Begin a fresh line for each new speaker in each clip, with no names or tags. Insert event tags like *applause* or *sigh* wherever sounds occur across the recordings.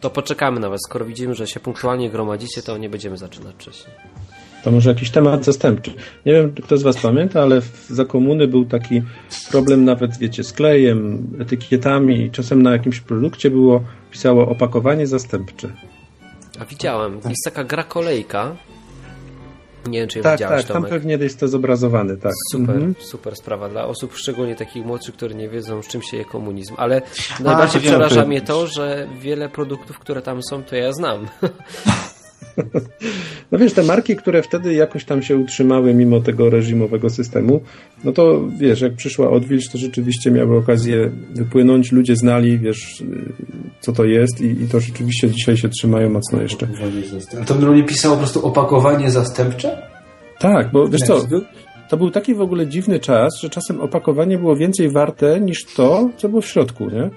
To poczekamy na was. Skoro widzimy, że się punktualnie gromadzicie, to nie będziemy zaczynać wcześniej.
To może jakiś temat zastępczy. Nie wiem, kto z Was pamięta, ale za komuny był taki problem nawet, wiecie, z klejem, etykietami. Czasem na jakimś produkcie było, pisało opakowanie zastępcze.
A widziałem. Jest taka gra kolejka. Nie wiem, czy
Tak,
widziałeś,
tak, tam
Tomek.
pewnie jest to zobrazowane, tak.
Super,
Mhm.
super sprawa dla osób, szczególnie takich młodszych, które nie wiedzą, z czym się je komunizm. Ale najbardziej
wiem,
przeraża mnie to, że wiele produktów, które tam są, to ja znam. *laughs* *laughs*
No wiesz, te marki, które wtedy jakoś tam się utrzymały mimo tego reżimowego systemu, no to wiesz, jak przyszła odwilż, to rzeczywiście miały okazję wypłynąć, ludzie znali, wiesz, y, co to jest i, i to rzeczywiście dzisiaj się trzymają mocno jeszcze.
A to normalnie pisało po prostu opakowanie zastępcze?
Tak, bo wiesz co, to był taki w ogóle dziwny czas, że czasem opakowanie było więcej warte niż to, co było w środku, nie?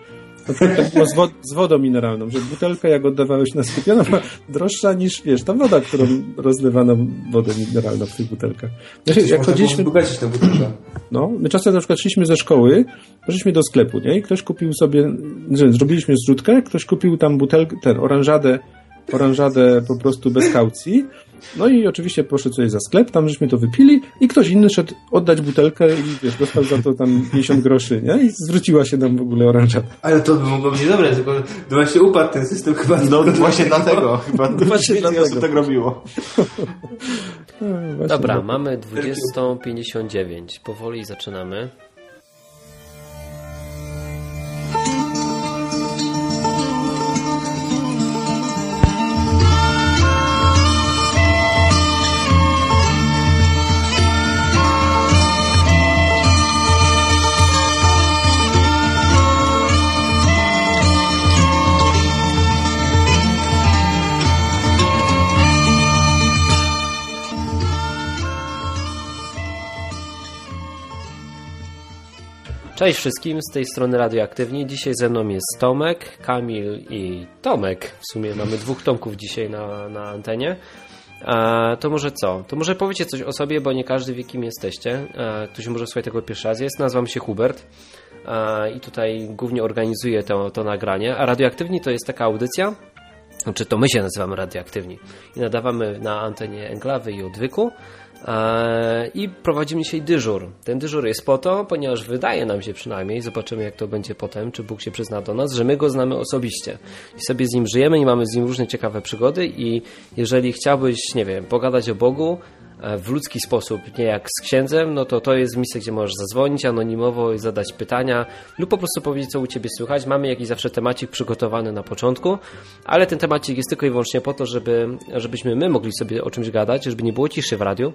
Było z, wod- z wodą mineralną, że butelkę jak oddawałeś na była droższa niż, wiesz, ta woda, którą rozlewano wodę mineralną w tych butelkach. Się, jak chodziliśmy,
wzbogacić na butelkę.
no, my czasem na przykład szliśmy ze szkoły, poszliśmy do sklepu, nie? I ktoś kupił sobie, że zrobiliśmy zrzutkę, ktoś kupił tam butelkę, ten, oranżadę, oranżadę po prostu bez kaucji. No i oczywiście poszedł sobie za sklep, tam żeśmy to wypili i ktoś inny szedł oddać butelkę i wiesz, dostał za to tam 50 groszy, nie? I zwróciła się nam w ogóle oranżada.
Ale to by mogło być dobre, tylko właśnie upadł ten system chyba.
No *laughs* właśnie dlatego. Chyba *laughs*
Właśnie dlatego.
osób tak robiło. *laughs*
No,
Dobra, mamy 20.59. Powoli zaczynamy. Cześć wszystkim, z tej strony Radioaktywni. Dzisiaj ze mną jest Tomek, Kamil i Tomek. W sumie mamy dwóch Tomków dzisiaj na, na antenie. E, to może co? To może powiecie coś o sobie, bo nie każdy wie kim jesteście. E, ktoś może słuchać tego pierwszy raz. Jest, nazywam się Hubert e, i tutaj głównie organizuję to, to nagranie. A Radioaktywni to jest taka audycja, znaczy to my się nazywamy radioaktywni i nadawamy na antenie Enklawy i Odwyku i prowadzimy dzisiaj dyżur. Ten dyżur jest po to, ponieważ wydaje nam się przynajmniej, zobaczymy jak to będzie potem, czy Bóg się przyzna do nas, że my go znamy osobiście i sobie z nim żyjemy i mamy z nim różne ciekawe przygody i jeżeli chciałbyś, nie wiem, pogadać o Bogu, w ludzki sposób, nie jak z księdzem, no to to jest miejsce, gdzie możesz zadzwonić anonimowo i zadać pytania lub po prostu powiedzieć, co u Ciebie słychać. Mamy jakiś zawsze temacik przygotowany na początku, ale ten temacik jest tylko i wyłącznie po to, żeby, żebyśmy my mogli sobie o czymś gadać, żeby nie było ciszy w radiu.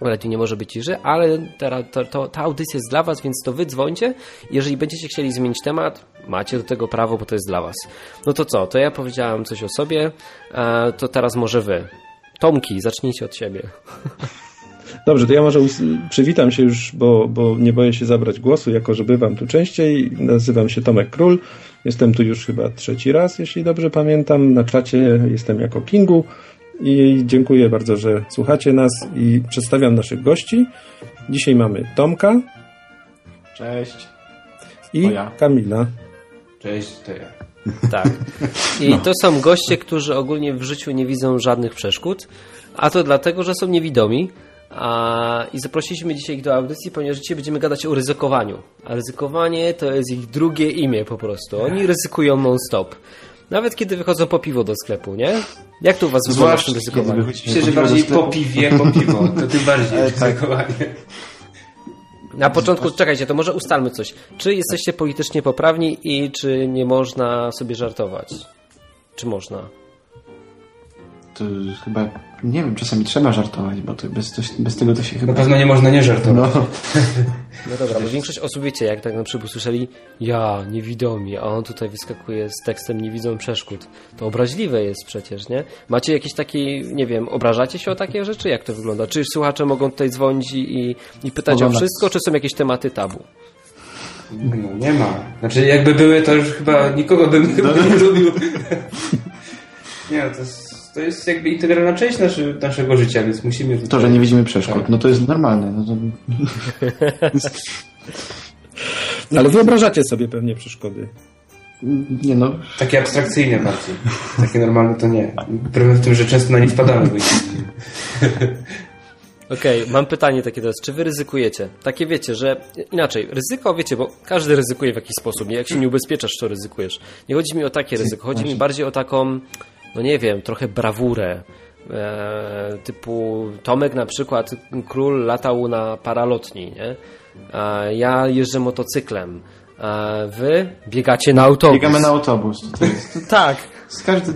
W radiu nie może być ciszy, ale ta, ta, ta audycja jest dla Was, więc to Wy dzwońcie. Jeżeli będziecie chcieli zmienić temat, macie do tego prawo, bo to jest dla Was. No to co? To ja powiedziałem coś o sobie, e, to teraz może Wy. Tomki, zacznijcie od siebie.
Dobrze, to ja może przywitam się już, bo, bo nie boję się zabrać głosu, jako że bywam tu częściej. Nazywam się Tomek Król. Jestem tu już chyba trzeci raz, jeśli dobrze pamiętam. Na czacie jestem jako Kingu i dziękuję bardzo, że słuchacie nas i przedstawiam naszych gości. Dzisiaj mamy Tomka
Cześć.
i
ja.
Kamila.
Cześć, to ja.
Tak. I to są goście, którzy ogólnie w życiu nie widzą żadnych przeszkód, a to dlatego, że są niewidomi. A, I zaprosiliśmy dzisiaj ich do audycji, ponieważ dzisiaj będziemy gadać o ryzykowaniu. A ryzykowanie to jest ich drugie imię po prostu. Oni ryzykują non-stop. Nawet kiedy wychodzą po piwo do sklepu, nie? Jak to u was wygląda z tym ryzykowaniem?
Myślę, że bardziej po piwie, po piwo. To tym bardziej
tak.
Na początku, czekajcie, to może ustalmy coś. Czy jesteście politycznie poprawni i czy nie można sobie żartować? Czy można?
To chyba, nie wiem, czasami trzeba żartować, bo to bez, to, bez tego to się
Na
chyba...
pewno nie można nie żartować.
No,
No dobra, bo większość osób wiecie, jak tak na przykład słyszeli ja, niewidomi, a on tutaj wyskakuje z tekstem nie widzą przeszkód. To obraźliwe jest przecież, nie? Macie jakieś takie, nie wiem, obrażacie się o takie rzeczy? Jak to wygląda? Czy słuchacze mogą tutaj dzwonić i, i pytać o wszystko, czy są jakieś tematy tabu?
No, nie ma. Znaczy, jakby były, to już chyba nikogo bym chyba nie lubił. *laughs* Nie, to jest, to jest jakby integralna część naszy, naszego życia, więc musimy...
to, że nie widzimy przeszkód, no to jest normalne. No to... *laughs*
Ale wyobrażacie sobie pewnie przeszkody.
Nie no,
Takie abstrakcyjne bardziej. Takie normalne to nie. Problem w tym, że często na nie wpadamy. *laughs*
Okej, mam pytanie takie teraz. Czy wy ryzykujecie? Takie wiecie, że inaczej, ryzyko, wiecie, bo każdy ryzykuje w jakiś sposób. Nie? Jak się nie ubezpieczasz, to ryzykujesz. Nie chodzi mi o takie ryzyko, chodzi mi bardziej o taką, no nie wiem, trochę brawurę. E, typu Tomek na przykład, król latał na paralotni, nie? A ja jeżdżę motocyklem. A wy biegacie na autobus.
biegamy na autobus. To jest, *laughs*
Tak.
to każdy,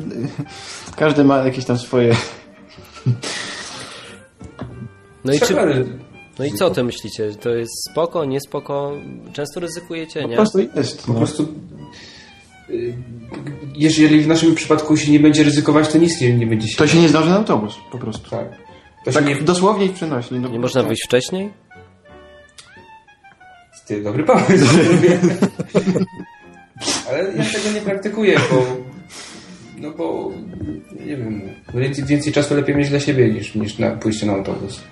każdy ma jakieś tam swoje...
No i, czy, no i co ty myślicie? To jest spoko, nie spoko? Często ryzykujecie,
Po
nie?
prostu jest.
Po
No.
prostu jeżeli w naszym przypadku się nie będzie ryzykować, to nic nie, nie będzie się...
To się nie zdąży na autobus, po prostu.
Tak. To
Tak
nie...
dosłownie i przenośnie. No,
Nie można wyjść wcześniej?
Ty, dobry pomysł. *laughs* Ale ja tego nie praktykuję, bo... No bo... Nie wiem. no Więcej, więcej czasu lepiej mieć dla siebie niż, niż na pójście na autobus.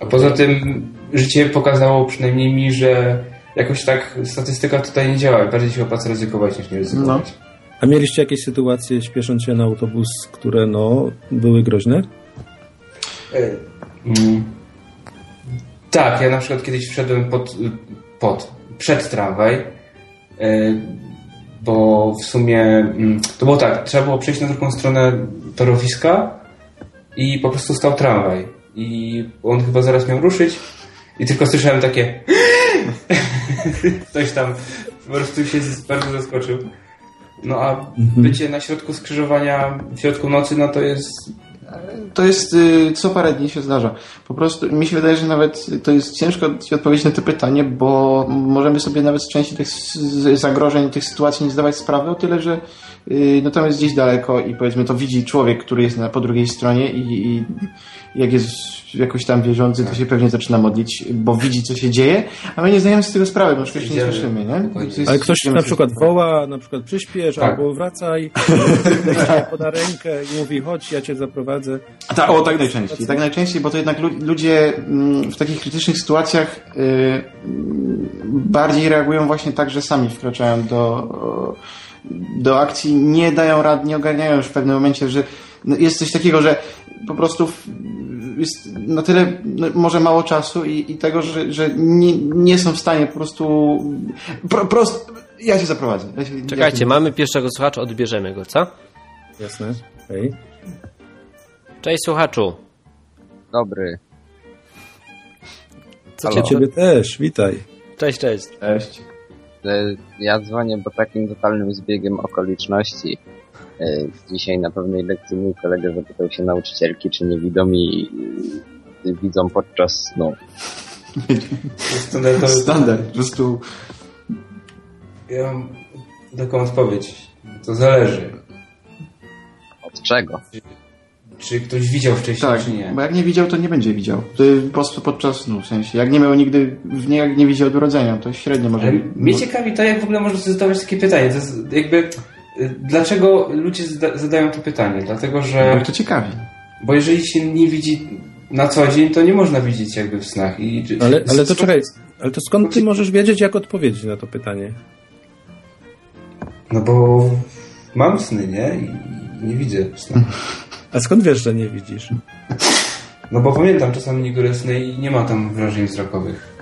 A poza tym życie pokazało przynajmniej mi, że jakoś tak statystyka tutaj nie działa. Bardziej się opłaca ryzykować niż nie ryzykować.
A mieliście jakieś sytuacje, śpiesząc się na autobus, które no, były groźne?
Mm. Tak, ja na przykład kiedyś wszedłem pod, pod przed tramwaj, e, bo w sumie mm, to było tak, trzeba było przejść na drugą stronę torowiska i po prostu stał tramwaj i on chyba zaraz miał ruszyć i tylko słyszałem takie *laughs* ktoś tam po prostu się bardzo zaskoczył. No a bycie na środku skrzyżowania w środku nocy, no to jest
To jest y, co parę dni się zdarza. Po prostu mi się wydaje, że nawet to jest ciężko ci odpowiedzieć na to pytanie, bo możemy sobie nawet z części tych zagrożeń, tych sytuacji nie zdawać sprawy, o tyle, że y, no tam jest gdzieś daleko i powiedzmy to widzi człowiek, który jest na, po drugiej stronie i, i jak jest jakoś tam wierzący, to się pewnie zaczyna modlić, bo widzi co się dzieje, a my nie zdajemy z tego sprawy, bo się nie słyszymy, nie? Jest-
Ale ktoś na przykład woła, na przykład przyspiesz,
Tak.
albo wracaj, *laughs* poda rękę i mówi chodź, ja cię zaprowadzę.
Ta, o, tak najczęściej. Tak najczęściej, bo to jednak lu- ludzie mm, w takich krytycznych sytuacjach y, bardziej reagują właśnie tak, że sami wkraczają do, do akcji, nie dają rad, nie ogarniają już w pewnym momencie, że no, jest coś takiego, że po prostu jest na tyle no, może mało czasu i, i tego, że, że nie, nie są w stanie po prostu pro, prost, ja cię zaprowadzę. Ja się,
Czekajcie,
ja cię-
mamy pierwszego słuchacza, odbierzemy go, co?
Jasne, okej.
Cześć słuchaczu.
Dobry.
Co
Halo.
cię...
Ciebie też, witaj.
Cześć, cześć.
Cześć.
E, Ja dzwonię, bo takim totalnym zbiegiem okoliczności. e, Dzisiaj na pewnej lekcji mój kolega zapytał się nauczycielki, czy niewidomi e, widzą podczas snu.
to jest standardowy
Standard, po prostu
Ja mam taką odpowiedź. To zależy.
Od czego?
Czy ktoś widział wcześniej,
Tak,
czy nie.
bo jak nie widział, to nie będzie widział. To po prostu podczas snu, w sensie. Jak nie miał nigdy, nie, jak nie widział od urodzenia, to średnio może...
Ale mnie ciekawi to, jak w ogóle można sobie zadawać takie pytanie. To jest jakby, y, dlaczego ludzie zada zadają to pytanie? Dlatego,
Bo
że...
ich to ciekawi.
Bo jeżeli się nie widzi na co dzień, to nie można widzieć jakby w snach. I,
Ale, ale to czekaj, ale to skąd ty możesz wiedzieć, jak odpowiedzieć na to pytanie?
No bo mam sny, nie? I nie widzę w snach. *laughs*
A skąd wiesz, że nie widzisz?
No bo pamiętam czasami niektóre sny i nie ma tam wrażeń wzrokowych.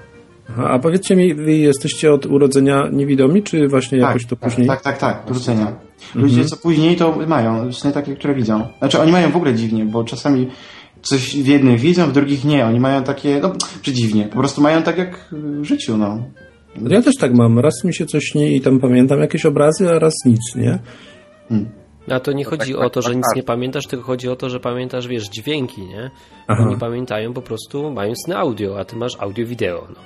Aha, a powiedzcie mi, wy jesteście od urodzenia niewidomi, czy właśnie jakoś to później?
Tak, tak, tak, do rzucenia. Ludzie, co później, to mają sny takie, które widzą. Znaczy, oni mają w ogóle dziwnie, bo czasami coś w jednych widzą, w drugich nie. Oni mają takie, no, czy dziwnie, po prostu mają tak jak w życiu, no.
Ja też tak mam. Raz mi się coś śni i tam pamiętam jakieś obrazy, a raz nic, nie?
A to nie chodzi
tak,
o to,
tak,
że nic
tak.
nie pamiętasz, tylko chodzi o to, że pamiętasz, wiesz, dźwięki, nie?
Aha.
Oni pamiętają po prostu, mają sny audio, a ty masz audio-wideo, no.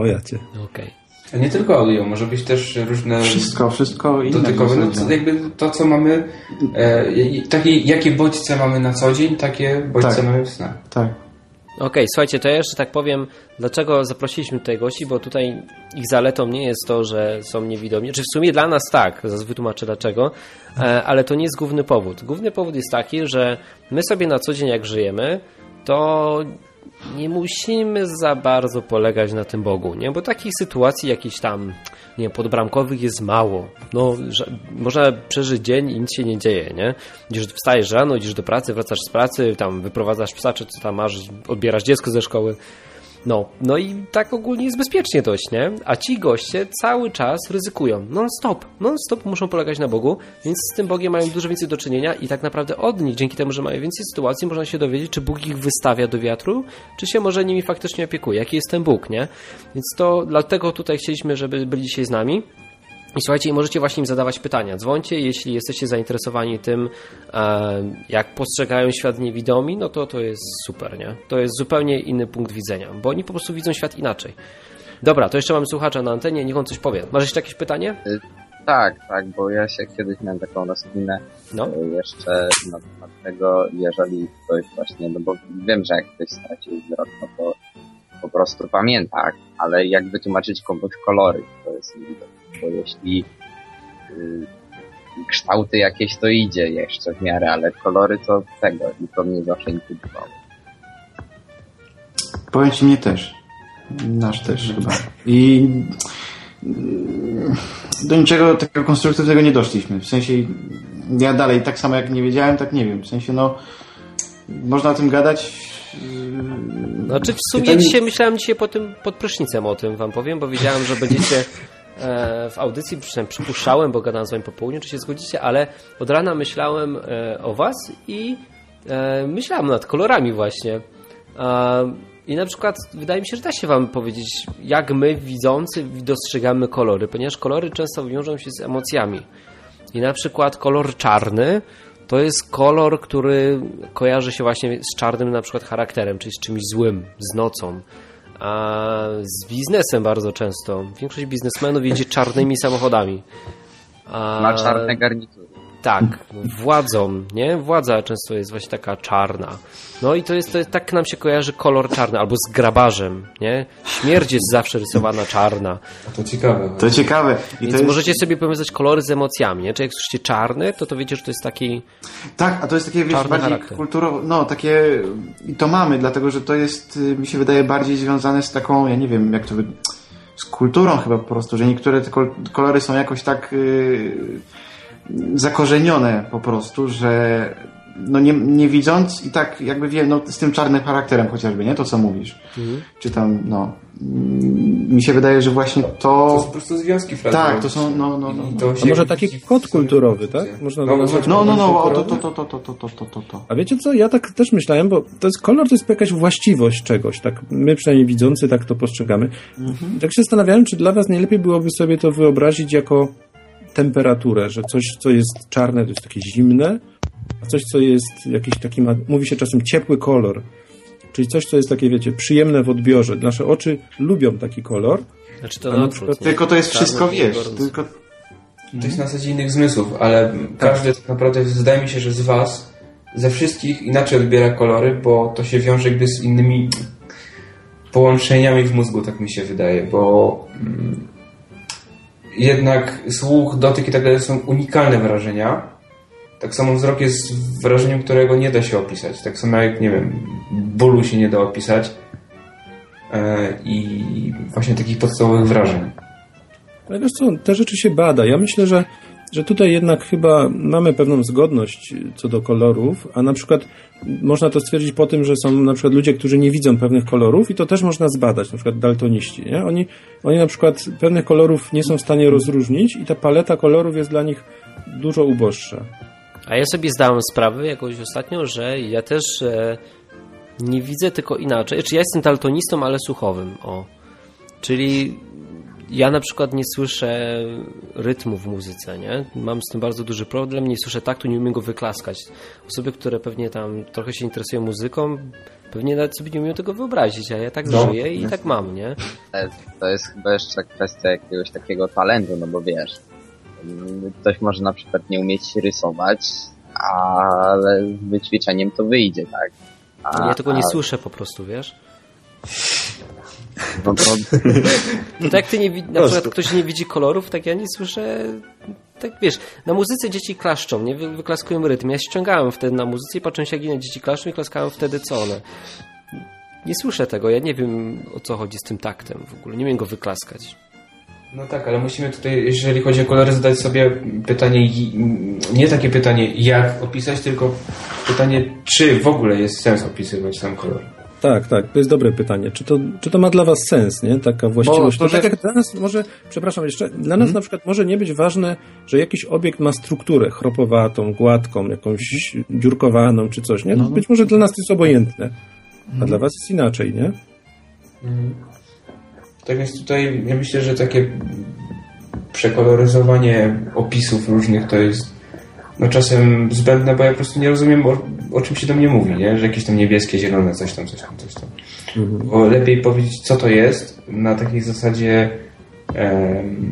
O ja cię.
Okej.
A nie tylko audio, może być też różne
Wszystko, wszystko inne.
dotykowe. No, to jakby to, co mamy, e, takie, jakie bodźce mamy na co dzień, takie bodźce
Tak.
mamy w snach.
Tak.
Okej, słuchajcie, to ja jeszcze tak powiem, dlaczego zaprosiliśmy tutaj gości, bo tutaj ich zaletą nie jest to, że są niewidomi, czy w sumie dla nas tak, zaraz wytłumaczę dlaczego, e, ale to nie jest główny powód. Główny powód jest taki, że my sobie na co dzień jak żyjemy, to nie musimy za bardzo polegać na tym Bogu, nie? Bo takich sytuacji jakichś tam nie podbramkowych jest mało. No, można przeżyć dzień i nic się nie dzieje, nie? Idziesz, wstajesz rano, idziesz do pracy, wracasz z pracy, tam wyprowadzasz psa, czy co tam masz, odbierasz dziecko ze szkoły. No, no i tak ogólnie jest bezpiecznie dość, nie? A ci goście cały czas ryzykują. Non-stop, non-stop muszą polegać na Bogu, więc z tym Bogiem mają dużo więcej do czynienia i tak naprawdę od nich, dzięki temu, że mają więcej sytuacji, można się dowiedzieć, czy Bóg ich wystawia do wiatru, czy się może nimi faktycznie opiekuje, jaki jest ten Bóg, nie? Więc to dlatego tutaj chcieliśmy, żeby byli dzisiaj z nami. I słuchajcie, możecie właśnie im zadawać pytania. Dzwońcie, jeśli jesteście zainteresowani tym, e, jak postrzegają świat niewidomi, no to to jest super, nie? To jest zupełnie inny punkt widzenia, bo oni po prostu widzą świat inaczej. Dobra, to jeszcze mamy słuchacza na antenie, niech on coś powie. Masz jeszcze jakieś pytanie?
Tak, tak, bo ja się kiedyś miałem taką rozkminę
No.
e, jeszcze na temat tego, jeżeli ktoś właśnie, no bo wiem, że jak ktoś stracił wzrok, no to po prostu pamięta, ale jak wytłumaczyć komuś kolory, to jest niewidoczne, bo jeśli y, kształty jakieś to idzie jeszcze w miarę, ale kolory to tego i to mnie zawsze intrygowało.
Powiem ci mnie też. Nasz też chyba. I mm, do niczego takiego konstruktywnego nie doszliśmy. W sensie ja dalej tak samo jak nie wiedziałem, tak nie wiem. W sensie no można o tym gadać. yy,
Znaczy w sumie
Pytanie-
dzisiaj myślałem dzisiaj po tym, pod prysznicem o tym wam powiem, bo wiedziałem, że będziecie *laughs* w audycji, przynajmniej przypuszczałem, bo gadałem z wami po południu, czy się zgodzicie, ale od rana myślałem e, o was i e, myślałem nad kolorami właśnie. E, I na przykład wydaje mi się, że da się wam powiedzieć, jak my widzący dostrzegamy kolory, ponieważ kolory często wiążą się z emocjami. I na przykład kolor czarny to jest kolor, który kojarzy się właśnie z czarnym na przykład charakterem, czyli z czymś złym, z nocą. A z biznesem bardzo często. Większość biznesmenów jedzie czarnymi samochodami. A,
Ma czarne garnitury.
Tak, władzą, nie? Władza często jest właśnie taka czarna. No i to jest, to jest tak nam się kojarzy kolor czarny, albo z grabarzem, nie? Śmierć jest zawsze rysowana czarna.
To ciekawe.
To ciekawe. I
Więc
to jest,
możecie sobie powiązać kolory z emocjami, nie? Czy jak słyszycie czarny, to to wiecie, że to jest taki...
Tak, a to jest takie wiesz, bardziej
charakter.
kulturowo, no takie i to mamy, dlatego że to jest, y, mi się wydaje, bardziej związane z taką, ja nie wiem, jak to wy... z kulturą chyba po prostu, że niektóre te kol- kolory są jakoś tak y, zakorzenione po prostu, że no nie, nie widząc i tak jakby wiem, no z tym czarnym charakterem chociażby, nie? To co mówisz.
Mhm.
Czy tam, no mi się wydaje, że właśnie
To
to...
są po prostu związki.
Tak, to są, no, no, no. No.
to
A może taki kod kulturowy, tak? Można
no,
No, no, no, o, to, to, to, to, to, to, to, to, to.
A wiecie co, ja tak też myślałem, bo to jest kolor, to jest jakaś właściwość czegoś, tak my przynajmniej widzący tak to postrzegamy. I Tak się zastanawiałem, czy dla was nie lepiej byłoby sobie to wyobrazić jako temperaturę, że coś, co jest czarne, to jest takie zimne, a coś, co jest jakiś taki, ma, mówi się czasem ciepły kolor, czyli coś, co jest takie, wiecie, przyjemne w odbiorze. Nasze oczy lubią taki kolor,
Znaczy to na
przykład-?
Tylko to jest wszystko, wiesz, tylko
To jest na zasadzie innych zmysłów, ale każdy tak naprawdę, wydaje mi się, że z Was, ze wszystkich inaczej odbiera kolory, bo to się wiąże jakby z innymi połączeniami w mózgu, tak mi się wydaje, bo mm, jednak słuch, dotyk i tak dalej są unikalne wrażenia. Tak samo wzrok jest wrażeniem, którego nie da się opisać. Tak samo jak, nie wiem, bólu się nie da opisać. E, I właśnie takich podstawowych wrażeń.
Ale wiesz co, te rzeczy się bada. Ja myślę, że, że tutaj jednak chyba mamy pewną zgodność co do kolorów, a na przykład można to stwierdzić po tym, że są na przykład ludzie, którzy nie widzą pewnych kolorów i to też można zbadać, na przykład daltoniści. Nie? Oni, oni na przykład pewnych kolorów nie są w stanie rozróżnić i ta paleta kolorów jest dla nich dużo uboższa.
A ja sobie zdałem sprawę jakoś ostatnio, że ja też e, nie widzę tylko inaczej. Czy ja jestem daltonistą, ale słuchowym. O. Czyli ja na przykład nie słyszę rytmu w muzyce, nie? Mam z tym bardzo duży problem, nie słyszę taktu, nie umiem go wyklaskać. Osoby, które pewnie tam trochę się interesują muzyką, pewnie nawet sobie nie umieją tego wyobrazić, a ja tak
No,
żyję i tak mam, nie?
To jest, to jest chyba jeszcze kwestia jakiegoś takiego talentu, no bo wiesz, ktoś może na przykład nie umieć rysować, ale z wyćwiczeniem to wyjdzie, tak? A,
Ja tego nie
a-
słyszę po prostu, wiesz?
No to,
No *laughs* tak jak ty nie wi- na przykład ktoś nie widzi kolorów, tak ja nie słyszę. Tak wiesz, na muzyce dzieci klaszczą, nie Wy- wyklaskują rytm. Ja ściągałem wtedy na muzyce i patrzyłem się jak inne dzieci klaszczą i klaskałem wtedy co one. Nie słyszę tego, ja nie wiem o co chodzi z tym taktem w ogóle, nie umiem go wyklaskać.
No tak, ale musimy tutaj, jeżeli chodzi o kolory, zadać sobie pytanie, nie takie pytanie, jak opisać, tylko pytanie, czy w ogóle jest sens opisywać sam kolor.
Tak, tak, to jest dobre pytanie. Czy to, czy to ma dla Was sens, nie? Taka właściwość. Bo to, tak jak dla nas może, przepraszam jeszcze, dla nas hmm. na przykład może nie być ważne, że jakiś obiekt ma strukturę chropowatą, gładką, jakąś dziurkowaną czy coś, nie? No, być może dla nas to jest obojętne, a hmm. dla Was jest inaczej, nie? Hmm.
Tak więc tutaj ja myślę, że takie przekoloryzowanie opisów różnych to jest no czasem zbędne, bo ja po prostu nie rozumiem o, o czym się do mnie mówi, nie? Że jakieś tam niebieskie, zielone, coś tam, coś tam, coś tam. Mhm. Bo lepiej powiedzieć, co to jest na takiej zasadzie em,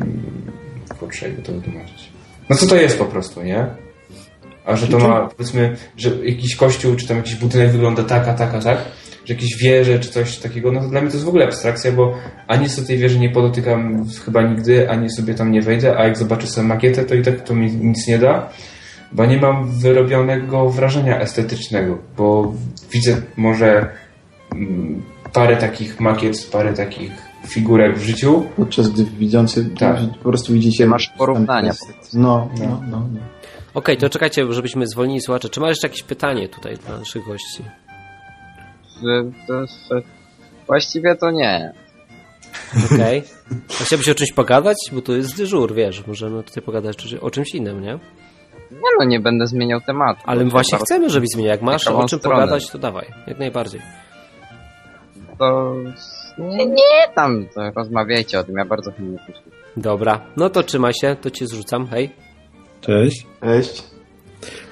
kurczę, jakby to wytłumaczyć. No co to jest po prostu, nie? A że to ma, powiedzmy, że jakiś kościół, czy tam jakiś budynek wygląda tak, a tak, a tak, że jakieś wieże czy coś takiego, no to dla mnie to jest w ogóle abstrakcja, bo ani sobie tej wieży nie podotykam chyba nigdy, ani sobie tam nie wejdę, a jak zobaczę sobie makietę, to i tak to mi nic nie da, bo nie mam wyrobionego wrażenia estetycznego, bo widzę może mm, parę takich makiet, parę takich figurek w życiu.
Podczas gdy widzący tak. po prostu widzicie...
Masz porównania.
No, no, no. no.
Okej, okay, to czekajcie, żebyśmy zwolnili słuchacze. Czy masz jeszcze jakieś pytanie tutaj dla naszych gości?
właściwie to nie.
Okej. Okay. A chciałbyś o czymś pogadać? Bo to jest dyżur, wiesz. Możemy tutaj pogadać o czymś innym, nie?
Nie no, nie będę zmieniał tematu.
Ale my właśnie chcemy, żebyś zmieniał. Jak masz o czym stronę. pogadać, to dawaj. Jak najbardziej.
To... Nie, nie tam, to rozmawiajcie o tym, ja bardzo chętnie posłucham.
Dobra, no to trzymaj się, to cię zrzucam, hej.
Cześć.
Cześć.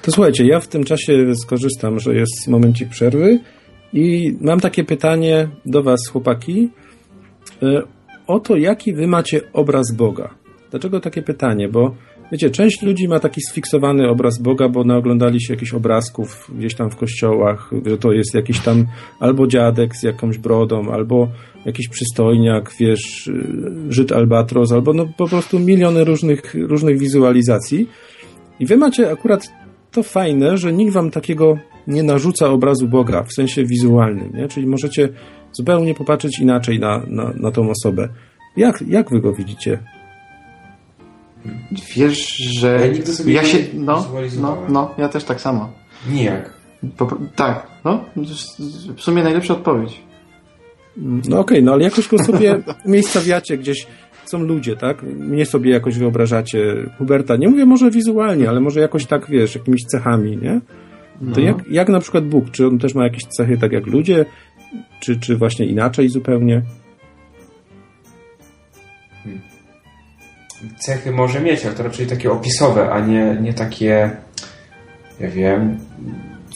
To słuchajcie, ja w tym czasie skorzystam, że jest momencik przerwy i mam takie pytanie do Was, chłopaki, e, o to, jaki Wy macie obraz Boga. Dlaczego takie pytanie? Bo wiecie, część ludzi ma taki sfiksowany obraz Boga, bo naoglądali się jakichś obrazków gdzieś tam w kościołach, że to jest jakiś tam albo dziadek z jakąś brodą, albo jakiś przystojniak, wiesz, Żyd albatros, albo no po prostu miliony różnych, różnych wizualizacji. I wy macie akurat to fajne, że nikt wam takiego nie narzuca obrazu Boga w sensie wizualnym, nie? Czyli możecie zupełnie popatrzeć inaczej na, na, na tą osobę. Jak, jak wy go widzicie?
Wiesz, że ja, nigdy sobie ja się. No, no, no, ja też tak samo.
Nijak.
Po, tak, no, w sumie najlepsza odpowiedź.
No okej, okay, no ale jakoś go sobie umiejscawiacie gdzieś. Są ludzie, tak? Mnie sobie jakoś wyobrażacie Huberta. Nie mówię może wizualnie, ale może jakoś tak, wiesz, jakimiś cechami, nie? To no. jak, jak na przykład Bóg? Czy on też ma jakieś cechy tak jak ludzie? Czy, czy właśnie inaczej zupełnie?
Cechy może mieć, ale to raczej takie opisowe, a nie, nie takie, ja wiem...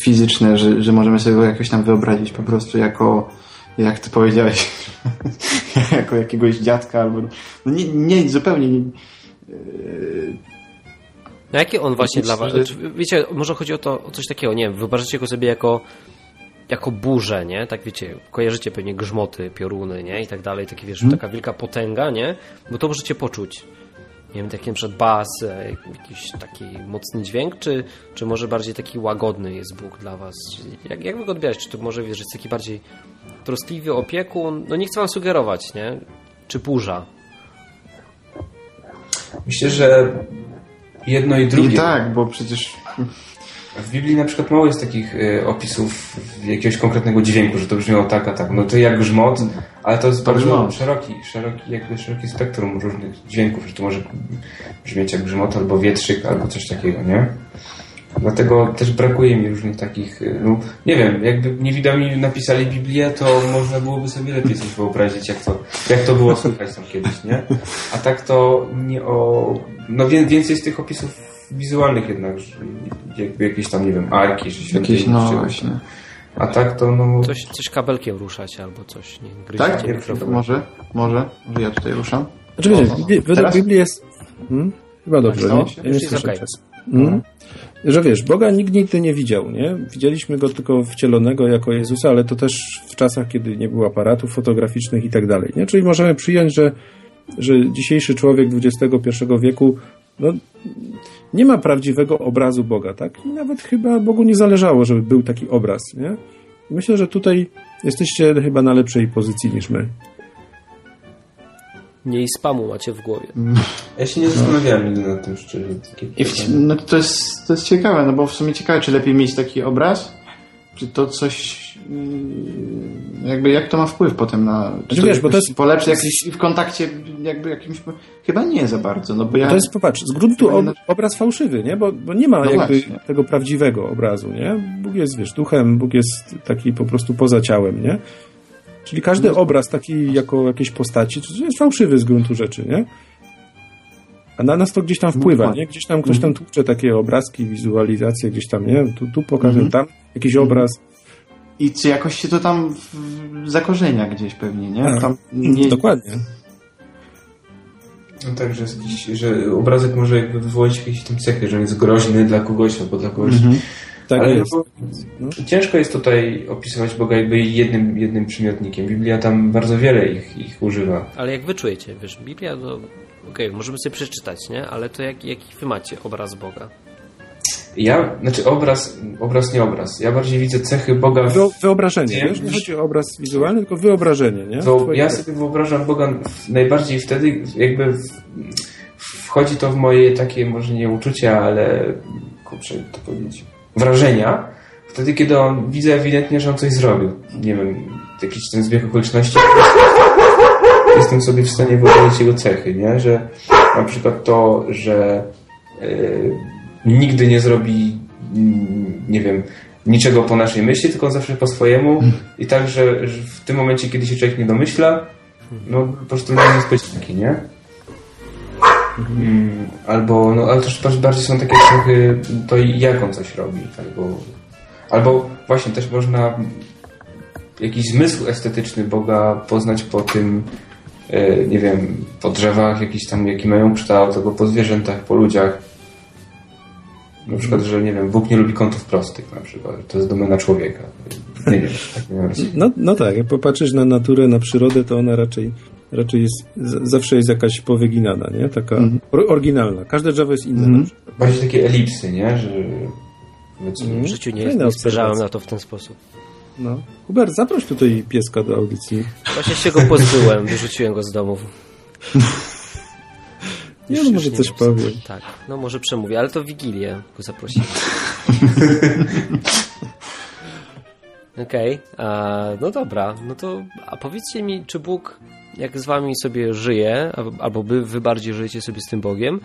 Fizyczne, że, że możemy sobie go jakoś tam wyobrazić po prostu jako, jak ty powiedziałeś, *laughs* jako jakiegoś dziadka albo... No nie, nie zupełnie... Nie,
no jaki on właśnie dla was? Znaczy, wiecie, może chodzi o to, o coś takiego, nie wiem, wyobrażacie go sobie jako jako burzę, nie? Tak wiecie, kojarzycie pewnie grzmoty, pioruny, nie? I tak dalej, takie wiesz, hmm. taka wielka potęga, nie? Bo to możecie poczuć. Nie wiem, taki na przykład bas, e, jakiś taki mocny dźwięk, czy, czy może bardziej taki łagodny jest Bóg dla was? Jak, jak wy go odbierać? Czy to może, wiesz, jest taki bardziej troskliwy opiekun? No nie chcę wam sugerować, nie? Czy burza?
Myślę, że jedno i drugie.
I tak, bo przecież...
W Biblii na przykład mało jest takich y, opisów jakiegoś konkretnego dźwięku, że to brzmiało tak, a tak. No to jak grzmot, ale to jest bardzo szeroki, szeroki, jakby szeroki spektrum różnych dźwięków, że to może brzmieć jak grzmot, albo wietrzyk, albo coś takiego, nie? Dlatego też brakuje mi różnych takich, y, no nie wiem, jakby niewidomi napisali Biblię, to można byłoby sobie lepiej coś wyobrazić, jak to, jak to było słychać tam kiedyś, nie? A tak to nie o... No więcej jest tych opisów wizualnych jednak, jakby jakieś tam, nie wiem, arki, czy.
Jakieś, no właśnie.
A tak to no...
Coś, coś kabelkiem ruszać albo coś, nie
wiem, Tak? Może, może, może ja tutaj ruszam.
Znaczy, wiesz, według Biblii jest... Hmm? Chyba dobrze, no, nie? Ja nie słyszę okay. Hmm? Że wiesz, Boga nikt nigdy nie widział, nie? Widzieliśmy Go tylko wcielonego jako Jezusa, ale to też w czasach, kiedy nie było aparatów fotograficznych i tak dalej, nie? Czyli możemy przyjąć, że, że dzisiejszy człowiek XXI wieku no, nie ma prawdziwego obrazu Boga, tak? I nawet chyba Bogu nie zależało, żeby był taki obraz, nie? Myślę, że tutaj jesteście chyba na lepszej pozycji niż my.
mniej spamu macie w głowie.
Ja się nie zastanawiałem nigdy nad tym szczerze. Takie
I w, no to jest, to jest ciekawe, no bo w sumie ciekawe, czy lepiej mieć taki obraz, czy to coś jakby jak to ma wpływ potem na czy
Znaczy, wiesz, bo to jest-
polepszy jakiś w kontakcie jakby jakimś chyba nie za bardzo, no bo ja
To jest, popatrz, z gruntu ob, obraz fałszywy, nie? Bo, bo nie ma
No
jakby
właśnie.
tego prawdziwego obrazu, nie? Bóg jest, wiesz, duchem, Bóg jest taki po prostu poza ciałem, nie? Czyli każdy
No.
obraz taki jako jakiejś postaci, jest fałszywy z gruntu rzeczy, nie? A na nas to gdzieś tam wpływa,
No tak.
nie? Gdzieś tam ktoś tam tłucze takie obrazki, wizualizacje, gdzieś tam, nie? Tu, tu pokażę,
Mhm.
tam jakiś obraz.
I czy jakoś się to tam w, zakorzenia gdzieś pewnie, nie? Tam nie
Dokładnie.
No tak, że, jakiś, że obrazek może jakby wywołać jakieś tam cechy, że on jest groźny dla kogoś albo dla kogoś.
Mhm.
Tak
Ale
jest.
no, bo ciężko jest tutaj opisywać Boga jakby jednym, jednym przymiotnikiem. Biblia tam bardzo wiele ich, ich używa.
Ale jak wy czujecie, wiesz, Biblia to... Okej, możemy sobie przeczytać, nie? Ale to jak, jaki wy macie obraz Boga?
Ja, znaczy obraz, obraz nie obraz. Ja bardziej widzę cechy Boga w
Wyo- Wyobrażenie,
Nie,
wiesz? Nie chodzi o obraz wizualny, tylko wyobrażenie, nie?
To ja sobie wyobrażam Boga najbardziej wtedy, jakby wchodzi to w moje takie, może nie uczucia, ale kurczę, to powiedzieć, wrażenia. Wtedy, kiedy on widzę ewidentnie, że on coś zrobił. Nie wiem, jakiś ten zbieg okoliczności. Jestem sobie w stanie wyobrazić jego cechy, nie? Że na przykład to, że e, nigdy nie zrobi, mm, nie wiem, niczego po naszej myśli, tylko zawsze po swojemu i tak, że, że w tym momencie, kiedy się człowiek nie domyśla, no po prostu nie jest taki, nie? Mm, albo, no ale też bardziej- są takie cechy, to jak on coś robi, albo, albo właśnie też można jakiś zmysł estetyczny Boga poznać po tym, e, nie wiem, po drzewach jakiś tam, jaki mają kształt, albo po zwierzętach, po ludziach. Na przykład, że nie wiem, Bóg nie lubi kątów prostych na przykład, to jest domena człowieka. Nie wiem, tak nie.
No, no tak, jak popatrzysz na naturę, na przyrodę, to ona raczej, raczej jest, zawsze jest jakaś powyginana, nie? Taka or- oryginalna. Każde drzewo jest inne. Przykład.
Bardziej takie elipsy, nie? Że powiedzmy,
W życiu nie,
Fajna
nie spojrzałem na to w ten sposób.
No. Hubert, zaproś tutaj pieska do audycji.
Właśnie się go pozbyłem, wyrzuciłem go z domu. *laughs* Już-
no może coś
wiem.
powiem.
Tak, no może przemówię, ale to w Wigilię go zaprosiłem. *laughs* Okej, a, no dobra, no to a powiedzcie mi, czy Bóg jak z wami sobie żyje, albo- albo wy, wy bardziej żyjecie sobie z tym Bogiem,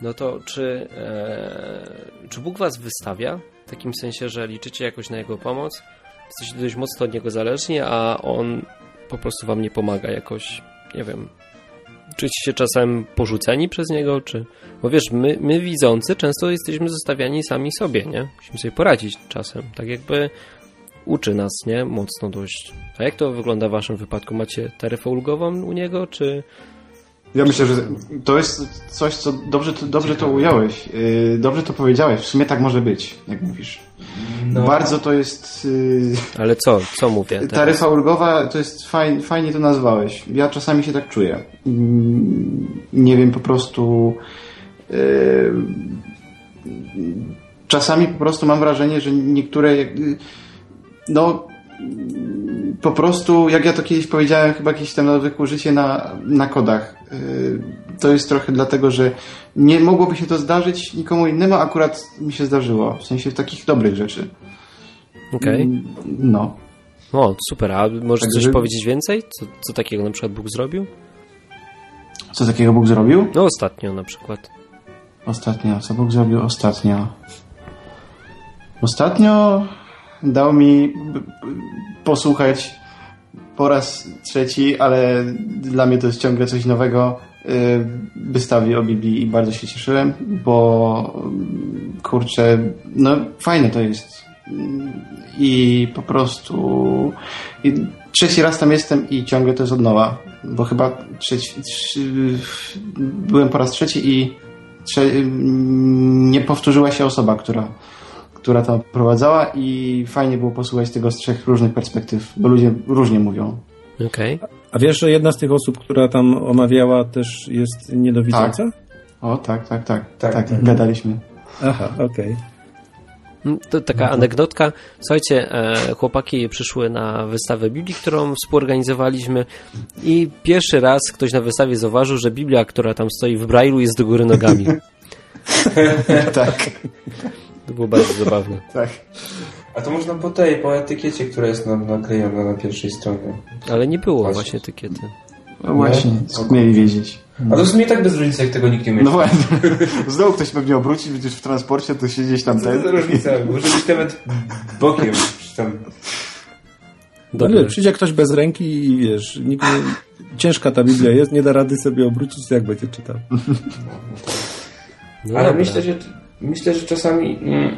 no to czy, e, czy Bóg was wystawia? W takim sensie, że liczycie jakoś na Jego pomoc, jesteście dość mocno od Niego zależni, a On po prostu wam nie pomaga jakoś, nie wiem, czujecie się czasem porzuceni przez Niego, czy... Bo wiesz, my, my widzący często jesteśmy zostawiani sami sobie, nie? Musimy sobie poradzić czasem, tak jakby uczy nas, nie? Mocno dość. A jak to wygląda w waszym wypadku? Macie taryfę ulgową u Niego, czy...
Ja myślę, że to jest coś, co dobrze, to- dobrze to ująłeś. Yy, Dobrze to powiedziałeś. W sumie tak może być, jak mówisz.
no,
Bardzo to jest... yy,
Ale co? Co mówię? teraz?
Taryfa ulgowa to jest fajnie, fajnie to nazwałeś. Ja czasami się tak czuję. Mm, Nie wiem, po prostu. yy, Czasami po prostu mam wrażenie, że niektóre. No. Po prostu, jak ja to kiedyś powiedziałem, chyba jakieś tam nawet życie na, na kodach. Yy, To jest trochę dlatego, że nie mogłoby się to zdarzyć nikomu innemu, akurat mi się zdarzyło. W sensie takich dobrych rzeczy.
Okej.
Mm, No.
O, super. A możesz
Także-
coś powiedzieć więcej? Co, co takiego na przykład Bóg zrobił?
Co takiego Bóg zrobił?
No ostatnio na przykład.
Ostatnio. Co Bóg zrobił ostatnio? Ostatnio dał mi posłuchać po raz trzeci, ale dla mnie to jest ciągle coś nowego. y, Wystawi o Biblii i bardzo się cieszyłem, bo kurczę, no fajne to jest. I po prostu i trzeci raz tam jestem i ciągle to jest od nowa, bo chyba trzeci, byłem po raz trzeci i trze, nie powtórzyła się osoba, która, która to prowadzała i fajnie było posłuchać tego z trzech różnych perspektyw, bo ludzie różnie mówią.
Okej.
A wiesz, że jedna z tych osób, która tam omawiała, też jest niedowidząca?
O, tak, tak, tak.
Tak.
Tak, gadaliśmy.
Aha, okej.
Mm, To taka anegdotka. Słuchajcie, e, chłopaki przyszły na wystawę Biblii, którą współorganizowaliśmy i pierwszy raz ktoś na wystawie zauważył, że Biblia, która tam stoi w Brailu jest do góry nogami. *laughs*
tak,
To było bardzo *laughs* zabawne.
tak.
A to można po tej, po etykiecie, która jest nam naklejona na pierwszej stronie.
Ale nie było
Właśnie.
właśnie etykiety.
No właśnie, skąd mieli wiedzieć.
A to w sumie tak bez różnicy, jak tego nikt nie umie.
No właśnie, *laughs* znowu ktoś pewnie obróci, będziesz w transporcie, to siedzieć tam
Co to
ten.
za różnica? Może być nawet bokiem. czy tam...
No nie, przyjdzie ktoś bez ręki i wiesz, nikt nie, ciężka ta Biblia jest, nie da rady sobie obrócić, to jak będzie czytał.
No
Ale
dobra.
myślę, że myślę, że czasami mm,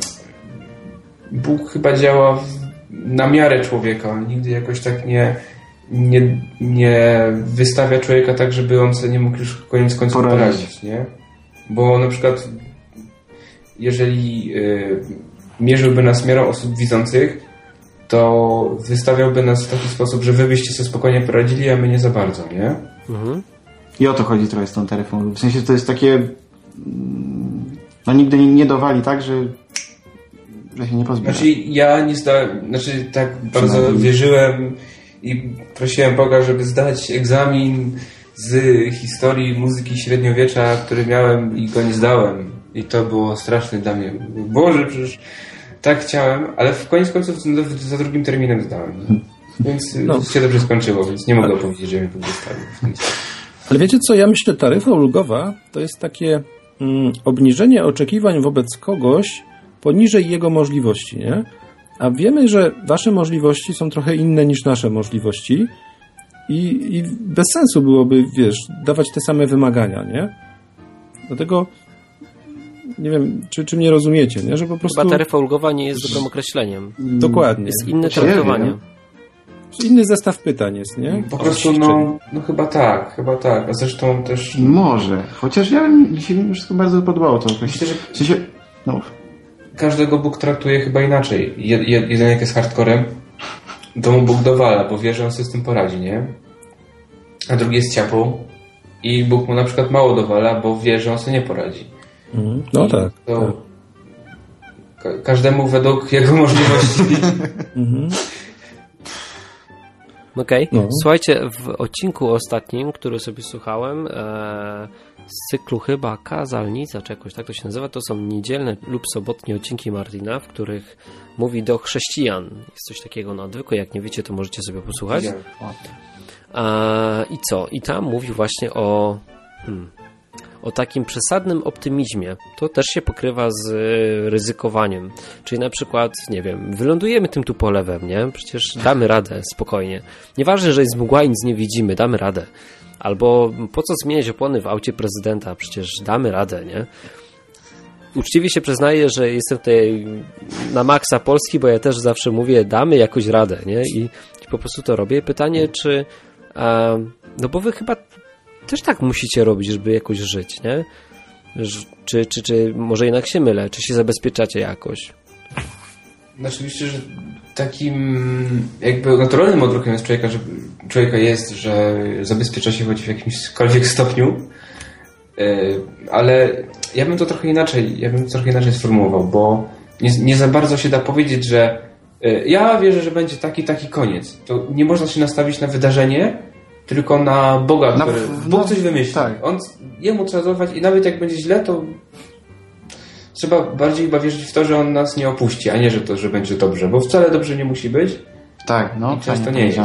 Bóg chyba działa w, na miarę człowieka. Nigdy jakoś tak nie, nie, nie wystawia człowieka tak, żeby on sobie nie mógł już koniec końców
Poradzić.
poradzić, nie? Bo na przykład jeżeli y, mierzyłby nas miarą osób widzących, to wystawiałby nas w taki sposób, że wy byście sobie spokojnie poradzili, a my nie za bardzo, nie?
Mhm.
I o to chodzi trochę z tą taryfą. W sensie to jest takie... No nigdy nie, dowali tak, że, że się nie pozbiera.
Znaczy ja nie zdałem, znaczy tak bardzo wierzyłem i prosiłem Boga, żeby zdać egzamin z historii muzyki średniowiecza, który miałem i go nie zdałem. I to było straszne dla mnie. Boże, przecież tak chciałem, ale w koniec końców za- za drugim terminem zdałem. Więc
No.
się dobrze skończyło, więc nie mogę opowiedzieć, że mnie Bóg wystawił.
Ale wiecie co, ja myślę, taryfa ulgowa to jest takie obniżenie oczekiwań wobec kogoś poniżej jego możliwości, nie? A wiemy, że wasze możliwości są trochę inne niż nasze możliwości i, i bez sensu byłoby, wiesz, dawać te same wymagania, nie? Dlatego nie wiem, czy, czy mnie rozumiecie, nie? Że po prostu
Chyba taryfa ulgowa nie jest dobrym określeniem.
dokładnie.
Jest inne traktowanie.
Inny zestaw pytań jest, nie?
Po prostu, no, no chyba tak, chyba tak. A zresztą też
Może. Chociaż ja mi się wszystko bardzo podobało to.
Myślę, że
w sensie, no,
każdego Bóg traktuje chyba inaczej. Je- je- Jeden jak jest hardcorem, to mu Bóg dowala, bo wie, że on sobie z tym poradzi, nie? A drugi jest ciapą i Bóg mu na przykład mało dowala, bo wie, że on sobie nie poradzi.
Mhm. No tak.
To
tak.
ka- każdemu według jego *laughs* możliwości.
Okej.
No.
Słuchajcie, w odcinku ostatnim, który sobie słuchałem, e, z cyklu chyba Kazalnica, czy jakoś tak to się nazywa, to są niedzielne lub sobotnie odcinki Martina, w których mówi do chrześcijan. Jest coś takiego na odwyku, jak nie wiecie, to możecie sobie posłuchać. A, I co? I tam mówi właśnie o, hmm, o takim przesadnym optymizmie. To też się pokrywa z y, ryzykowaniem. Czyli na przykład, nie wiem, wylądujemy tym tu polewem, nie? Przecież damy radę, spokojnie. Nieważne, że jest mgła i nic nie widzimy, damy radę. Albo po co zmieniać opony w aucie prezydenta? Przecież damy radę, nie? Uczciwie się przyznaję, że jestem tutaj na maksa Polski, bo ja też zawsze mówię, damy jakoś radę, nie? I, i po prostu to robię. Pytanie, czy. E, no bo wy chyba też tak musicie robić, żeby jakoś żyć, nie? Czy, czy, czy może jednak się mylę? Czy się zabezpieczacie jakoś?
Znaczy myślę, że takim jakby naturalnym odruchem jest człowieka, że, człowieka jest, że zabezpiecza się choć w jakimśkolwiek *laughs* stopniu. Yy, ale ja bym to trochę inaczej, ja bym to trochę inaczej sformułował, bo nie, nie za bardzo się da powiedzieć, że yy, ja wierzę, że będzie taki, taki koniec. To nie można się nastawić na wydarzenie, tylko na Boga,
Na-
który
w-
Bóg coś wymyśli.
tak.
On, jemu trzeba zaufać i nawet jak będzie źle, to trzeba bardziej chyba wierzyć w to, że on nas nie opuści, a nie, że to, że będzie dobrze, bo wcale dobrze nie musi być
tak, no,
i często nie jest.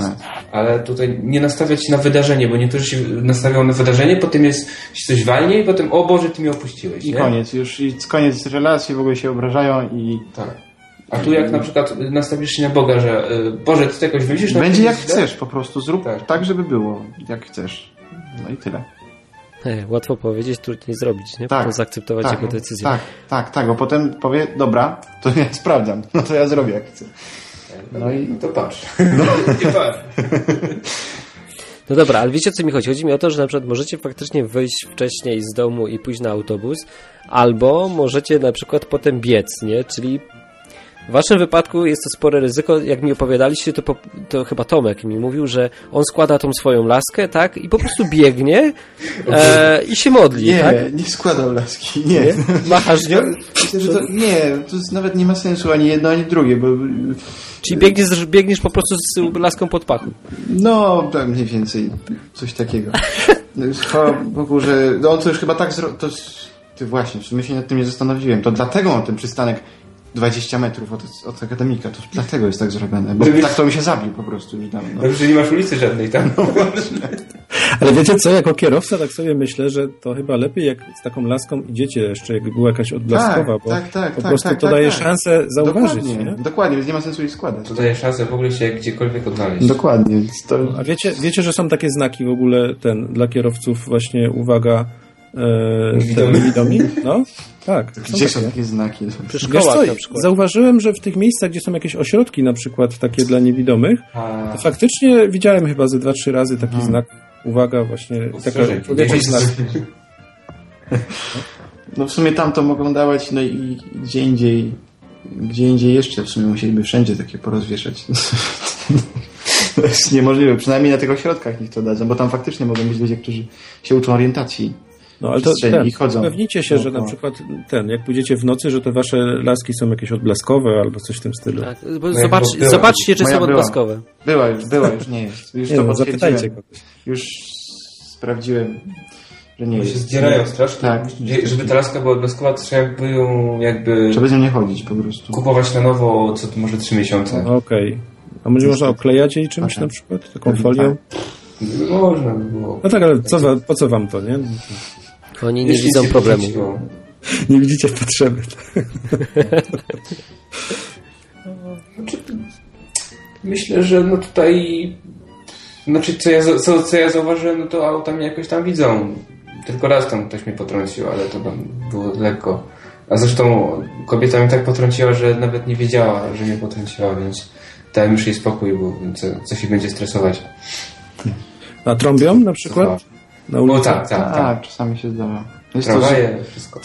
Ale tutaj nie nastawiać się na wydarzenie, bo niektórzy się nastawiają na wydarzenie, potem jest się coś walnie i potem, o Boże, Ty mnie opuściłeś.
I
nie?
koniec, już i koniec relacji, w ogóle się obrażają i
Tak. A tu jak na przykład nastawisz się na Boga, że y, Boże, Ty to jakoś wymyślisz... na
będzie jak chcesz, po prostu zrób
Tak.
tak. żeby było, jak chcesz. No i tyle.
He, łatwo powiedzieć, trudniej zrobić, nie?
Tak.
Potem zaakceptować
tak,
jego decyzję.
Tak, tak, tak, bo potem powie, dobra, to ja *laughs* sprawdzam, no to ja zrobię jak chcę.
No i no to patrz. No. *laughs* Nie patrz. *laughs*
No dobra, ale wiecie o co mi chodzi? Chodzi mi o to, że na przykład możecie faktycznie wyjść wcześniej z domu i pójść na autobus, albo możecie na przykład potem biec, nie? Czyli W waszym wypadku jest to spore ryzyko. Jak mi opowiadaliście, to, po, to chyba Tomek mi mówił, że on składa tą swoją laskę, tak? I po prostu biegnie *laughs* e, i się modli,
Nie,
tak?
nie składał laski, nie.
Nie? Machasz nią?
Myślę, że to nie, to nawet nie ma sensu ani jedno, ani drugie, bo
Czyli biegniesz, biegniesz po prostu z laską pod pachą.
no, tak mniej więcej coś takiego. *laughs* No, Chwała Bogu, że no, on to już chyba tak zro... to Ty właśnie, w sumie się nad tym nie zastanowiłem. To dlatego mam ten przystanek 20 metrów od, od akademika. To dlatego jest tak zrobione. Bo
Żebyś-
tak to mi się zabił po prostu już dawno.
Dobrze, że nie masz ulicy żadnej tam. *laughs*
Ale wiecie co, jako kierowca tak sobie myślę, że to chyba lepiej jak z taką laską idziecie jeszcze, jakby była jakaś odblaskowa,
Tak,
bo
tak, tak,
po
tak,
prostu
tak,
to
tak,
daje
tak.
szansę zauważyć,
Dokładnie,
nie?
dokładnie, więc nie ma sensu ich składać.
To daje szansę w ogóle się gdziekolwiek odnaleźć.
Dokładnie, więc to...
A wiecie, wiecie, że są takie znaki w ogóle ten dla kierowców właśnie uwaga e,
Niewidomi.
te niewidomi? No, *laughs* tak.
Gdzie są
takie.
takie znaki?
Przy szkołach
co,
na przykład.
zauważyłem, że w tych miejscach, gdzie są jakieś ośrodki na przykład takie dla niewidomych,
A,
to faktycznie widziałem chyba ze dwa, trzy razy taki znak uwaga właśnie, taka
ostrzeżenie.
człowieczий znak.
No w sumie tam to mogą dawać, no i gdzie indziej, gdzie indziej jeszcze w sumie musieliby wszędzie takie porozwieszać. To jest niemożliwe, przynajmniej na tych ośrodkach niech to dadzą, bo tam faktycznie mogą być ludzie, którzy się uczą orientacji.
No ale to
i chodzą.
upewnijcie się, że na przykład ten, jak pójdziecie w nocy, że te wasze laski są jakieś odblaskowe albo coś w tym stylu.
Tak, bo
Moja
zobacz,
była.
zobaczcie, czy są
była.
odblaskowe.
Była już, była już, nie jest. Już
Nie
to
no, zapytajcie kogoś.
Już sprawdziłem, że nie
Bo
jest.
się zdzierają strasznie.
Tak.
Że- Żeby ta laska była odblaskowa, to trzeba by ją jakby
Trzeba z nią nie chodzić po prostu.
kupować na nowo co może 3 miesiące.
Okej. A może można oklejać jej czymś
Aha.
na przykład? Taką folią?
Można by było.
No tak, ale co, po co wam to, nie?
Oni nie
Jeśli
widzą problemu.
powróciło.
Nie widzicie potrzeby. *laughs*
Myślę, że no tutaj znaczy co ja, co, co ja zauważyłem, no to auta mnie jakoś tam widzą. Tylko raz tam ktoś mnie potrącił, ale to tam było lekko. A zresztą kobieta mnie tak potrąciła, że nawet nie wiedziała, że mnie potrąciła, więc dałem już jej spokój, bo co, co się będzie stresować.
A trąbią na przykład? Na
No
ulicy?
tak, tak, tak.
Tak, czasami się zdarza. Jest to, że...
Tramwaje, wszystko.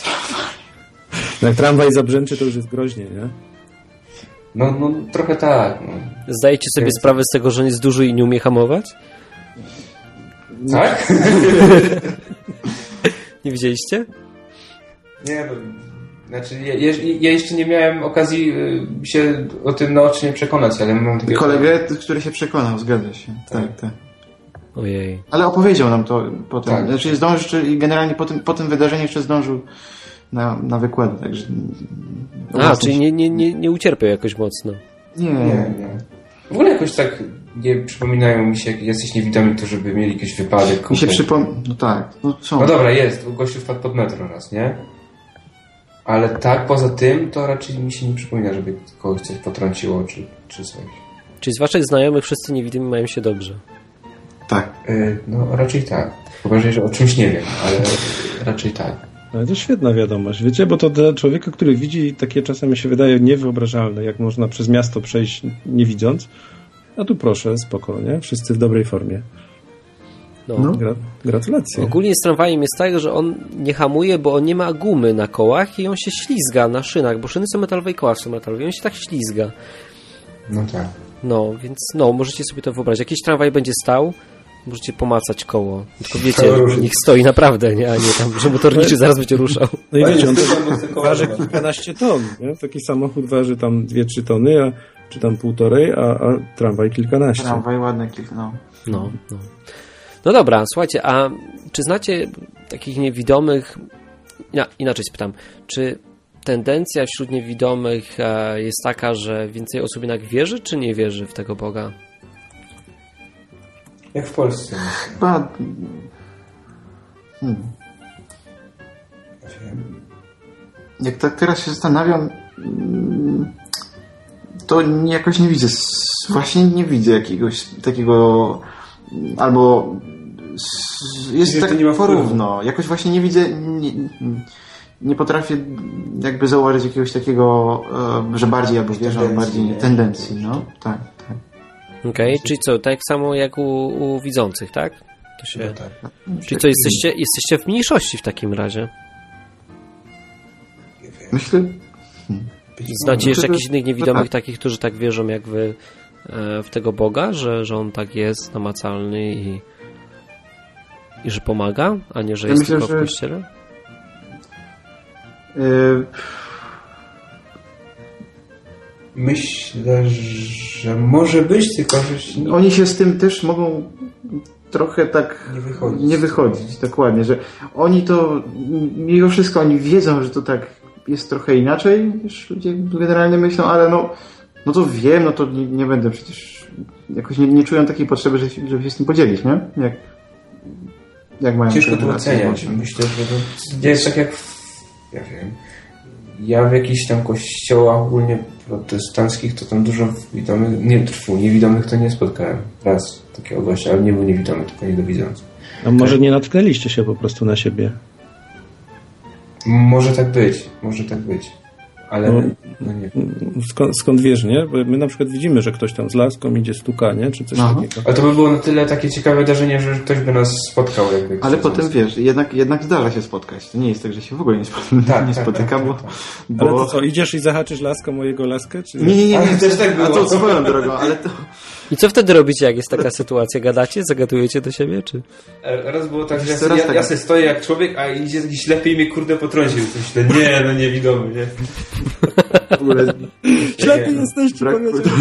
*laughs*
Jak tramwaj zabrzęczy, to już jest groźnie, nie?
No, no trochę tak. No.
Zdajecie sobie sprawę z tego, że on jest duży i nie umie hamować? *laughs*
Tak? *laughs*
Nie widzieliście?
Nie, no, znaczy ja, ja, jeszcze nie miałem okazji y, się o tym naocznie przekonać, ale mam takiego...
Kolegę, który się przekonał, zgadza się. Tak, tak.
Ojej.
Ale opowiedział nam to potem.
Tak.
Znaczy zdążył, jeszcze- i generalnie po tym, po tym wydarzeniu jeszcze zdążył na, na wykłady, także...
A, czyli nie, nie, nie, nie ucierpiał jakoś mocno.
Nie,
Nie, nie. W ogóle jakoś tak nie przypominają mi się, jak jacyś niewidomi, to żeby mieli jakiś wypadek.
Mi się przypomina... No tak, no są.
No dobra, jest, gościu wpadł pod metro raz, nie? Ale tak, poza tym, to raczej mi się nie przypomina, żeby kogoś coś potrąciło, czy, czy coś.
Czyli z waszych znajomych wszyscy niewidomi mają się dobrze.
Tak.
Y, no raczej tak. Chyba, że o czymś nie wiem, ale raczej tak.
Ale to świetna wiadomość, wiecie, bo to dla człowieka, który widzi, takie czasem mi się wydaje niewyobrażalne, jak można przez miasto przejść nie widząc. A tu proszę, spokojnie, wszyscy w dobrej formie.
No.
No.
Gra gratulacje.
Ogólnie z tramwajem jest tak, że on nie hamuje, bo on nie ma gumy na kołach i on się ślizga na szynach, bo szyny są metalowe i koła są metalowe i on się tak ślizga.
No tak.
No, więc no, możecie sobie to wyobrazić. Jakiś tramwaj będzie stał, możecie pomacać koło. Tylko wiecie, niech stoi naprawdę, nie? A nie tam, że motorniczy zaraz będzie ruszał. *laughs*
No i wiecie, on waży kilkanaście ton, nie? Taki samochód waży tam 2-3 tony, a, czy tam półtorej, a, a tramwaj kilkanaście.
Tramwaj ładne kilka, no.
No, no. No dobra, słuchajcie, a czy znacie takich niewidomych... Ja, inaczej spytam, czy tendencja wśród niewidomych e, jest taka, że więcej osób jednak wierzy, czy nie wierzy w tego Boga?
Jak w Polsce.
Chyba... Hmm. Jak tak teraz się zastanawiam, mm, to jakoś nie widzę, właśnie nie widzę jakiegoś takiego, mm, albo jest
to
tak
nie ma wpływu.
porówno. Jakoś właśnie nie widzę, nie, nie potrafię jakby zauważyć jakiegoś takiego, e, że bardziej albo wierzę, albo
Tendencji,
bardziej
nie?
tendencji, no. Tak,
Okej, czyli co, tak samo jak u, u widzących, tak? To się...
No tak.
Czyli co, jesteście, jesteście w mniejszości w takim razie?
Myślę, hmm.
Znacie jeszcze jakichś innych niewidomych,
tak.
takich, którzy tak wierzą jak wy e, w tego Boga, że, że on tak jest namacalny i, i że pomaga, a nie, że
Ja
jest
myślę,
tylko w
że-
kościele?
Yy,
Myślę, że może być, tylko że
Oni się z tym też mogą trochę tak
nie wychodzi.
nie wychodzić, dokładnie, że oni to, mimo wszystko oni wiedzą, że to tak jest trochę inaczej niż ludzie generalnie myślą, ale no, no to wiem, no to nie, nie będę przecież, jakoś nie, nie czują takiej potrzeby, żeby, się- żeby się z tym podzielić, nie? Jak, jak mają
Ciężko to oceniać. Myślę, że to jest tak jak ja wiem, ja w jakichś tam kościołach ogólnie protestanckich to tam dużo widomych, nie trwu, niewidomych to nie spotkałem. Raz takiego gościa, ale nie był niewidomy, tylko niedowidzący.
A może nie natknęliście się po prostu na siebie?
Może tak być, może tak być. Ale
No.
no, nie wiem.
Skąd, skąd wiesz, nie? Bo my na przykład widzimy, że ktoś tam z laską idzie, stuka, nie? Czy coś
Aha.
takiego.
Ale to by było na tyle takie ciekawe wydarzenie, że ktoś by nas spotkał. Jakby
Ale potem
nas-
wiesz, jednak, jednak zdarza się spotkać. To nie jest tak, że się w ogóle nie, spo, *laughs*
Tak,
nie
tak,
spotyka,
tak,
bo,
tak, tak.
Ale
bo...
to co, idziesz i zahaczysz laską mojego laskę? Czy...
Nie, nie, nie,
Ale
nie,
też tak
A
było.
to swoją drogą, ale to...
I co wtedy robicie, jak jest taka sytuacja? Gadacie? Zagadujecie do siebie, czy?
E, Raz było tak, że ja, ja,
tak.
ja sobie stoję jak człowiek, a idzie jakiś ślepy i mnie kurde potrącił. Myślę, nie, no niewidomy, nie? *laughs*
Ślepy jesteś, ci
brak...
powiedział.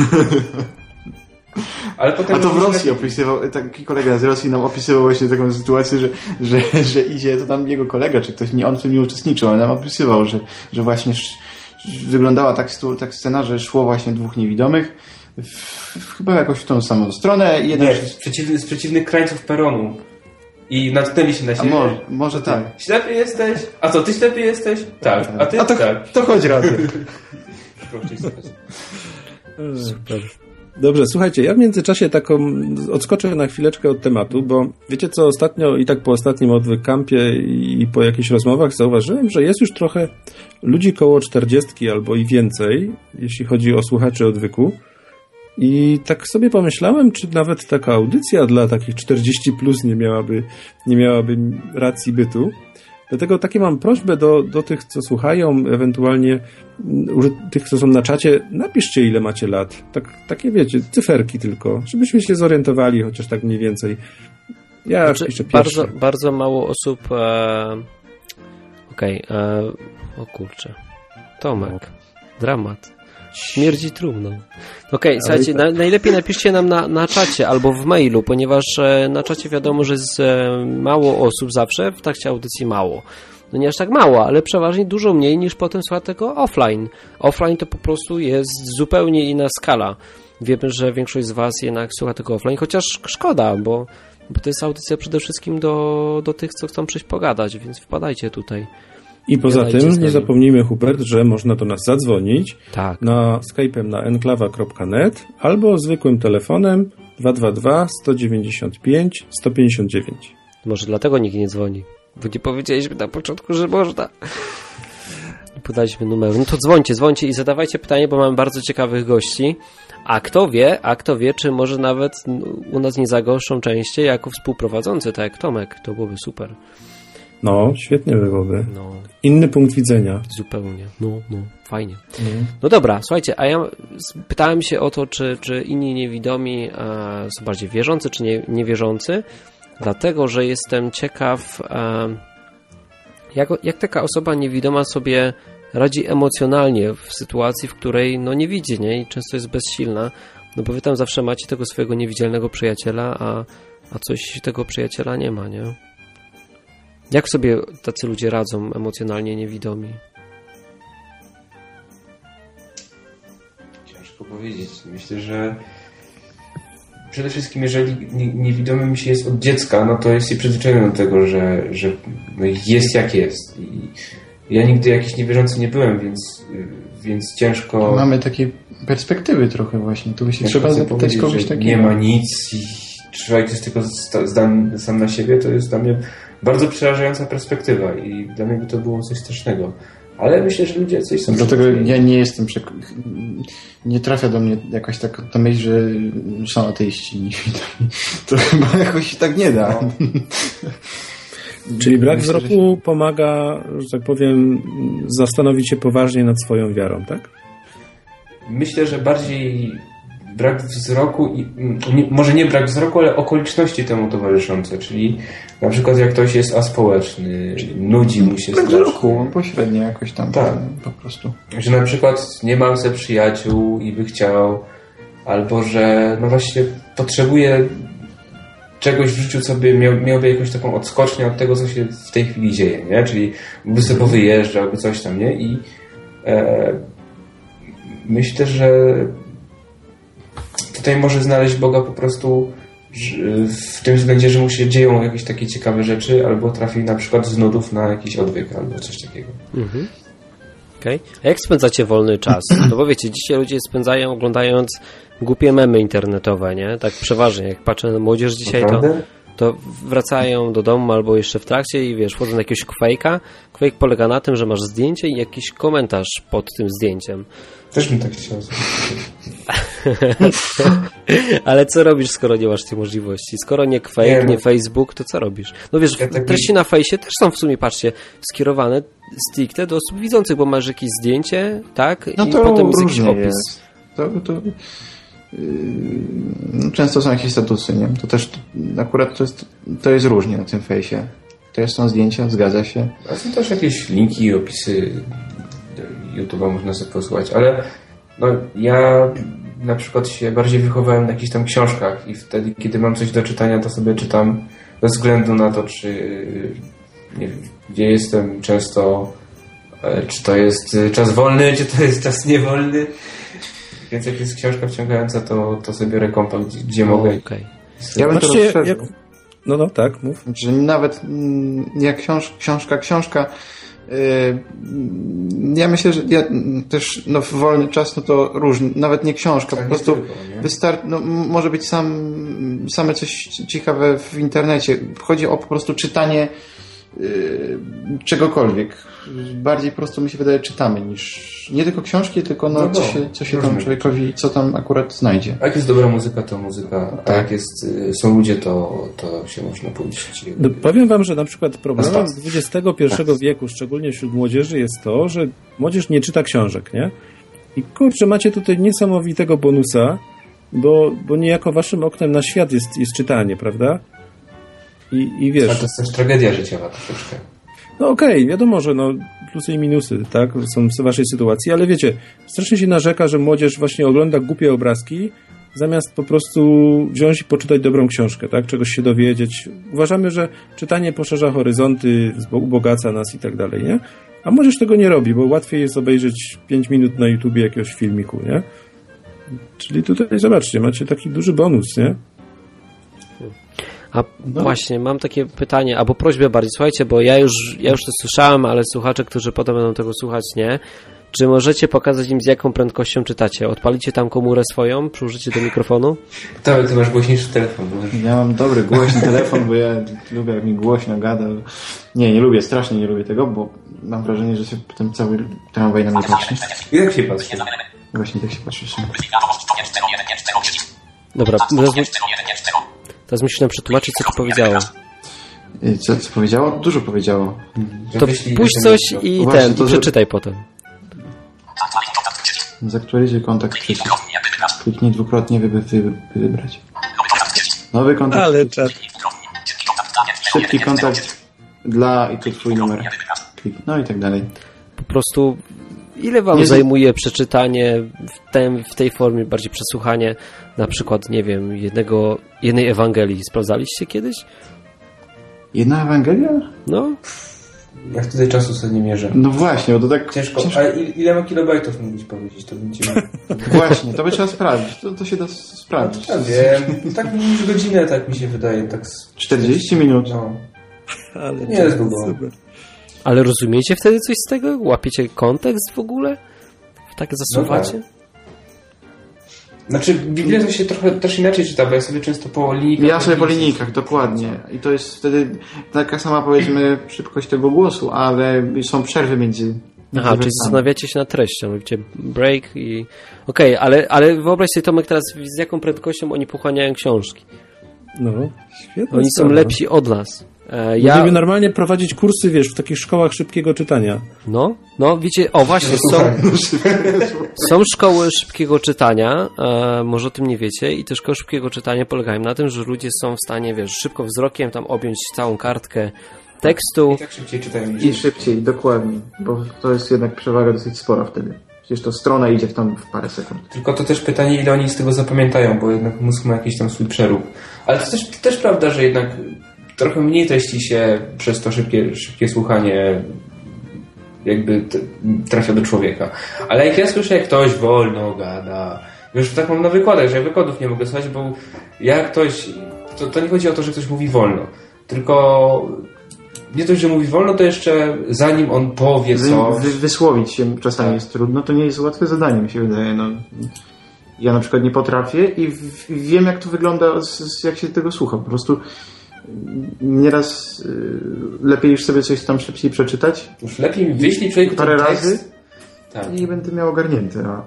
Ale potem
A to w Rosji opisywał, taki kolega z Rosji nam opisywał właśnie taką sytuację, że, że, że idzie, to tam jego kolega, czy ktoś, nie on w tym nie uczestniczył, ale nam opisywał, że, że właśnie sz, wyglądała tak, stu- tak scena, że szło właśnie dwóch niewidomych, chyba jakoś w tą samą stronę jeden...
Nie, z, przeciwny, z przeciwnych krańców peronu. I natknęli się na
A
siebie.
może, może tak.
Ślepy jesteś? A co, ty ślepy jesteś? Tak. A ty?
A to,
tak.
to chodź razem. *laughs*
Super.
Dobrze, słuchajcie, ja w międzyczasie taką odskoczę na chwileczkę od tematu, bo wiecie co, ostatnio i tak po ostatnim odwykampie i po jakichś rozmowach zauważyłem, że jest już trochę ludzi koło 40 albo i więcej, jeśli chodzi o słuchaczy odwyku. I tak sobie pomyślałem, czy nawet taka audycja dla takich 40 plus nie miałaby, nie miałaby racji bytu. Dlatego takie mam prośbę do, do tych, co słuchają, ewentualnie mm, tych, co są na czacie, napiszcie ile macie lat. Tak, takie wiecie, cyferki tylko, żebyśmy się zorientowali, chociaż tak mniej więcej. Ja
Znaczy,
piszę pierwszy.
bardzo, bardzo mało osób. E... Okej, e... o kurczę. Tomek. Dramat. Śmierdzi trumną. Okej, słuchajcie,
tak.
na, najlepiej napiszcie nam na, na czacie albo w mailu, ponieważ e, na czacie wiadomo, że jest e, mało osób zawsze, w trakcie audycji mało. No nie aż tak mało, ale przeważnie dużo mniej niż potem słucha tego offline. Offline to po prostu jest zupełnie inna skala. Wiemy, że większość z Was jednak słucha tego offline, chociaż szkoda, bo, bo to jest audycja przede wszystkim do, do tych, co chcą przyjść pogadać, więc wpadajcie tutaj.
I poza tym nie zapomnijmy, Hubert, że można do nas zadzwonić
Tak.
na Skype'em na enklawa.net albo zwykłym telefonem 222 195 159.
Może dlatego nikt nie dzwoni. Bo nie powiedzieliśmy na początku, że można. Podaliśmy numeru. No to dzwońcie, dzwońcie i zadawajcie pytanie, bo mamy bardzo ciekawych gości. A kto wie, a kto wie, czy może nawet u nas nie zagoszczą częściej jako współprowadzący, tak jak Tomek. To byłoby super.
No, świetnie byłoby.
No,
Inny punkt widzenia.
zupełnie. No, no, fajnie. No dobra, słuchajcie, a ja pytałem się o to, czy, czy inni niewidomi e, są bardziej wierzący, czy nie, niewierzący, dlatego, że jestem ciekaw, e, jak, jak taka osoba niewidoma sobie radzi emocjonalnie w sytuacji, w której no nie widzi, nie? I często jest bezsilna, no bo wy tam zawsze macie tego swojego niewidzialnego przyjaciela, a, a coś tego przyjaciela nie ma, nie? Jak sobie tacy ludzie radzą emocjonalnie niewidomi?
Ciężko powiedzieć. Myślę, że przede wszystkim, jeżeli nie- niewidomy mi się jest od dziecka, no to jest się przyzwyczajony do tego, że, że no jest jak jest. I ja nigdy jakiś niewierzący nie byłem, więc, więc ciężko.
Mamy takie perspektywy trochę właśnie. Tu by się trzeba zapytać kogoś
że
takiego.
Nie ma nic i człowiek jest tylko zdany sam na siebie, to jest dla mnie bardzo przerażająca perspektywa i dla mnie by to było coś strasznego. Ale myślę, że ludzie coś są
Dlatego ja nie jestem. Nie trafia do mnie jakaś taka ta myśl, że są ateiści. *laughs* To chyba jakoś tak nie da. *laughs*
Czyli brak
Myślę, że
wzroku pomaga, że tak powiem, zastanowić się poważnie nad swoją wiarą, tak?
myślę, że bardziej brak wzroku i nie, może nie brak wzroku, ale okoliczności temu towarzyszące, czyli na przykład jak ktoś jest aspołeczny, nudzi mu się
Brak
strasznie.
wzroku, pośrednio jakoś tam.
Tak.
Po prostu.
Że na przykład nie ma ze przyjaciół i by chciał, albo że no właśnie potrzebuje czegoś w życiu, co by miał, miałby jakąś taką odskocznię od tego, co się w tej chwili dzieje, nie? Czyli by sobie powyjeżdżał, by coś tam, nie? I e, myślę, że tutaj może znaleźć Boga po prostu w tym względzie, że mu się dzieją jakieś takie ciekawe rzeczy, albo trafi na przykład z nudów na jakiś odwyk, albo coś takiego.
Mhm. Okej. A jak spędzacie wolny czas? *clears throat* No bo wiecie, dzisiaj ludzie spędzają oglądając głupie memy internetowe, nie? Tak przeważnie, jak patrzę na młodzież dzisiaj, to, to wracają do domu albo jeszcze w trakcie i wiesz, wchodzą na jakiegoś Quake'a. Quake polega na tym, że masz zdjęcie i jakiś komentarz pod tym zdjęciem.
Też bym tak chciał. *laughs*
Ale co robisz, skoro nie masz tej możliwości? Skoro nie Quake,
Nie,
nie. Facebook, to co robisz? No wiesz,
Ja tak
treści na fejsie też są w sumie, patrzcie, skierowane stricte do osób widzących, bo masz jakieś zdjęcie, tak?
No
I
to
potem jest jakiś opis.
jest. To, to, yy, no często są jakieś statusy, nie? To też akurat to jest, to jest różnie na tym fejsie. To jest są zdjęcia, zgadza się.
A są też jakieś linki i opisy YouTube'a można sobie posłuchać, ale no, ja na przykład się bardziej wychowałem na jakichś tam książkach i wtedy, kiedy mam coś do czytania, to sobie czytam bez względu na to, czy nie wiem, gdzie jestem często, e, czy to jest czas wolny, czy to jest czas niewolny. Więc jak jest książka wciągająca, to, to sobie biorę kompa, gdzie, gdzie mogę.
Okej.
Ja bym to
Patrzcie,
rozszerzył.
jak... No, no, tak, mów.
Że nawet mm, jak książ, książka, książka ja myślę, że ja mm, też no, w wolny czas no to różnie, nawet nie książka,
Tak,
po prostu wystar- no, może być sam, same coś ciekawe w internecie. Chodzi o po prostu czytanie yy, czegokolwiek. Bardziej po prostu mi się wydaje czytamy niż nie tylko książki, tylko no,
No
co
bo,
się, co się tam człowiekowi, co tam akurat znajdzie.
A jak jest dobra muzyka, to muzyka, a
Tak.
jak jest, y, są ludzie, to, to się można pójść.
No, powiem wam, że na przykład problemem
Na
XXI wieku, szczególnie wśród młodzieży, jest to, że młodzież nie czyta książek, nie? I kurczę, macie tutaj niesamowitego bonusa, bo, bo niejako waszym oknem na świat jest, jest czytanie, prawda? I, i wiesz,
to jest też tragedia życiowa troszeczkę.
no okej, wiadomo, że no, plusy i minusy, tak, są w waszej sytuacji, ale wiecie, strasznie się narzeka, że młodzież właśnie ogląda głupie obrazki, zamiast po prostu wziąć i poczytać dobrą książkę, tak, czegoś się dowiedzieć. Uważamy, że czytanie poszerza horyzonty, ubogaca nas i tak dalej, nie? A młodzież tego nie robi, bo łatwiej jest obejrzeć 5 minut na YouTubie jakiegoś filmiku, nie? Czyli tutaj, zobaczcie, macie taki duży bonus, nie?
A właśnie, mam takie pytanie, albo prośbę bardziej. Słuchajcie, bo ja już, ja już to słyszałem, ale słuchacze, którzy potem będą tego słuchać, nie. Czy możecie pokazać im, z jaką prędkością czytacie? Odpalicie tam komórę swoją przy użyciu do mikrofonu?
To, ty masz głośniejszy telefon. Bo...
Ja mam dobry, głośny telefon, bo ja lubię, jak mi głośno gada. Nie, nie lubię, strasznie nie lubię tego, bo mam wrażenie, że się potem cały tramwaj na mnie patrzy.
I tak się patrzy.
Właśnie tak się patrzy.
Dobra, mu- teraz musisz nam przetłumaczyć, co to powiedziało.
Y, Co, co powiedziało? Dużo powiedziało.
To puść coś i
Właśnie,
ten,
to
i
że-
przeczytaj potem.
Zaktualizuj kontakt. Kliknij dwukrotnie, wy, wybrać. Nowy kontakt.
Ale czat.
Szybki kontakt dla i tu twój numer. Klik. No i tak dalej.
Po prostu, ile wam
Nie z-
zajmuje przeczytanie w, tem, w tej formie, bardziej przesłuchanie, na przykład, nie wiem, jednego, jednej Ewangelii? Sprawdzaliście kiedyś?
Jedna Ewangelia?
No,
Ja wtedy czasu sobie nie mierzę.
No właśnie, bo to tak
Ciężko.
ciężko.
A il- ile ma kilobajtów mógłbyś powiedzieć? To będzie... *laughs*
Właśnie, to by trzeba sprawdzić. To, to się da sprawdzić.
Ja wiem. Tak już godzinę, tak mi się wydaje. Tak z...
40 minut.
No.
Ale
Nie jest długo.
super.
Ale rozumiecie wtedy coś z tego? Łapiecie kontekst w ogóle? Tak zasuwacie?
Znaczy, Biblia to się trochę też inaczej czyta, bo ja sobie często po linijkach...
Ja sobie po linijkach, dokładnie. I to jest wtedy taka sama, powiedzmy, szybkość tego głosu, ale są przerwy między.
Aha, czyli zastanawiacie się nad treścią, robicie break i... Okej, ale, ale wyobraź sobie Tomek teraz, z jaką prędkością oni pochłaniają książki.
No, świetnie.
Oni są lepsi od nas.
E, ja... Możemy normalnie prowadzić kursy, wiesz, w takich szkołach szybkiego czytania.
No, no, wiecie, o właśnie, są, są szkoły szybkiego czytania, e, może o tym nie wiecie, i te szkoły szybkiego czytania polegają na tym, że ludzie są w stanie, wiesz, szybko wzrokiem tam objąć całą kartkę tekstu.
I tak szybciej czytają.
I szybciej, dokładnie, bo to jest jednak przewaga dosyć spora wtedy. Przecież to strona idzie w tam w parę sekund.
Tylko to też pytanie, ile oni z tego zapamiętają, bo jednak mózg ma jakiś tam swój przerób. Ale to też, to też prawda, że jednak trochę mniej treści się przez to szybkie, szybkie słuchanie jakby trafia do człowieka. Ale jak ja słyszę, jak ktoś wolno gada, już tak mam na wykładach, że ja wykładów nie mogę słuchać, bo jak ktoś, to, to nie chodzi o to, że ktoś mówi wolno, tylko nie dość, że mówi wolno, to jeszcze zanim on powie co...
Wy, wysłowić się czasami tak. jest trudno, to nie jest łatwe zadanie, mi się wydaje. No. Ja na przykład nie potrafię i wiem, jak to wygląda, jak się tego słucha. Po prostu nieraz y, lepiej już sobie coś tam szybciej przeczytać.
Już lepiej wyślij człowieku
parę razy tak. i będę miał ogarnięte. A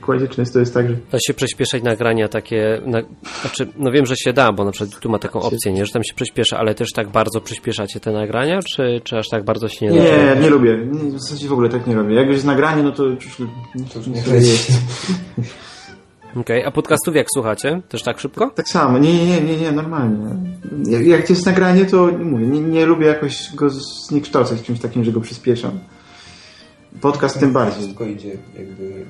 kładzie często jest tak, że...
Da się przyspieszać nagrania takie... Na, znaczy, no wiem, że się da, bo na przykład tu ma taką opcję, nie, że tam się przyspiesza, ale też tak bardzo przyspieszacie te nagrania, czy, czy aż tak bardzo się nie da?
Nie, nie lubię. W zasadzie w ogóle tak nie robię. Jak już jest nagranie, no to już, to już nie, nie jest. *laughs*
Okej, okay. a podcastów jak słuchacie? Też tak szybko?
Tak samo, nie, nie, nie, nie, normalnie. Jak jest nagranie, to mówię, nie, nie lubię jakoś go zniekształcać czymś takim, że go przyspieszam. Podcast tym bardziej.
Wszystko idzie jakby...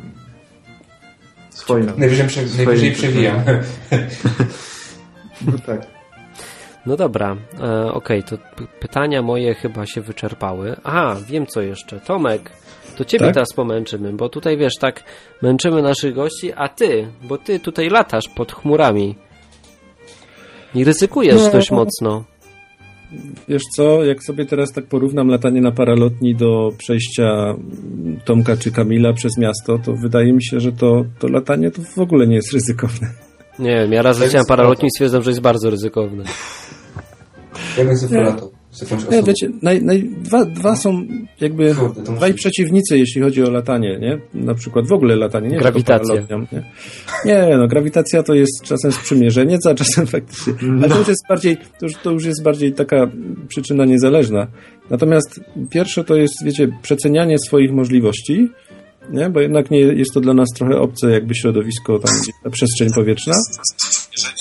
Swoim.
Najwyżej, prze, najwyżej przewijam. *laughs* *laughs*
no tak.
No dobra, e, okej, okay, to pytania moje chyba się wyczerpały. Aha, wiem co jeszcze. Tomek, to ciebie tak? teraz pomęczymy, bo tutaj wiesz, tak męczymy naszych gości, a ty, bo ty tutaj latasz pod chmurami. I ryzykujesz no, dość mocno.
Wiesz co, jak sobie teraz tak porównam latanie na paralotni do przejścia Tomka czy Kamila przez miasto, to wydaje mi się, że to, to latanie to w ogóle nie jest ryzykowne.
Nie wiem, ja raz leciałem paralotni i stwierdzam, że jest bardzo ryzykowne.
Ja bym sobie latał
Nie, wiecie, naj, naj, dwa, dwa są jakby Kurde, dwaj przeciwnicy, jeśli chodzi o latanie, nie? Na przykład w ogóle latanie, nie?
Grawitacja.
Nie? nie, no grawitacja to jest czasem sprzymierzenie, a czasem faktycznie. Ale to już jest bardziej, to już, to już jest bardziej taka przyczyna niezależna. Natomiast pierwsze to jest, wiecie, przecenianie swoich możliwości, nie? Bo jednak nie jest to dla nas trochę obce jakby środowisko, tam przestrzeń powietrzna.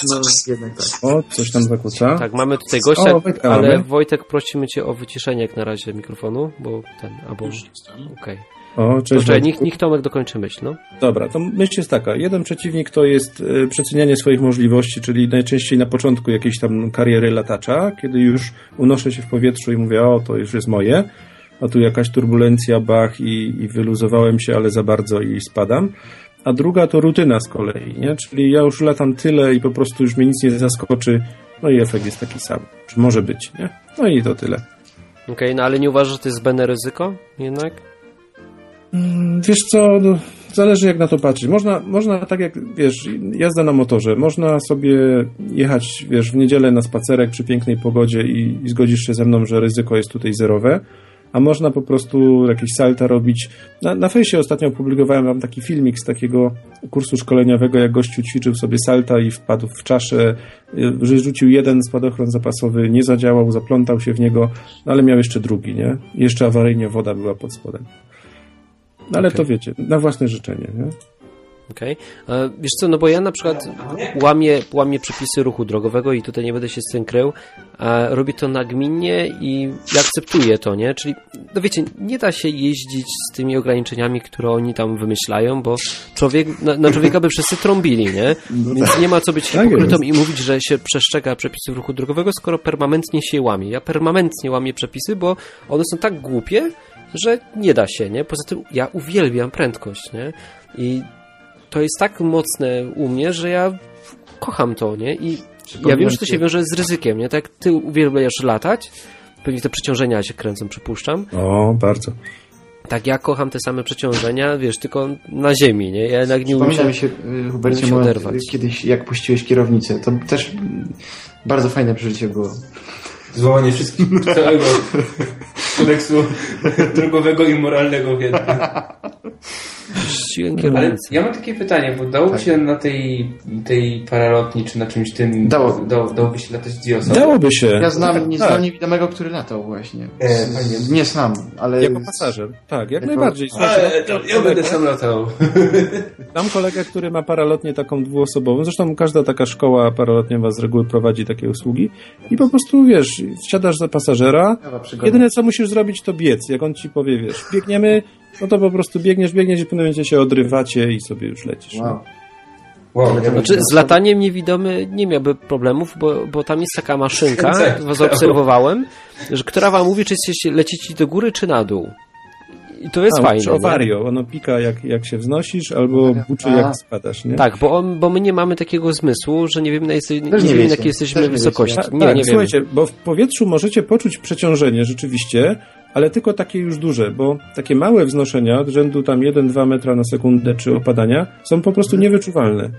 No, jednak tak. O, coś tam zakłóca.
Tak, mamy tutaj gościa, o, Wojtek, ale mamy. Wojtek prosimy cię o wyciszenie jak na razie mikrofonu, bo ten, albo... Okej. Okay. O, cześć. Dobrze, niech, niech Tomek dokończy myśl, no.
Dobra, to myśl jest taka. Jeden przeciwnik to jest y, przecenianie swoich możliwości, czyli najczęściej na początku jakiejś tam kariery latacza, kiedy już unoszę się w powietrzu i mówię, o, to już jest moje, a tu jakaś turbulencja, bach i, i wyluzowałem się, ale za bardzo i spadam a druga to rutyna z kolei, nie? Czyli ja już latam tyle i po prostu już mnie nic nie zaskoczy, no i efekt jest taki sam. Czy może być, nie? No i to tyle.
Okej, okay, no ale nie uważasz, że to jest zbędne ryzyko jednak?
Mm, wiesz co, no, zależy jak na to patrzeć. Można, można tak jak, wiesz, jazda na motorze, można sobie jechać, wiesz, w niedzielę na spacerek przy pięknej pogodzie i, i zgodzisz się ze mną, że ryzyko jest tutaj zerowe, a można po prostu jakieś salta robić. Na, na fejsie ostatnio opublikowałem wam taki filmik z takiego kursu szkoleniowego, jak gościu ćwiczył sobie salta i wpadł w czaszę, że rzucił jeden spadochron zapasowy, nie zadziałał, zaplątał się w niego, no ale miał jeszcze drugi, nie? Jeszcze awaryjnie woda była pod spodem. No ale okay. to wiecie, na własne życzenie, nie?
Okej. Okay. Wiesz co, no bo ja na przykład łamię, łamię przepisy ruchu drogowego i tutaj nie będę się z tym krył. Robię to nagminnie i akceptuję to, nie? Czyli, no wiecie, nie da się jeździć z tymi ograniczeniami, które oni tam wymyślają, bo człowiek, na, na człowieka by wszyscy trąbili, nie? No Więc tak. nie ma co być tak hipokrytą i mówić, że się przestrzega przepisów ruchu drogowego, skoro permanentnie się łamie. Ja permanentnie łamię przepisy, bo one są tak głupie, że nie da się, nie? Poza tym ja uwielbiam prędkość, nie? I to jest tak mocne u mnie, że ja kocham to, nie? I ja wiem, że to się wiąże z ryzykiem, nie? Tak jak ty uwielbiasz latać, pewnie te przeciążenia się kręcą, przypuszczam.
O, bardzo.
Tak, ja kocham te same przeciążenia, wiesz, tylko na ziemi, nie? Ja jednak nie
umiem mi się, y, Hubercie, się oderwać. kiedyś jak puściłeś kierownicę, to też bardzo fajne przeżycie było.
Złamanie wszystkich *laughs* całego kodeksu drogowego i moralnego w jednym. Ale ja mam takie pytanie, bo dałoby się na tej, tej paralotni, czy na czymś tym,
Dało.
da, dałoby się latać dwie osoby?
Dałoby się.
Ja znam, nie znam
tak,
niewidomego, który latał właśnie.
E,
Z-
fajnie.
Nie znam, ale...
jako pasażer. Tak, jak
Jako-
najbardziej. Słuchajcie,
Ale to ja będę sam latał. *laughs*
Mam kolegę, który ma paralotnię taką dwuosobową. Zresztą każda taka szkoła paralotniowa z reguły prowadzi takie usługi. I po prostu, wiesz, wsiadasz za pasażera. Jedyne, co musisz zrobić, to biec. Jak on ci powie, wiesz, biegniemy, no to po prostu biegniesz, biegniesz i w pewnym momencie się odrywacie i sobie już lecisz. no.
Wow.
Wow, ja.
Znaczy, z lataniem niewidomy nie miałby problemów, bo, bo tam jest taka maszynka, *laughs* zaobserwowałem, że, która wam mówi, czy jesteście, lecicie do góry, czy na dół. I to jest
A,
fajne.
czy owario. Ono pika, jak, jak się wznosisz, albo buczy,
A.
jak spadasz, nie?
Tak, bo, on, bo my nie mamy takiego zmysłu, że nie wiemy, na, jest, nie,
nie
wiemy, na jakiej jesteśmy
Też nie
wysokości.
wiecie.
Nie,
tak,
nie wiemy.
słuchajcie, bo w powietrzu możecie poczuć przeciążenie rzeczywiście, ale tylko takie już duże, bo takie małe wznoszenia, od rzędu tam 1-2 metra na sekundę czy opadania, są po prostu niewyczuwalne.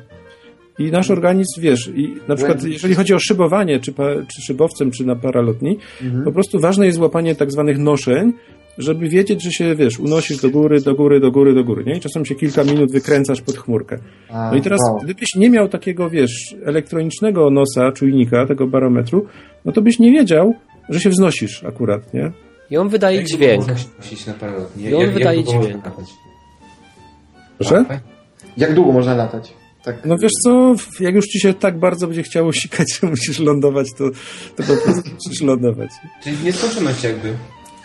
I nasz organizm, wiesz, i na przykład jeżeli chodzi o szybowanie, czy, pa, czy szybowcem, czy na paralotni,
Mhm.
po prostu ważne jest złapanie tak zwanych noszeń, żeby wiedzieć, że się, wiesz, unosisz do góry, do góry, do góry, do góry, nie? I czasem się kilka minut wykręcasz pod chmurkę. No i teraz, gdybyś nie miał takiego, wiesz, elektronicznego nosa, czujnika, tego barometru, no to byś nie wiedział, że się wznosisz akurat, nie?
I on wydaje
Jak
dźwięk. I on wydaje
długo można
dźwięk.
Proszę?
A,
Jak długo można latać? Tak.
No wiesz co, jak już ci się tak bardzo będzie chciało sikać, że musisz lądować, to, to po prostu musisz lądować.
Czyli nieskończoność jakby.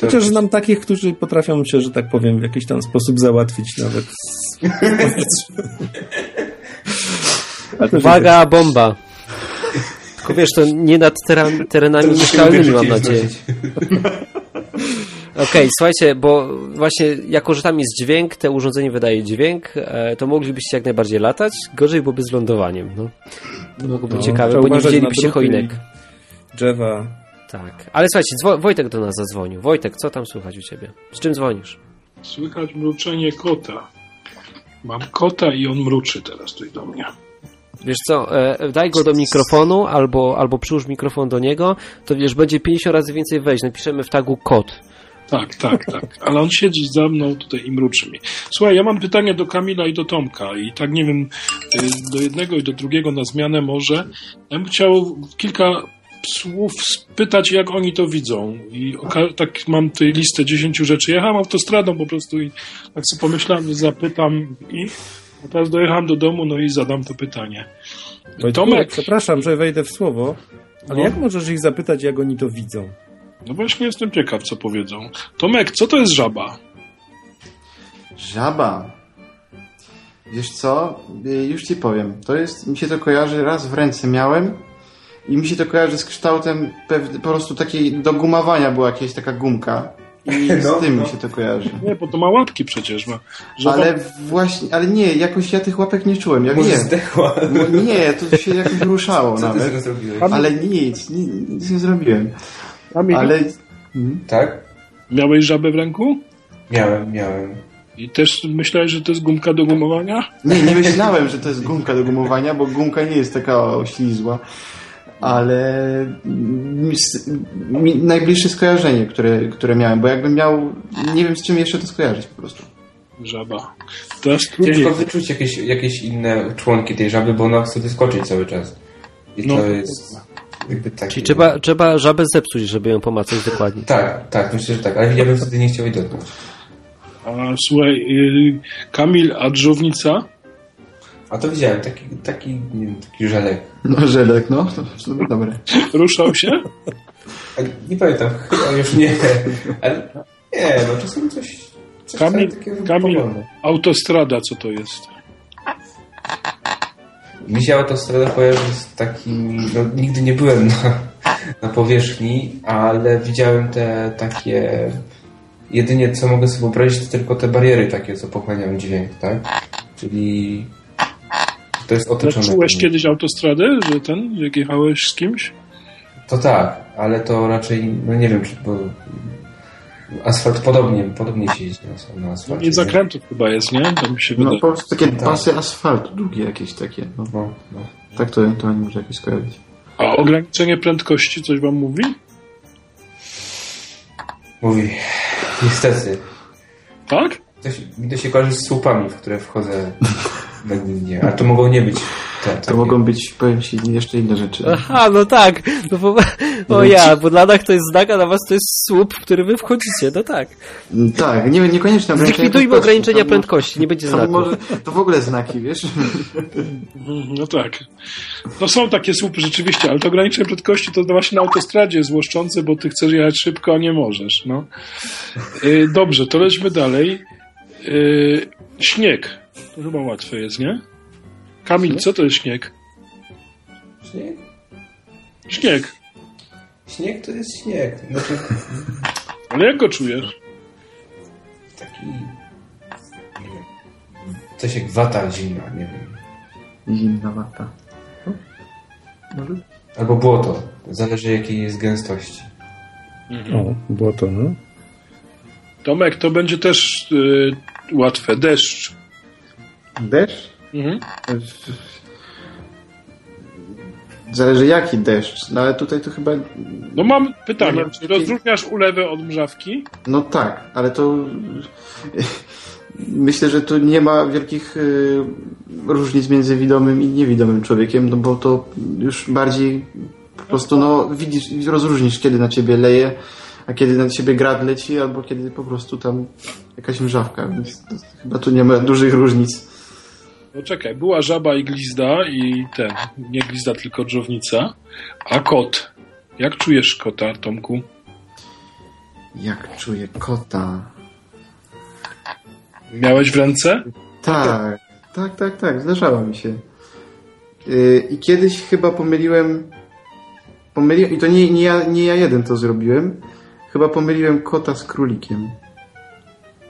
Chociaż znam takich, którzy potrafią się, że tak powiem, w jakiś tam sposób załatwić nawet *laughs*
Uwaga, bomba. Tylko wiesz, to nie nad teren, terenami mieszkalnymi, mam nadzieję. *laughs* Okej, słuchajcie, bo właśnie jako, że tam jest dźwięk, te urządzenie wydaje dźwięk, e, to moglibyście jak najbardziej latać. Gorzej byłoby z lądowaniem. No. To mogłoby być
No,
ciekawe, bo nie widzielibyście choinek.
Drzewa.
Tak. Ale słuchajcie, Wojtek do nas zadzwonił. Wojtek, co tam słychać u ciebie? Z czym dzwonisz?
Słychać mruczenie kota. Mam kota i on mruczy teraz tutaj do mnie.
Wiesz co, e, daj go do mikrofonu albo, albo przyłóż mikrofon do niego, to wiesz, będzie 50 razy więcej wejść. Napiszemy w tagu kot.
Tak, tak, tak. Ale on siedzi za mną tutaj i mruczy mi. Słuchaj, ja mam pytanie do Kamila i do Tomka i tak nie wiem, y, do jednego i do drugiego na zmianę może. Ja bym chciał kilka słów spytać, jak oni to widzą. I tak mam tutaj listę 10 rzeczy. Jechałem autostradą po prostu i tak sobie pomyślałem, zapytam ich. A teraz dojechałem do domu, no i zadam to pytanie.
Wojtku,
Tomek.
Przepraszam, że wejdę w słowo, ale
No.
jak możesz ich zapytać, jak oni to widzą?
No właśnie jestem ciekaw, co powiedzą. Tomek, co to jest żaba?
Żaba. Wiesz co? Y, Już ci powiem. To jest, mi się to kojarzy, raz w ręce miałem i mi się to kojarzy z kształtem pew, po prostu takiej do gumowania była jakaś taka gumka. I *laughs*
No,
z tym
no.
mi się to kojarzy.
Nie, bo to ma łapki przecież. Ma. Żaba...
Ale właśnie, ale nie, jakoś ja tych łapek nie czułem. Ja
Może
wiem.
zdechła.
No Nie, to się jakoś ruszało
Co
nawet. Ale nic, nic, nic nie zrobiłem. Ale
Tak?
Miałeś żabę w ręku?
Miałem, miałem.
I też myślałeś, że to jest gumka do gumowania?
nie, nie myślałem, że to jest gumka do gumowania, bo gumka nie jest taka oślizła. Ale mi, mi, najbliższe skojarzenie, które, które miałem, bo jakbym miał, nie wiem z czym jeszcze to skojarzyć po prostu.
Żaba. Teraz drugi.
Ciężko wyczuć jakieś, jakieś inne członki tej żaby, bo ona chce wyskoczyć cały czas. I
No.
to jest takie...
Czyli trzeba, trzeba żabę zepsuć, żeby ją pomacać dokładnie.
Tak, tak, myślę, że tak, ale ja bym wtedy nie chciał jej dotknąć.
A, słuchaj, y, Kamil, a dżownica?
A to widziałem, taki, taki, nie wiem, taki żelek.
No, żelek, no, to, to dobre.
Ruszał się?
A Nie pamiętam, chyba już nie, ale nie, no czasem coś, coś
Kamil, Kamil, autostrada, co to jest?
Mi się autostrada kojarzy z takimi, no nigdy nie byłem na, na powierzchni, ale widziałem te takie, jedynie co mogę sobie wyobrazić, to tylko te bariery takie, co pochłaniają dźwięk, tak? Czyli to jest otoczone.
Czułeś kiedyś autostradę, że ten, jak jechałeś z kimś?
To tak, ale to raczej, no nie wiem, czy bo asfalt podobnie, podobnie się jeździ na, na
No
asfalcie.
nie zakrętów chyba jest, nie? To mi się
No
wydaje.
po prostu takie
Tak.
pasy asfaltu, długie jakieś takie. No,
No, no.
tak to, to nie może jakoś skojarzyć.
A ograniczenie prędkości coś wam mówi?
Mówi, niestety,
Tak?
To się, mi to się kojarzy z słupami, w które wchodzę nagminnie, a to mogą nie być te,
To
takie.
mogą być, powiem ci, jeszcze inne rzeczy.
Aha, no tak. No bo, o ja, bo dla nas to jest znak, a dla was to jest słup, w który wy wchodzicie. No tak.
Tak, nie, niekoniecznie ograniczenia
Zlikwidujmy
prędkości.
ograniczenia
To-
prędkości, nie będzie
To,
znaku.
może, to w ogóle znaki, wiesz?
No tak. No są takie słupy rzeczywiście, ale to ograniczenie prędkości to właśnie na autostradzie jest złoszczące, bo ty chcesz jechać szybko, a nie możesz. No. Y, dobrze, to lećmy dalej. Y, śnieg. To chyba łatwe jest, nie? Kamil, co to jest śnieg?
Śnieg?
Śnieg.
Śnieg to jest śnieg. Znaczy, *laughs*
Ale jak go czujesz?
taki... Nie wiem. Coś jak wata zimna, nie wiem.
Zimna wata. Może?
Albo błoto. Zależy jakiej jest gęstości.
O, było to, no.
Tomek, to będzie też y, łatwe. Deszcz.
Deszcz?
Mhm.
Zależy jaki deszcz, no ale tutaj to chyba...
No mam pytanie.
Mam
Czy rozróżniasz ulewę od mrzawki?
No tak, ale to... Myślę, że tu nie ma wielkich y, różnic między widomym i niewidomym człowiekiem, no bo to już bardziej po prostu, no widzisz, rozróżnisz, kiedy na ciebie leje, a kiedy na ciebie grad leci, albo kiedy po prostu tam jakaś mrzawka, więc to, chyba tu nie ma dużych różnic.
No czekaj, była żaba i glizda i ten, nie glizda, tylko drzownica, a kot. Jak czujesz kota, Tomku?
Jak czuję kota.
Miałeś w ręce?
Tak, tak, tak, tak, zdarzało mi się. Yy, I kiedyś chyba pomyliłem, pomyliłem i to nie, nie, ja, nie ja jeden to zrobiłem, chyba pomyliłem kota z królikiem.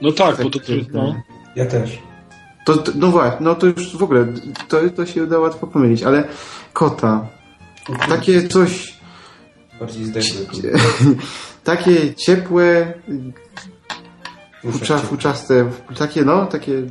No tak, bo to
Tak,
trudno.
Ja też.
To, to, no właśnie, no to już w ogóle, to, to się da łatwo pomylić, ale kota, takie coś,
Bardziej zdechły. *laughs*
takie ciepłe, fucza, fuczaste, takie no, takie,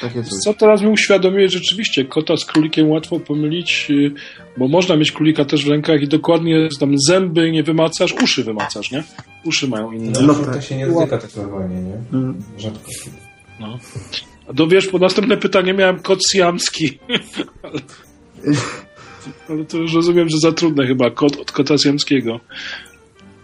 takie coś.
Co teraz mi uświadomiłeś, rzeczywiście kota z królikiem łatwo pomylić, yy, bo można mieć królika też w rękach i dokładnie tam zęby nie wymacasz, uszy wymacasz, nie? Uszy mają inne.
No,
No
to
tak.
się nie dotyka tak normalnie, nie?
Mm.
Rzadko.
No. A do wiesz, po następne pytanie miałem kot siamski. ale, *laughs* ale to już rozumiem, że za trudne chyba, kot od kota siamskiego.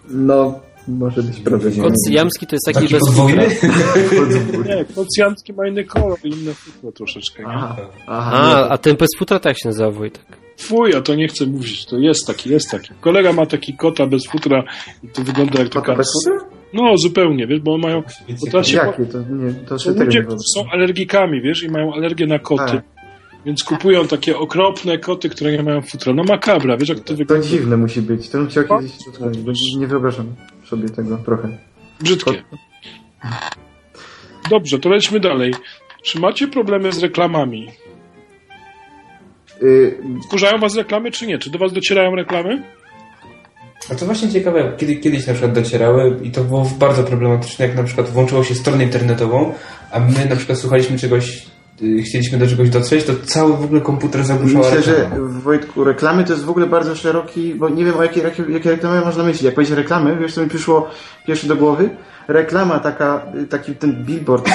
No, może być problem.
Jamski to jest taki,
Taki
bez
podwójny?
futra. *laughs*
Nie, kot siamski ma inny kolor i inne futro troszeczkę, nie?
Aha, aha,
A, a ten bez futra tak się nazywa Wojtek.
Fuj, a to nie chcę mówić, to jest taki, jest taki. Kolega ma taki kota bez futra i to wygląda jak taka...
bez futra?
No, zupełnie, wiesz, bo mają... Bo teraz się
Jakie to? Nie, to
Są
się
ludzie, którzy są alergikami, wiesz, i mają alergię na koty.
Tak.
Więc kupują takie okropne koty, które nie mają futra. No makabra, wiesz jak to
To
wygląda?
dziwne musi być. To bym chciał kiedyś dotknąć, nie wyobrażam sobie tego trochę.
Brzydkie. Dobrze, to lećmy dalej. Czy macie problemy z reklamami?
Yy,
Wkurzają was reklamy, czy nie? Czy do was docierają reklamy?
A to właśnie ciekawe, kiedy, kiedyś na przykład docierały i to było bardzo problematyczne, jak na przykład włączyło się stronę internetową, a my na przykład słuchaliśmy czegoś, chcieliśmy do czegoś dotrzeć, to cały w ogóle komputer zagłuszała
myślę, że
reklama.
Wojtku, reklamy to jest w ogóle bardzo szeroki, bo nie wiem o jakie, jakie, jakie reklamy można myśleć. Jak powiedzieć reklamy, wiesz co mi przyszło pierwszy do głowy? Reklama taka, y, taki ten billboard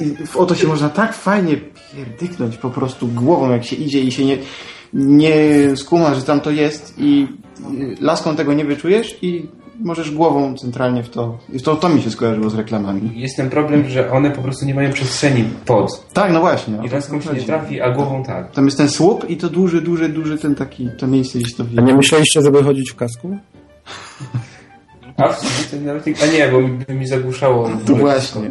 i w oto się można tak fajnie pierdyknąć po prostu głową jak się idzie i się nie, nie skuma, że tam to jest i y, laską tego nie wyczujesz i możesz głową centralnie w to. I to, to mi się skojarzyło z reklamami.
Jest ten problem, że one po prostu nie mają przestrzeni pod.
Tak, no właśnie.
I laską się nie trafi, a głową tak.
Tam jest ten słup i to duży, duży, duży ten taki, to miejsce gdzieś to
A nie myśleliście, żeby chodzić w kasku?
A w sumie to nawet nie, a nie, bo mi, by mi zagłuszało.
To właśnie.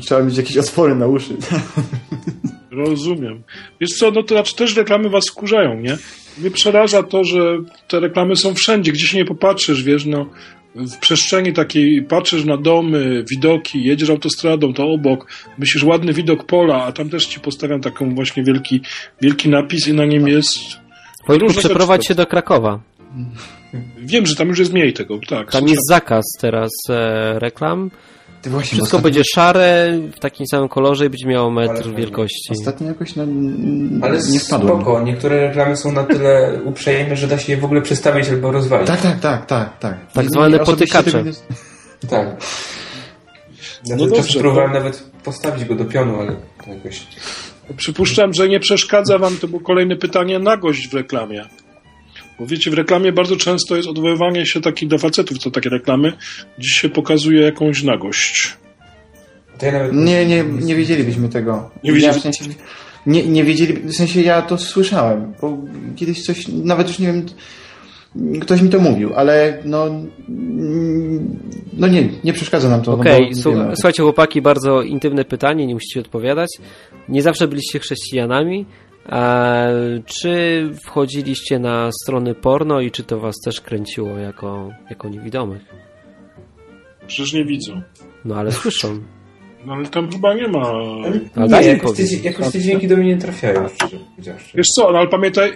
Trzeba mieć jakieś otwory na uszy. *laughs*
Rozumiem. Wiesz co, no to znaczy też reklamy was wkurzają, nie? Mnie przeraża to, że te reklamy są wszędzie, gdzie się nie popatrzysz, wiesz, no w przestrzeni takiej patrzysz na domy, widoki, jedziesz autostradą, to obok, myślisz ładny widok pola, a tam też ci postawiam taką właśnie wielki, wielki napis i na nim jest...
Wojtku, przeprowadź się do Krakowa.
Wiem, że tam już jest mniej tego, tak.
Tam jest zakaz teraz e, reklam.
Ty właśnie,
Wszystko
ostatnio,
będzie szare, w takim samym kolorze i będzie miało
Ale
metr
fajnie.
wielkości.
Ostatnio jakoś na,
Ale
nie wpadłem.
spoko, niektóre reklamy są na tyle *laughs* uprzejme, że da się je w ogóle przestawić albo rozwalić.
Tak, tak, tak, tak, tak.
Tak zwane potykacze.
tak. Ja
No dobrze,
próbowałem nawet postawić go do pionu, ale to jakoś...
Przypuszczam, że nie przeszkadza wam, to było kolejne pytanie, nagość w reklamie. Bo wiecie, w reklamie bardzo często jest odwoływanie się takich do facetów, co takie reklamy. Dziś się pokazuje jakąś nagość.
To ja nawet...
Nie, nie, nie wiedzielibyśmy tego.
Nie
Ja
wiedzieli-
w sensie, nie, nie wiedzieli, w sensie ja to słyszałem, bo kiedyś coś, nawet już nie wiem, ktoś mi to mówił, ale no, no nie, nie przeszkadza nam to.
Okej,
no bo
słu-
wiemy o tym.
słuchajcie chłopaki, bardzo intymne pytanie, nie musicie odpowiadać. Nie zawsze byliście chrześcijanami. A czy wchodziliście na strony porno i czy to was też kręciło jako, jako niewidomych?
Przecież nie widzą.
No ale słyszą.
No ale tam chyba nie ma...
Ale
Nie,
daj mi
jakoś te, jakoś te dźwięki do mnie nie trafiają, powiedziawszy.
Wiesz co, no ale pamiętaj,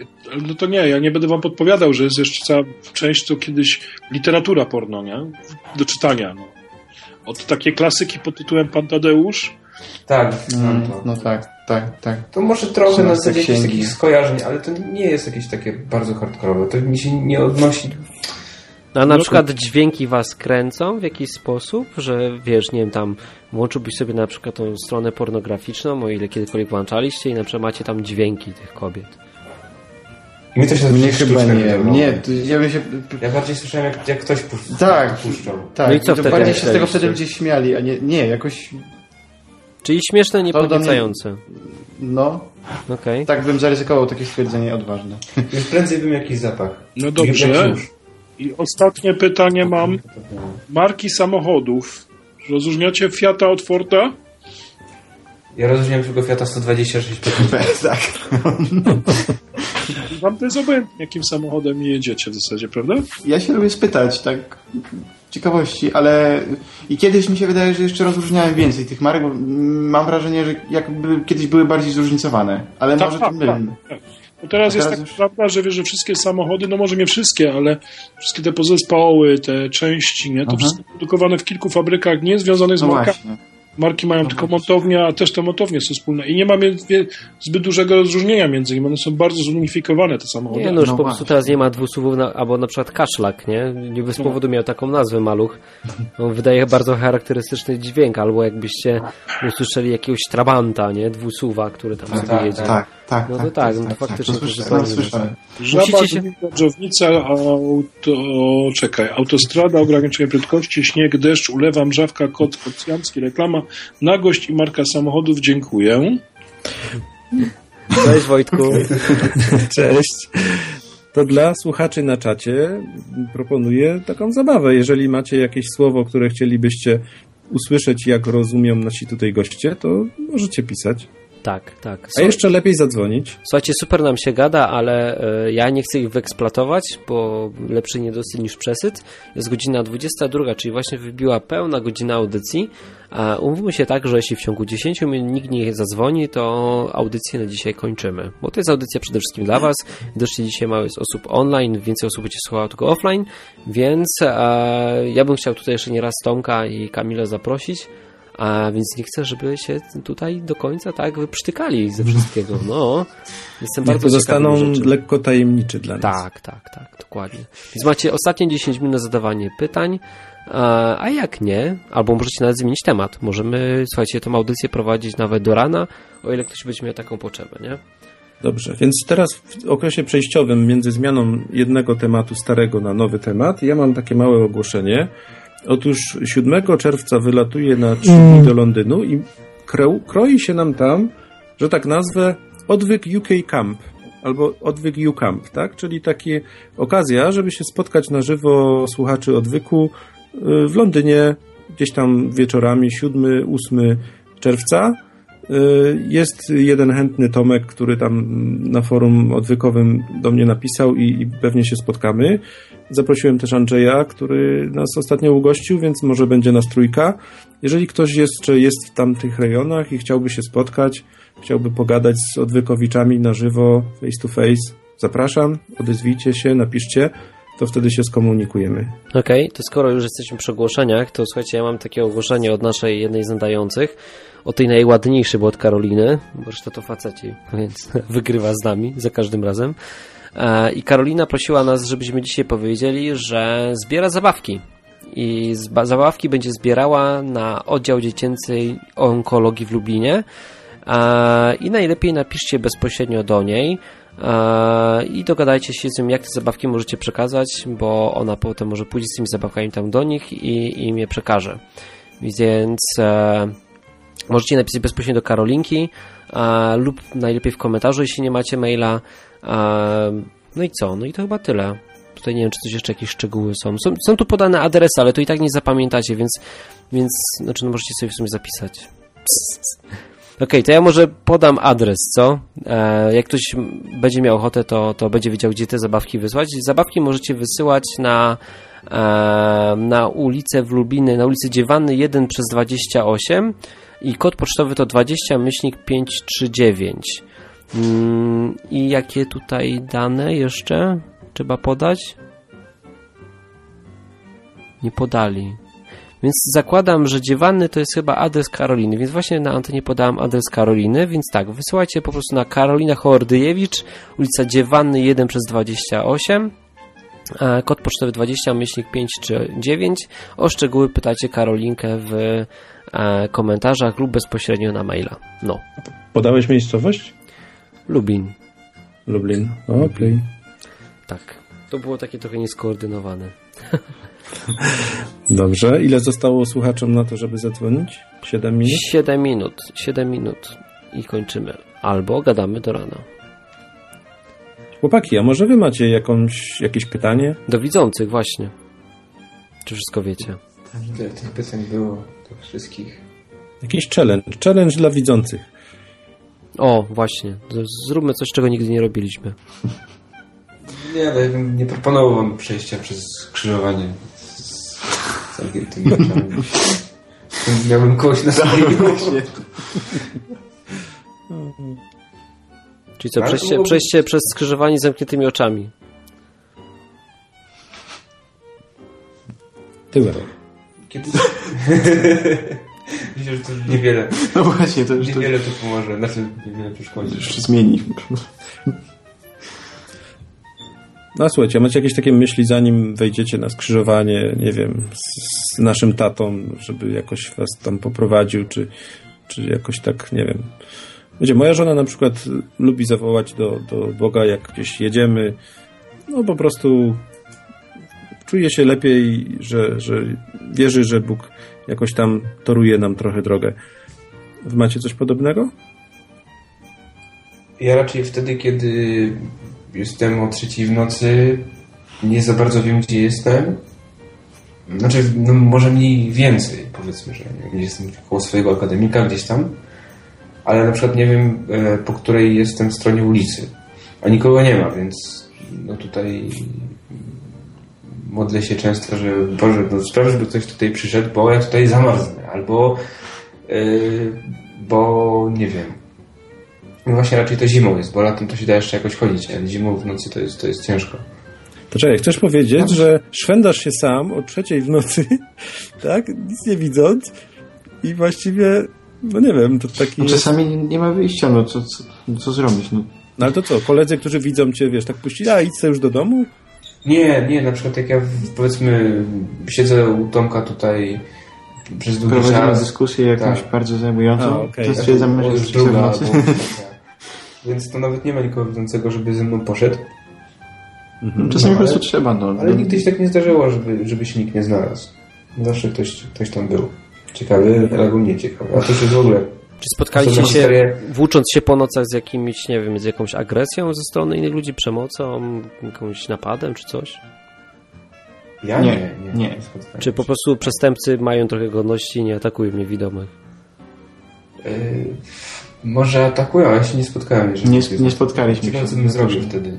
no to nie, ja nie będę wam podpowiadał, że jest jeszcze cała część to kiedyś literatura porno, nie? Do czytania, no. Od takie klasyki pod tytułem Pan Tadeusz,
Tak, no to.
no tak, tak, tak.
To może trochę na
13
zasadzie jakichś takich skojarzeń, ale to nie jest jakieś takie bardzo hardkorowe. To mi się nie odnosi.
No, a na
No to-
przykład dźwięki was kręcą w jakiś sposób, że wiesz, nie wiem, tam włączyłbyś sobie na przykład tą stronę pornograficzną, o ile kiedykolwiek włączaliście i na przykład macie tam dźwięki tych kobiet.
Mi to się
Mnie chyba nie,
wydawało.
nie, to ja bym się...
Ja bardziej słyszałem, jak, jak ktoś puszczał.
Tak.
puszczał.
Tak,
No i co
to
wtedy
bardziej się z tego wtedy ludzie śmiali, a nie, nie, jakoś,
Czyli śmieszne,
do mnie-
niepodniecające.
no,
Okej.
tak bym zaryzykował takie stwierdzenie odważne. *laughs*
Już prędzej bym jakiś zapach.
No dobrze. I ostatnie pytanie mam. Marki samochodów. Rozróżniacie Fiata od Forda?
Ja rozumiem tylko Fiata 126
tak.
Wam to jest obojętnie, jakim samochodem jedziecie w zasadzie, prawda?
Ja się lubię spytać, tak ciekawości, ale i kiedyś mi się wydaje, że jeszcze rozróżniałem więcej tych marek, bo mam wrażenie, że jakby kiedyś były bardziej zróżnicowane, ale
Tak,
może
tak,
to mylę.
tak. Bo teraz jest tak
już-
prawda, że wiesz, że wszystkie samochody, no może nie wszystkie, ale wszystkie te pozespoły, te części, nie, to
Aha.
wszystko produkowane w kilku fabrykach nie związanych z
No
markami.
właśnie.
Marki mają
No
tylko montownie, a też te montownie są wspólne. I nie ma zbyt dużego rozróżnienia między nimi. One są bardzo zunifikowane, te samochody.
Nie, no już
No
po prostu
właśnie.
teraz nie ma dwusuwów, na, albo na przykład kaszlak, nie? Nie bez powodu miał taką nazwę maluch. On wydaje bardzo charakterystyczny dźwięk, albo jakbyście usłyszeli jakiegoś trabanta, nie? Dwusuwa, który tam sobie
tak,
jedzie.
Tak, tak,
No to
tak,
tak, no to faktycznie
to
to
słyszałem, słyszałem.
Żaba,
się-
dżownica, auto... czekaj, autostrada, ograniczenie prędkości, śnieg, deszcz, ulewa, mrzawka, kot, kocjancki, reklama, nagość i marka samochodów. Dziękuję.
Cześć Wojtku. *laughs*
Cześć. To dla słuchaczy na czacie proponuję taką zabawę. Jeżeli macie jakieś słowo, które chcielibyście usłyszeć, jak rozumią nasi tutaj goście, to możecie pisać.
Tak, tak.
A
Są-
jeszcze lepiej zadzwonić.
Słuchajcie, super nam się gada, ale e, ja nie chcę ich wyeksploatować, bo lepszy niedosyt niż przesyt. Jest godzina 22, czyli właśnie wybiła pełna godzina audycji. A umówmy się tak, że jeśli w ciągu 10 minut nikt nie zadzwoni, to audycję na dzisiaj kończymy. Bo to jest audycja przede wszystkim dla Was. Doszli dzisiaj mało jest osób online, więcej osób będzie słuchało tylko offline, więc e, ja bym chciał tutaj jeszcze nie raz Tomka i Kamila zaprosić. A więc nie chcę, żeby się tutaj do końca tak wyprztykali ze wszystkiego. No, jestem
Niech
bardzo rzeczy.
lekko tajemniczy dla nas.
Tak, tak, tak, dokładnie. Więc macie ostatnie 10 minut na zadawanie pytań, a a jak nie, albo możecie nawet zmienić temat. Możemy, słuchajcie, tą audycję prowadzić nawet do rana, o ile ktoś będzie miał taką potrzebę, nie?
Dobrze, więc teraz w okresie przejściowym między zmianą jednego tematu starego na nowy temat, ja mam takie małe ogłoszenie. Otóż 7 czerwca wylatuję na 3 dni do Londynu i kro, kroi się nam tam, że tak nazwę, odwyk UK Camp albo odwyk U Camp, tak? Czyli takie okazja, żeby się spotkać na żywo słuchaczy odwyku y, w Londynie gdzieś tam wieczorami 7-8 czerwca. Y, Jest jeden chętny Tomek, który tam na forum odwykowym do mnie napisał i, i pewnie się spotkamy. Zaprosiłem też Andrzeja, który nas ostatnio ugościł, więc może będzie nas trójka. Jeżeli ktoś jeszcze jest w tamtych rejonach i chciałby się spotkać, chciałby pogadać z odwykowiczami na żywo, face to face, zapraszam, odezwijcie się, napiszcie, to wtedy się skomunikujemy.
Okej, to skoro już jesteśmy przy ogłoszeniach, to słuchajcie, ja mam takie ogłoszenie od naszej jednej z nadających, o tej najładniejszej, bo od Karoliny, bo reszta to faceci, więc *laughs* wygrywa z nami za każdym razem. E, I Karolina prosiła nas, żebyśmy dzisiaj powiedzieli, że zbiera zabawki. i zabawki będzie zbierała na oddział dziecięcej onkologii w Lublinie i najlepiej napiszcie bezpośrednio do niej i dogadajcie się z nią, jak te zabawki możecie przekazać, bo ona potem może pójść z tymi zabawkami tam do nich i im je przekaże. Więc e, możecie napisać bezpośrednio do Karolinki lub najlepiej w komentarzu, jeśli nie macie maila. no i co? No i to chyba tyle. Tutaj nie wiem, czy coś jeszcze jakieś szczegóły są. Są, są tu podane adresy, ale to i tak nie zapamiętacie, więc, więc znaczy, no możecie sobie w sumie zapisać. Okej, okay, to ja może podam adres, co? E, jak ktoś będzie miał ochotę, to, to będzie wiedział, gdzie te zabawki wysłać. Zabawki możecie wysyłać na, e, na ulicę w Lubliny, na ulicy Dziewanny 1 przez 28 i kod pocztowy to 20 myślnik 539. Mm, I jakie tutaj dane jeszcze trzeba podać? Nie podali. Więc zakładam, że Dziewanny to jest chyba adres Karoliny, więc właśnie na antenie podałem adres Karoliny, więc tak, wysyłajcie po prostu na Karolina Hoordyjewicz, ulica Dziewanny 1 przez 28, kod pocztowy 20, myślnik 5 czy 9. O szczegóły pytajcie Karolinkę w e, komentarzach lub bezpośrednio na maila. No.
Podałeś miejscowość?
Lublin.
Lublin, okej. Okay.
Tak. To było takie trochę nieskoordynowane. *laughs* *laughs*
Dobrze. Ile zostało słuchaczom na to, żeby zadzwonić? 7 minut?
7 minut. 7 minut i kończymy. Albo gadamy do rana.
Chłopaki, a może wy macie jakąś, jakieś pytanie?
Do widzących właśnie. Czy wszystko wiecie?
Ile tych pytań było do wszystkich?
Jakiś challenge. Challenge dla widzących.
O, właśnie. Zróbmy coś, czego nigdy nie robiliśmy.
Nie, ale ja bym nie proponował wam przejścia przez skrzyżowanie zamkniętymi oczami. Miałbym kogoś na głowie.
Czyli co, przejście, przejście przez skrzyżowanie z zamkniętymi oczami.
Tyłem.
Kiedy... *laughs* Myślę, że to niewiele.
No właśnie, to już
niewiele to pomoże. Znaczy, niewiele przeszkodzi.
Jeszcze zmieni.
No słuchajcie, macie jakieś takie myśli, zanim wejdziecie na skrzyżowanie, nie wiem, z, z naszym tatą, żeby jakoś was tam poprowadził, czy, czy jakoś tak, nie wiem. Wiecie, moja żona na przykład lubi zawołać do, do Boga, jak gdzieś jedziemy, no po prostu czuje się lepiej, że, że wierzy, że Bóg jakoś tam toruje nam trochę drogę. Wy macie coś podobnego?
Ja raczej wtedy, kiedy jestem o trzeciej w nocy, nie za bardzo wiem, gdzie jestem. Znaczy, no, może mniej więcej, powiedzmy, że nie, jestem koło swojego akademika gdzieś tam, ale na przykład nie wiem, e, po której jestem stronie ulicy, a nikogo nie ma, więc no tutaj modlę się często, że Boże, no spraw, żeby ktoś tutaj przyszedł, bo ja tutaj zamarznę, albo yy, bo nie wiem, no właśnie raczej to zimą jest, bo latem to się da jeszcze jakoś chodzić, ale zimą w nocy to jest, to jest ciężko.
Poczekaj, chcesz powiedzieć, no. że szwędasz się sam o trzeciej w nocy, *laughs* tak? Nic nie widząc i właściwie, no nie wiem, to taki... No
czasami nie ma wyjścia, no co, co, co zrobić, no.
No ale to co, koledzy, którzy widzą cię, wiesz, tak puścili, a idź już do domu?
Nie, nie, na przykład jak ja powiedzmy siedzę u Tomka tutaj przez długi
Prowadzimy czas. dyskusję jakąś tak. bardzo zajmującą, a, okay. to stwierdzam, że w nocy.
Więc to nawet nie ma nikogo widzącego, żeby ze mną poszedł.
Mhm. Czasami no, po prostu trzeba. No.
Ale nigdy się tak nie zdarzyło, żeby, żeby się nikt nie znalazł. Zawsze ktoś, ktoś tam był. Ciekawy albo nie ciekawy. A to jest w ogóle...
Czy spotkaliście się, historię... włócząc się po nocach z jakimś, nie wiem, z jakąś agresją ze strony innych ludzi, przemocą, jakimś napadem czy coś?
Ja nie. nie, nie, nie.
Czy po prostu przestępcy mają trochę godności i nie atakują niewidomych?
Może atakują, ale się nie spotkałem.
Nie, nie spotkaliśmy
się. co bym zrobił wtedy.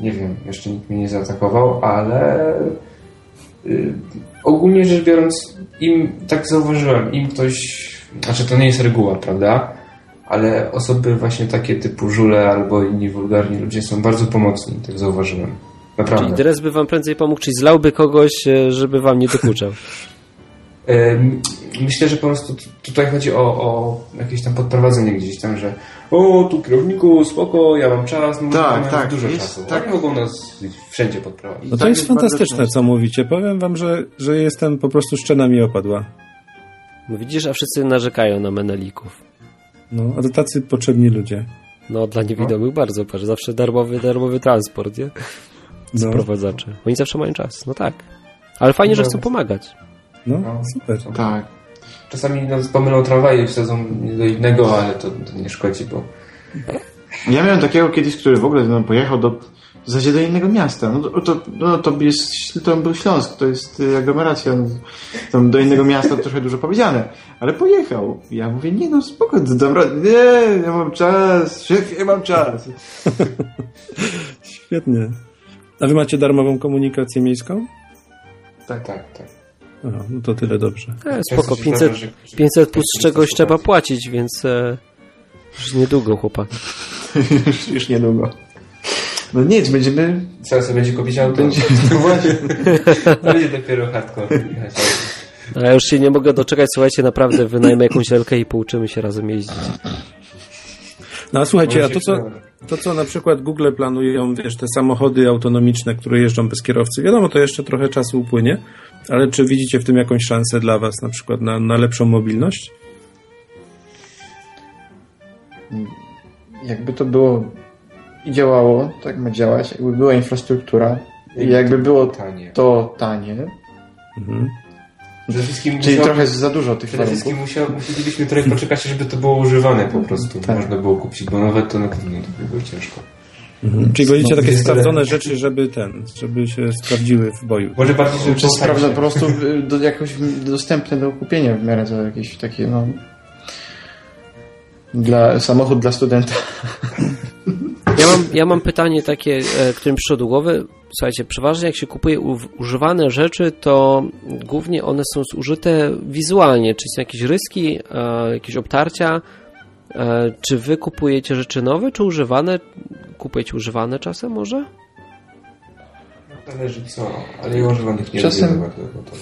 Nie wiem, jeszcze nikt mnie nie zaatakował, ale yy, ogólnie rzecz biorąc, im, tak zauważyłem, im ktoś, znaczy to nie jest reguła, prawda? Ale osoby właśnie takie typu żule albo inni wulgarni ludzie są bardzo pomocni, tak zauważyłem. Naprawdę.
Czyli dres by wam prędzej pomógł, czyli zlałby kogoś, e, żeby wam nie dokuczał. *laughs*
Myślę, że po prostu tutaj chodzi o, o jakieś tam podprowadzenie gdzieś tam, że o, tu kierowniku, spoko, ja mam czas, no
Tak, tak,
dużo
jest
czasu.
tak.
Mogą nas wszędzie podprowadzić.
No to
Tak
jest
jest
fantastyczne, co mówicie. Powiem wam, że, że jestem po prostu szczena mi opadła.
No widzisz, a wszyscy narzekają na menelików.
No, a to tacy potrzebni ludzie.
No, dla niewidomych bardzo, patrz, zawsze darmowy, darmowy transport, nie?
No,
Sprowadzacze. Oni zawsze mają czas, no tak. Ale fajnie, że
No.
chcą pomagać.
No
No.
super.
Tak.
Czasami no, pomylą tramwaje i wsadzą do innego, ale to, to nie szkodzi, bo
Ja miałem takiego kiedyś, który w ogóle no, pojechał do, w zasadzie do innego miasta. No to, to, no, to, jest, to był Śląsk, to jest y, aglomeracja. No, tam do innego miasta to trochę dużo powiedziane. Ale pojechał. Ja mówię, nie no spoko, dobra, nie, ja mam czas, szefie, mam czas. *laughs*
Świetnie. A wy macie darmową komunikację miejską?
tak, tak, tak.
Aha, no to tyle dobrze.
E, spoko,
się
500,
zdarza, że- że-
500 plus czegoś trzeba płacić, więc e, już niedługo, chłopaki. *laughs*
już, już niedługo. No nic, będziemy...
Trzeba sobie będzie kupić auto.
Będzie, *laughs*
No właśnie. To będzie dopiero hardcore. jechać autem.
A ja już się nie mogę doczekać, słuchajcie, naprawdę wynajmę jakąś *laughs* lelkę i pouczymy się razem jeździć.
No a słuchajcie, a to co. to co na przykład Google planują, wiesz, te samochody autonomiczne, które jeżdżą bez kierowcy, wiadomo, to jeszcze trochę czasu upłynie, ale czy widzicie w tym jakąś szansę dla was na przykład na, na lepszą mobilność?
jakby to było i działało, tak ma działać, jakby była infrastruktura i jakby było
Tanie.
to tanie,
Mhm.
Przede wszystkim,
czyli
musiał-
trochę za dużo tych
przede wszystkim musiał, musielibyśmy trochę poczekać, żeby to było używane po prostu.
Tak.
Można było kupić, bo nowe to na pewno to by było ciężko.
Mhm. Czyli wolicie
no,
takie
jest tyle.
sprawdzone rzeczy, żeby ten, żeby się sprawdziły w boju.
Może bardziej, żeby
Czy
było
sprawdza po prostu y, do, jakoś dostępne do kupienia w miarę za jakieś takie, no... Dla, samochód dla studenta.
Ja mam, ja mam pytanie takie, e, które mi przyszło do głowy. Słuchajcie, przeważnie jak się kupuje używane rzeczy, to głównie one są zużyte wizualnie. Czy są jakieś ryski, e, jakieś obtarcia? E, czy wy kupujecie rzeczy nowe, czy używane? Kupujecie używane czasem może?
Zależy co, ale ja używanych nie
Czasem-
lubię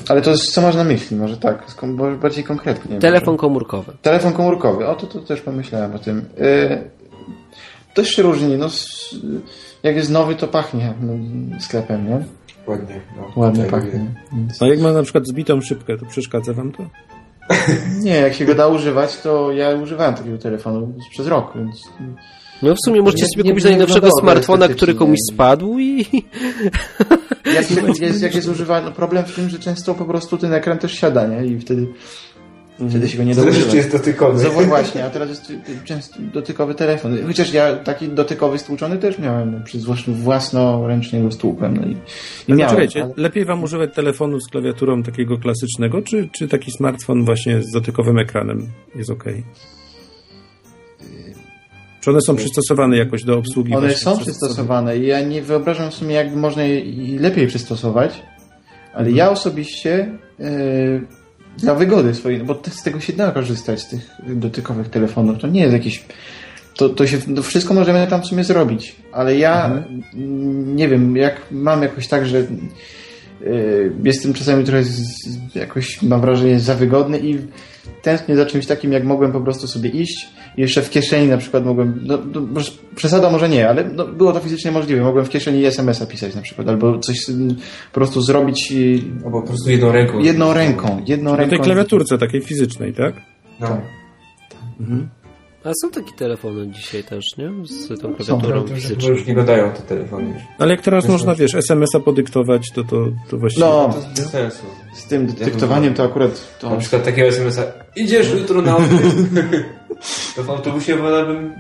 Ale to jest, co masz na myśli? Może tak, może bardziej konkretnie.
Telefon komórkowy.
Telefon komórkowy, o to, to też pomyślałem o tym. Yy, dość się różni, no, jak jest nowy, to pachnie no, sklepem, nie?
Ładnie. No,
Ładnie
Tak,
pachnie.
No jak ma na przykład zbitą szybkę, to przeszkadza wam to? *laughs*
Nie, jak się go da używać, to ja używałem takiego telefonu przez rok, więc
No w sumie możecie sobie
nie-
kupić
nie
najnowszego smartfona, który komuś spadł i... *laughs*
jak, jest, jak jest używany, no problem w tym, że często po prostu ten ekran też siada, nie? I wtedy, wtedy się go nie da
Zależy, czy
używać.
jest dotykowy.
No właśnie, a teraz jest y, często dotykowy telefon. Chociaż ja taki dotykowy stłuczony też miałem, no, własno- własnoręcznie go stłukłem. No i, i miałem, ale-
lepiej wam używać telefonu z klawiaturą takiego klasycznego, czy, czy taki smartfon właśnie z dotykowym ekranem jest ok? Czy one są przystosowane jakoś do obsługi?
One są przystosowane i ja nie wyobrażam w sumie, jakby można je lepiej przystosować, ale ja osobiście yy, dla wygody swojej, bo z tego się da korzystać, z tych dotykowych telefonów, to nie jest jakieś to, to się, to wszystko możemy tam w sumie zrobić, ale ja mm, nie wiem, jak mam jakoś tak, że yy, jestem czasami trochę z, jakoś mam wrażenie za wygodny i tęsknię za czymś takim, jak mogłem po prostu sobie iść jeszcze w kieszeni na przykład mogłem, no, no, może- przesada może nie, ale no, było to fizycznie możliwe, mogłem w kieszeni SMS-a pisać na przykład, albo coś mm, po prostu zrobić y,
Albo po prostu jedną ręką.
jedną ręką, jedną
Na
ręką.
tej klawiaturce takiej fizycznej, tak?
No.
Mhm.
A są takie telefony dzisiaj też, nie? Z tą
Są,
klawiaturą
To już,
fizyczną.
już nie gadają te telefony.
Ale jak teraz
Myślę,
można, wiesz, SMS-a podyktować, to, to, to właściwie...
No,
To bez sensu.
z tym dyktowaniem to akurat to...
Na przykład takiego SMS-a idziesz jutro na odwyk. *laughs* To w autobusie wolałbym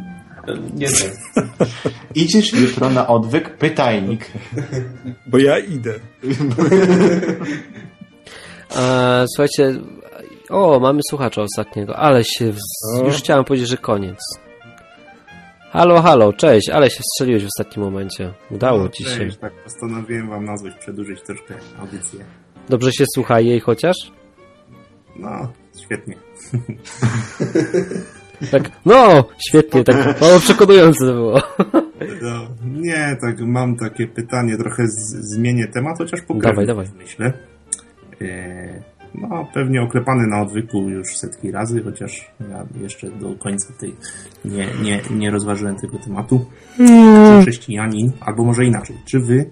nie wiem. *laughs*
Idziesz jutro na odwyk, pytajnik.
Bo ja idę. *laughs*
A, słuchajcie, o, mamy słuchacza ostatniego, ale się, w... Już chciałem powiedzieć, że koniec. Halo, halo, cześć, ale się strzeliłeś w ostatnim momencie. Udało ci się.
Tak postanowiłem wam nazwać, przedłużyć troszkę audycję.
Dobrze się słucha jej chociaż?
No, świetnie. *laughs*
Tak, no, świetnie, tak mało przekonujące to było.
No, nie, tak mam takie pytanie, trochę z, zmienię temat, chociaż pokrewnie
Dawaj, dawaj.
myślę. E, No, pewnie oklepany na odwyku już setki razy, chociaż ja jeszcze do końca tej nie, nie, nie rozważyłem tego tematu. Czy chrześcijanin, albo może inaczej, czy wy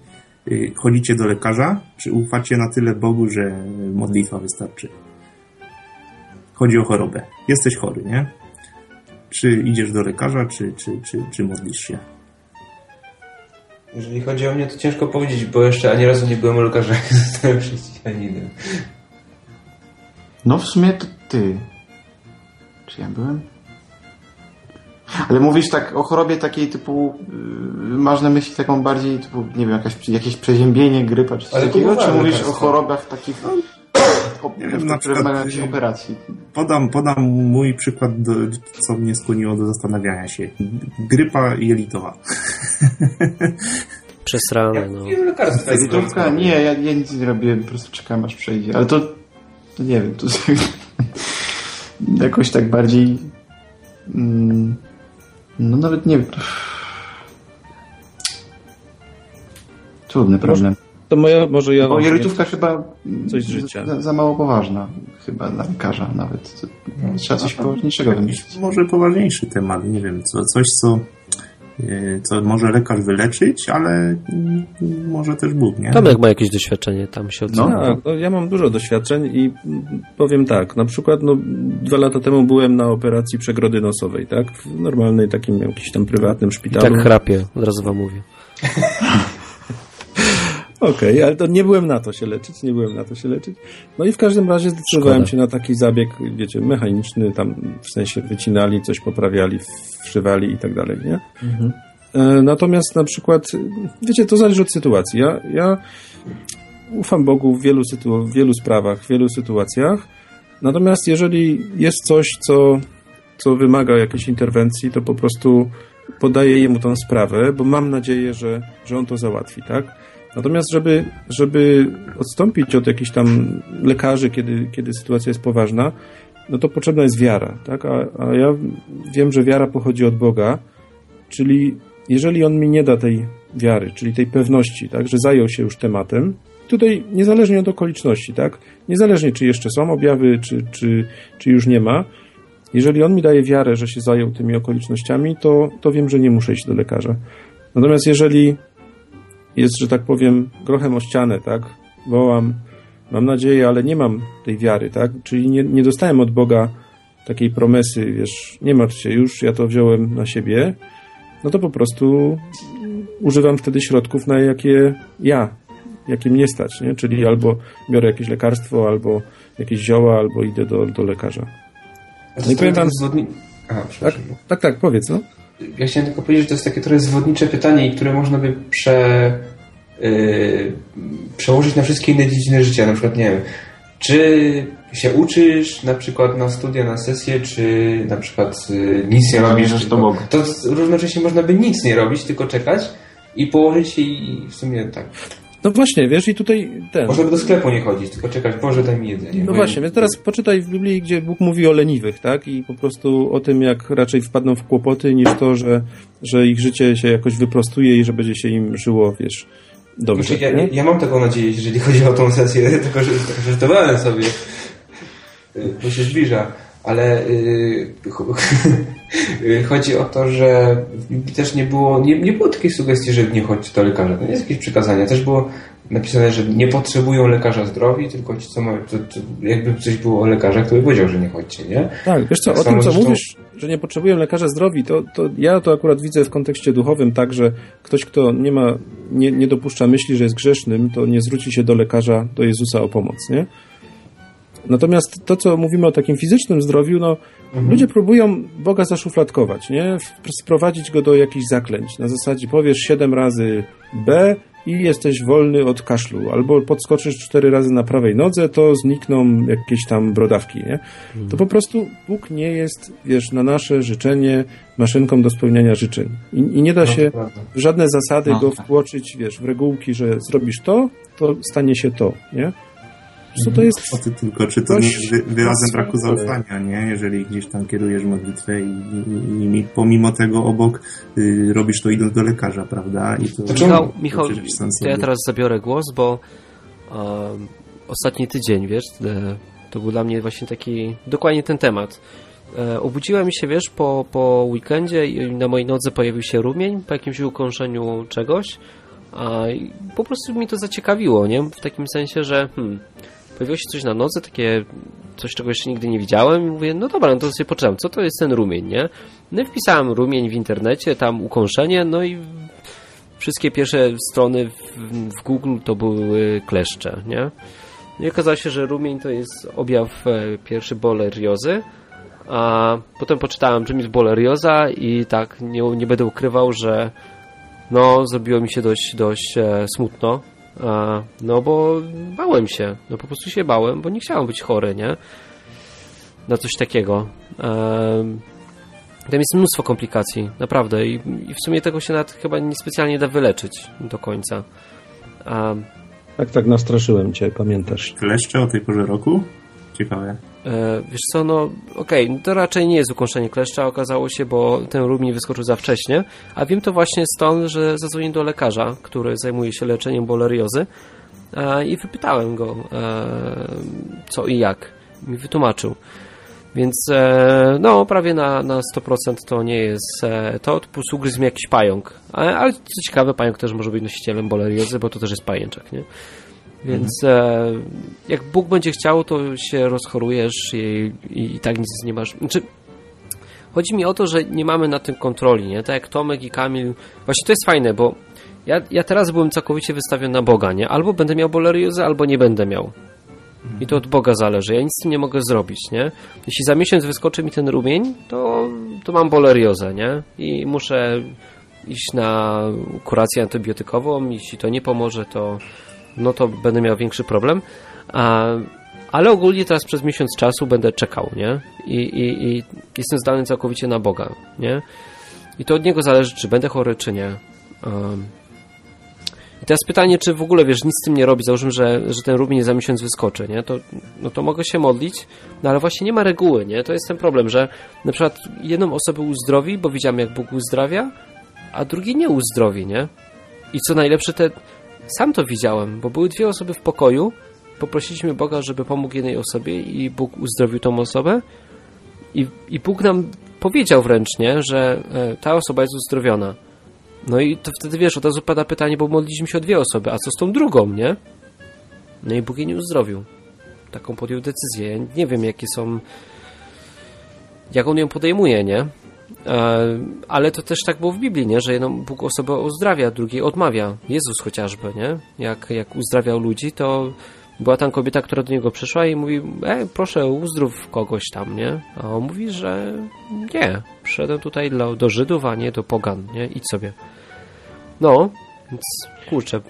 y, chodzicie do lekarza, czy ufacie na tyle Bogu, że modlitwa wystarczy? Chodzi o chorobę. Jesteś chory, nie? Czy idziesz do lekarza, czy, czy, czy, czy modlisz się?
Jeżeli chodzi o mnie, to ciężko powiedzieć, bo jeszcze ani razu nie byłem jak *laughs* zostałem chrześcijaninem.
No w sumie to ty. Czy ja byłem? Ale mówisz tak o chorobie takiej typu, yy, masz na myśli taką bardziej typu, nie wiem, jakaś, jakieś przeziębienie, grypa czy coś
Ale
takiego? Czy mówisz o chorobach takich, o,
nie wiem,
na
przykład,
wymagają jakiejś
yy,
operacji?
Podam, podam mój przykład, do, co mnie skłoniło do zastanawiania się. Grypa jelitowa.
Przesrane, no.
Bardzo-
Nie, ja, ja nic nie robiłem, po prostu czekałem aż przejdzie. Ale to, to nie wiem, to *laughs* jakoś tak bardziej mm, no nawet nie wiem. Trudny problem.
To moja, może ja...
Bo jelitówka chyba
Coś z życia.
Za, za mało poważna chyba dla lekarza nawet. To, trzeba coś poważniejszego wymyślić.
Może poważniejszy temat, nie wiem, co, coś, co, co może lekarz wyleczyć, ale mm, może też Bóg, nie?
Tomek ma jakieś doświadczenie, tam się
No.
odzywa.
Tak, no, ja mam dużo doświadczeń i powiem tak, na przykład no, dwa lata temu byłem na operacji przegrody nosowej, tak? W normalnej takim jakimś tam prywatnym
I
szpitalu.
tak chrapie, od razu wam mówię. *laughs*
Okej, ale to nie byłem na to się leczyć, nie byłem na to się leczyć. No i w każdym razie zdecydowałem
Szkoda.
się na taki zabieg, wiecie, mechaniczny, tam w sensie wycinali, coś poprawiali, wszywali i tak dalej, nie? E, Natomiast na przykład, wiecie, to zależy od sytuacji. Ja, ja ufam Bogu w wielu, sytu- w wielu sprawach, w wielu sytuacjach. Natomiast jeżeli jest coś, co, co wymaga jakiejś interwencji, to po prostu podaję jemu tą sprawę, bo mam nadzieję, że, że on to załatwi, tak? Natomiast, żeby, żeby odstąpić od jakichś tam lekarzy, kiedy, kiedy sytuacja jest poważna, no to potrzebna jest wiara, tak? A, a ja wiem, że wiara pochodzi od Boga, czyli jeżeli on mi nie da tej wiary, czyli tej pewności, tak, że zajął się już tematem, tutaj niezależnie od okoliczności, tak, niezależnie czy jeszcze są objawy, czy, czy, czy już nie ma, jeżeli on mi daje wiarę, że się zajął tymi okolicznościami, to, to wiem, że nie muszę iść do lekarza. Natomiast jeżeli jest, że tak powiem, grochem o ścianę, tak, wołam, mam nadzieję, ale nie mam tej wiary, tak, czyli nie, nie dostałem od Boga takiej promesy, wiesz, nie martw się już, ja to wziąłem na siebie, no to po prostu używam wtedy środków, na jakie ja, jakie mnie stać, nie? Czyli albo biorę jakieś lekarstwo, albo jakieś zioła, albo idę do, do lekarza. No i wam-
zwodni... Aha, przepraszam.
Tak, tak, powiedz, no.
Ja chciałem tylko powiedzieć, że to jest takie trochę zwodnicze pytanie, i które można by prze, yy, przełożyć na wszystkie inne dziedziny życia. Na przykład, nie wiem, czy się uczysz na przykład na studia, na sesję, czy na przykład yy, nic nie robisz.
Do Boga.
To równocześnie można by nic nie robić, tylko czekać i położyć się i w sumie tak.
No właśnie, wiesz, i tutaj ten...
Można by do sklepu nie chodzić, tylko czekać, Boże daj mi jedzenie.
No właśnie, więc teraz poczytaj w Biblii, gdzie Bóg mówi o leniwych, tak? I po prostu o tym, jak raczej wpadną w kłopoty, niż to, że, że ich życie się jakoś wyprostuje i że będzie się im żyło, wiesz, dobrze.
Znaczy, ja,
nie?
ja, mam taką nadzieję, jeżeli chodzi o tą sesję, *laughs* tylko że żartowałem sobie, y, bo się zbliża, ale y, ch- y, *laughs* chodzi o to, że w Biblii też nie było, nie, nie było takiej sugestii, że nie chodź do lekarza. To nie jest jakieś przykazanie. Też było napisane, że nie potrzebują lekarza zdrowi, tylko ci, co to, to jakby coś było o lekarzach, to by powiedział, że nie chodźcie, nie?
Tak, wiesz co,
Tak
o tym, co mówisz, że nie potrzebują lekarza zdrowi, to, to ja to akurat widzę w kontekście duchowym tak, że ktoś, kto nie ma, nie, nie dopuszcza myśli, że jest grzesznym, to nie zwróci się do lekarza, do Jezusa o pomoc, nie? Natomiast to, co mówimy o takim fizycznym zdrowiu, no, ludzie próbują Boga zaszufladkować, nie? Sprowadzić go do jakichś zaklęć. Na zasadzie powiesz siedem razy B i jesteś wolny od kaszlu. Albo podskoczysz cztery razy na prawej nodze, to znikną jakieś tam brodawki, nie? To po prostu Bóg nie jest, wiesz, na nasze życzenie maszynką do spełniania życzeń. I, i nie da
No,
się w żadne zasady
No,
go
tak.
wtłoczyć, wiesz, w regułki, że zrobisz to, to stanie się to, nie? Co to jest...
O ty tylko, czy to nie jest wy- wyrazem braku zaufania, nie? Jeżeli gdzieś tam kierujesz modlitwę i, i, i mi- pomimo tego obok y, robisz to idąc do lekarza, prawda? I to,
To
Michał,
to
Michał to ja teraz zabiorę głos, bo um, ostatni tydzień, wiesz, e, To był dla mnie właśnie taki, dokładnie ten temat. E, obudziłem się, wiesz, po, po weekendzie i na mojej nodze pojawił się rumień po jakimś ukąszeniu czegoś, a i po prostu mi to zaciekawiło, nie? W takim sensie, że hmm, pojawiło się coś na nodze, takie coś, czego jeszcze nigdy nie widziałem i mówię, no dobra, no to sobie poczytam, co to jest ten rumień, nie? No i wpisałem rumień w internecie, tam ukąszenie, no i wszystkie pierwsze strony w, w Google to były kleszcze, nie? No i okazało się, że rumień to jest objaw e, pierwszy boleriozy, a potem poczytałem, czym jest bolerioza i tak nie, nie będę ukrywał, że no zrobiło mi się dość, dość e, smutno, no bo bałem się, no po prostu się bałem, bo nie chciałem być chory, nie? Na coś takiego. Tam jest mnóstwo komplikacji, naprawdę. I, I, w sumie tego się nawet chyba niespecjalnie da wyleczyć do końca. A,
Tak, tak, nastraszyłem cię, pamiętasz.
Kleszcze o tej porze roku? Ciekawe.
e, wiesz co, no okej, no to raczej nie jest ukończenie kleszcza, okazało się, bo ten rumień wyskoczył za wcześnie, a wiem to właśnie stąd, że zadzwoniłem do lekarza, który zajmuje się leczeniem boleriozy e, i wypytałem go e, co i jak. Mi wytłumaczył. Więc no, prawie na, na 100% to nie jest to, po prostu mi jakiś pająk. Ale, ale co ciekawe, pająk też może być nosicielem boleriozy, bo to też jest pajęczek, nie? Więc e, jak Bóg będzie chciał, to się rozchorujesz i, i, i tak nic nie masz. Znaczy, chodzi mi o to, że nie mamy na tym kontroli, nie? Tak jak Tomek i Kamil. Właśnie to jest fajne, bo ja, ja teraz byłem całkowicie wystawiony na Boga, nie? Albo będę miał boleriozę, albo nie będę miał. I to od Boga zależy. Ja nic z tym nie mogę zrobić, nie? Jeśli za miesiąc wyskoczy mi ten rumień, to, to mam boleriozę, nie? I muszę iść na kurację antybiotykową. Jeśli to nie pomoże, to no to będę miał większy problem. A, ale ogólnie teraz przez miesiąc czasu będę czekał, nie? I, i, i jestem zdany całkowicie na Boga, nie? I to od Niego zależy, czy będę chory, czy nie. Um, i teraz pytanie, czy w ogóle, wiesz, nic z tym nie robi, załóżmy, że, że ten rumień za miesiąc wyskoczy, nie? To, no to mogę się modlić, no ale właśnie nie ma reguły, nie? To jest ten problem, że na przykład jedną osobę uzdrowi, bo widziałem, jak Bóg uzdrawia, a drugi nie uzdrowi, nie? I co najlepsze, te... sam to widziałem, bo były dwie osoby w pokoju, poprosiliśmy Boga, żeby pomógł jednej osobie i Bóg uzdrowił tą osobę i, i Bóg nam powiedział wręcz, nie? Że e, ta osoba jest uzdrowiona. No i to wtedy wiesz, od razu pada pytanie, bo modliliśmy się o dwie osoby, a co z tą drugą, nie? No i Bóg jej nie uzdrowił. Taką podjął decyzję. Ja nie wiem, jakie są. Jak on ją podejmuje, nie? E, ale to też tak było w Biblii, nie? Że jedną Bóg osobę uzdrawia, drugiej odmawia. Jezus chociażby, nie? Jak, jak uzdrawiał ludzi, to była tam kobieta, która do niego przyszła i mówi, e, proszę uzdrów kogoś tam, nie? A on mówi, że nie, przyszedłem tutaj do, do Żydów, a nie do pogan, nie? Idź sobie. No, więc kurczę,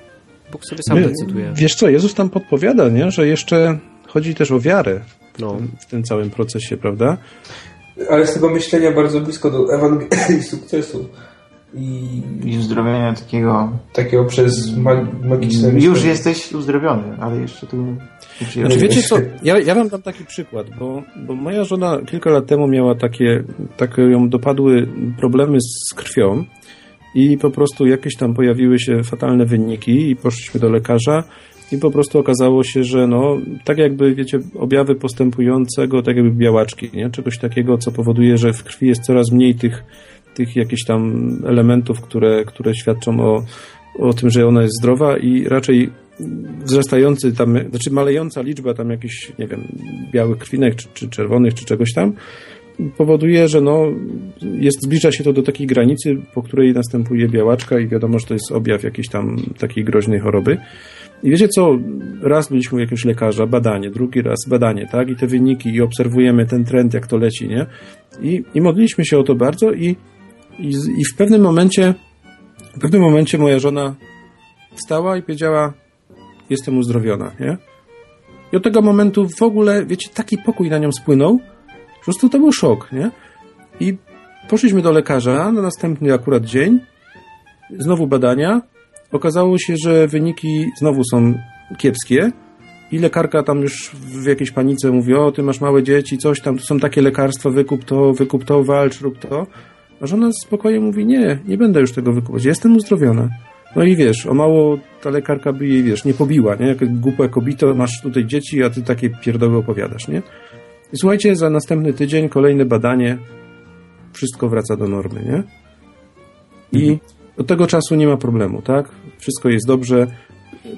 Bóg sobie sam
My-
decyduje.
Wiesz co, Jezus tam podpowiada, nie? że jeszcze chodzi też o wiarę
No.
w tym całym procesie, prawda?
Ale z tego myślenia bardzo blisko do Ewangelii sukcesu. I
I uzdrowienia takiego...
takiego przez ma- magiczne
Już
myślenie.
jesteś uzdrowiony, ale jeszcze tu nie
Znaczy, wiecie co, ja, ja wam dam taki przykład, bo, bo moja żona kilka lat temu miała takie, takie ją dopadły problemy z krwią i po prostu jakieś tam pojawiły się fatalne wyniki i poszliśmy do lekarza i po prostu okazało się, że no, tak jakby, wiecie, objawy postępującego, tak jakby białaczki, nie? Czegoś takiego, co powoduje, że w krwi jest coraz mniej tych, tych jakichś tam elementów, które, które świadczą o, o tym, że ona jest zdrowa i raczej wzrastający tam, znaczy malejąca liczba tam jakichś, nie wiem, białych krwinek, czy, czy czerwonych, czy czegoś tam, powoduje, że no, jest, zbliża się to do takiej granicy, po której następuje białaczka i wiadomo, że to jest objaw jakiejś tam takiej groźnej choroby. I wiecie co, raz byliśmy u jakiegoś lekarza, badanie, drugi raz badanie, tak, i te wyniki, i obserwujemy ten trend, jak to leci, nie? I, i modliliśmy się o to bardzo i, i, i w pewnym momencie, w pewnym momencie moja żona wstała i powiedziała, jestem uzdrowiona, nie? I od tego momentu w ogóle, wiecie, taki pokój na nią spłynął, po prostu to był szok, nie? I poszliśmy do lekarza na następny akurat dzień, znowu badania, okazało się, że wyniki znowu są kiepskie i lekarka tam już w jakiejś panice mówi, o, ty masz małe dzieci, coś tam, tu są takie lekarstwa, wykup to, wykup to, walcz, rób to. A żona spokojnie mówi, nie, nie będę już tego wykupać, jestem uzdrowiona. No i wiesz, o mało ta lekarka by jej, wiesz, nie pobiła, nie? Jak głupia kobito, masz tutaj dzieci, a ty takie pierdoły opowiadasz, nie? I słuchajcie, za następny tydzień kolejne badanie, wszystko wraca do normy, nie? I od tego czasu nie ma problemu, tak? Wszystko jest dobrze,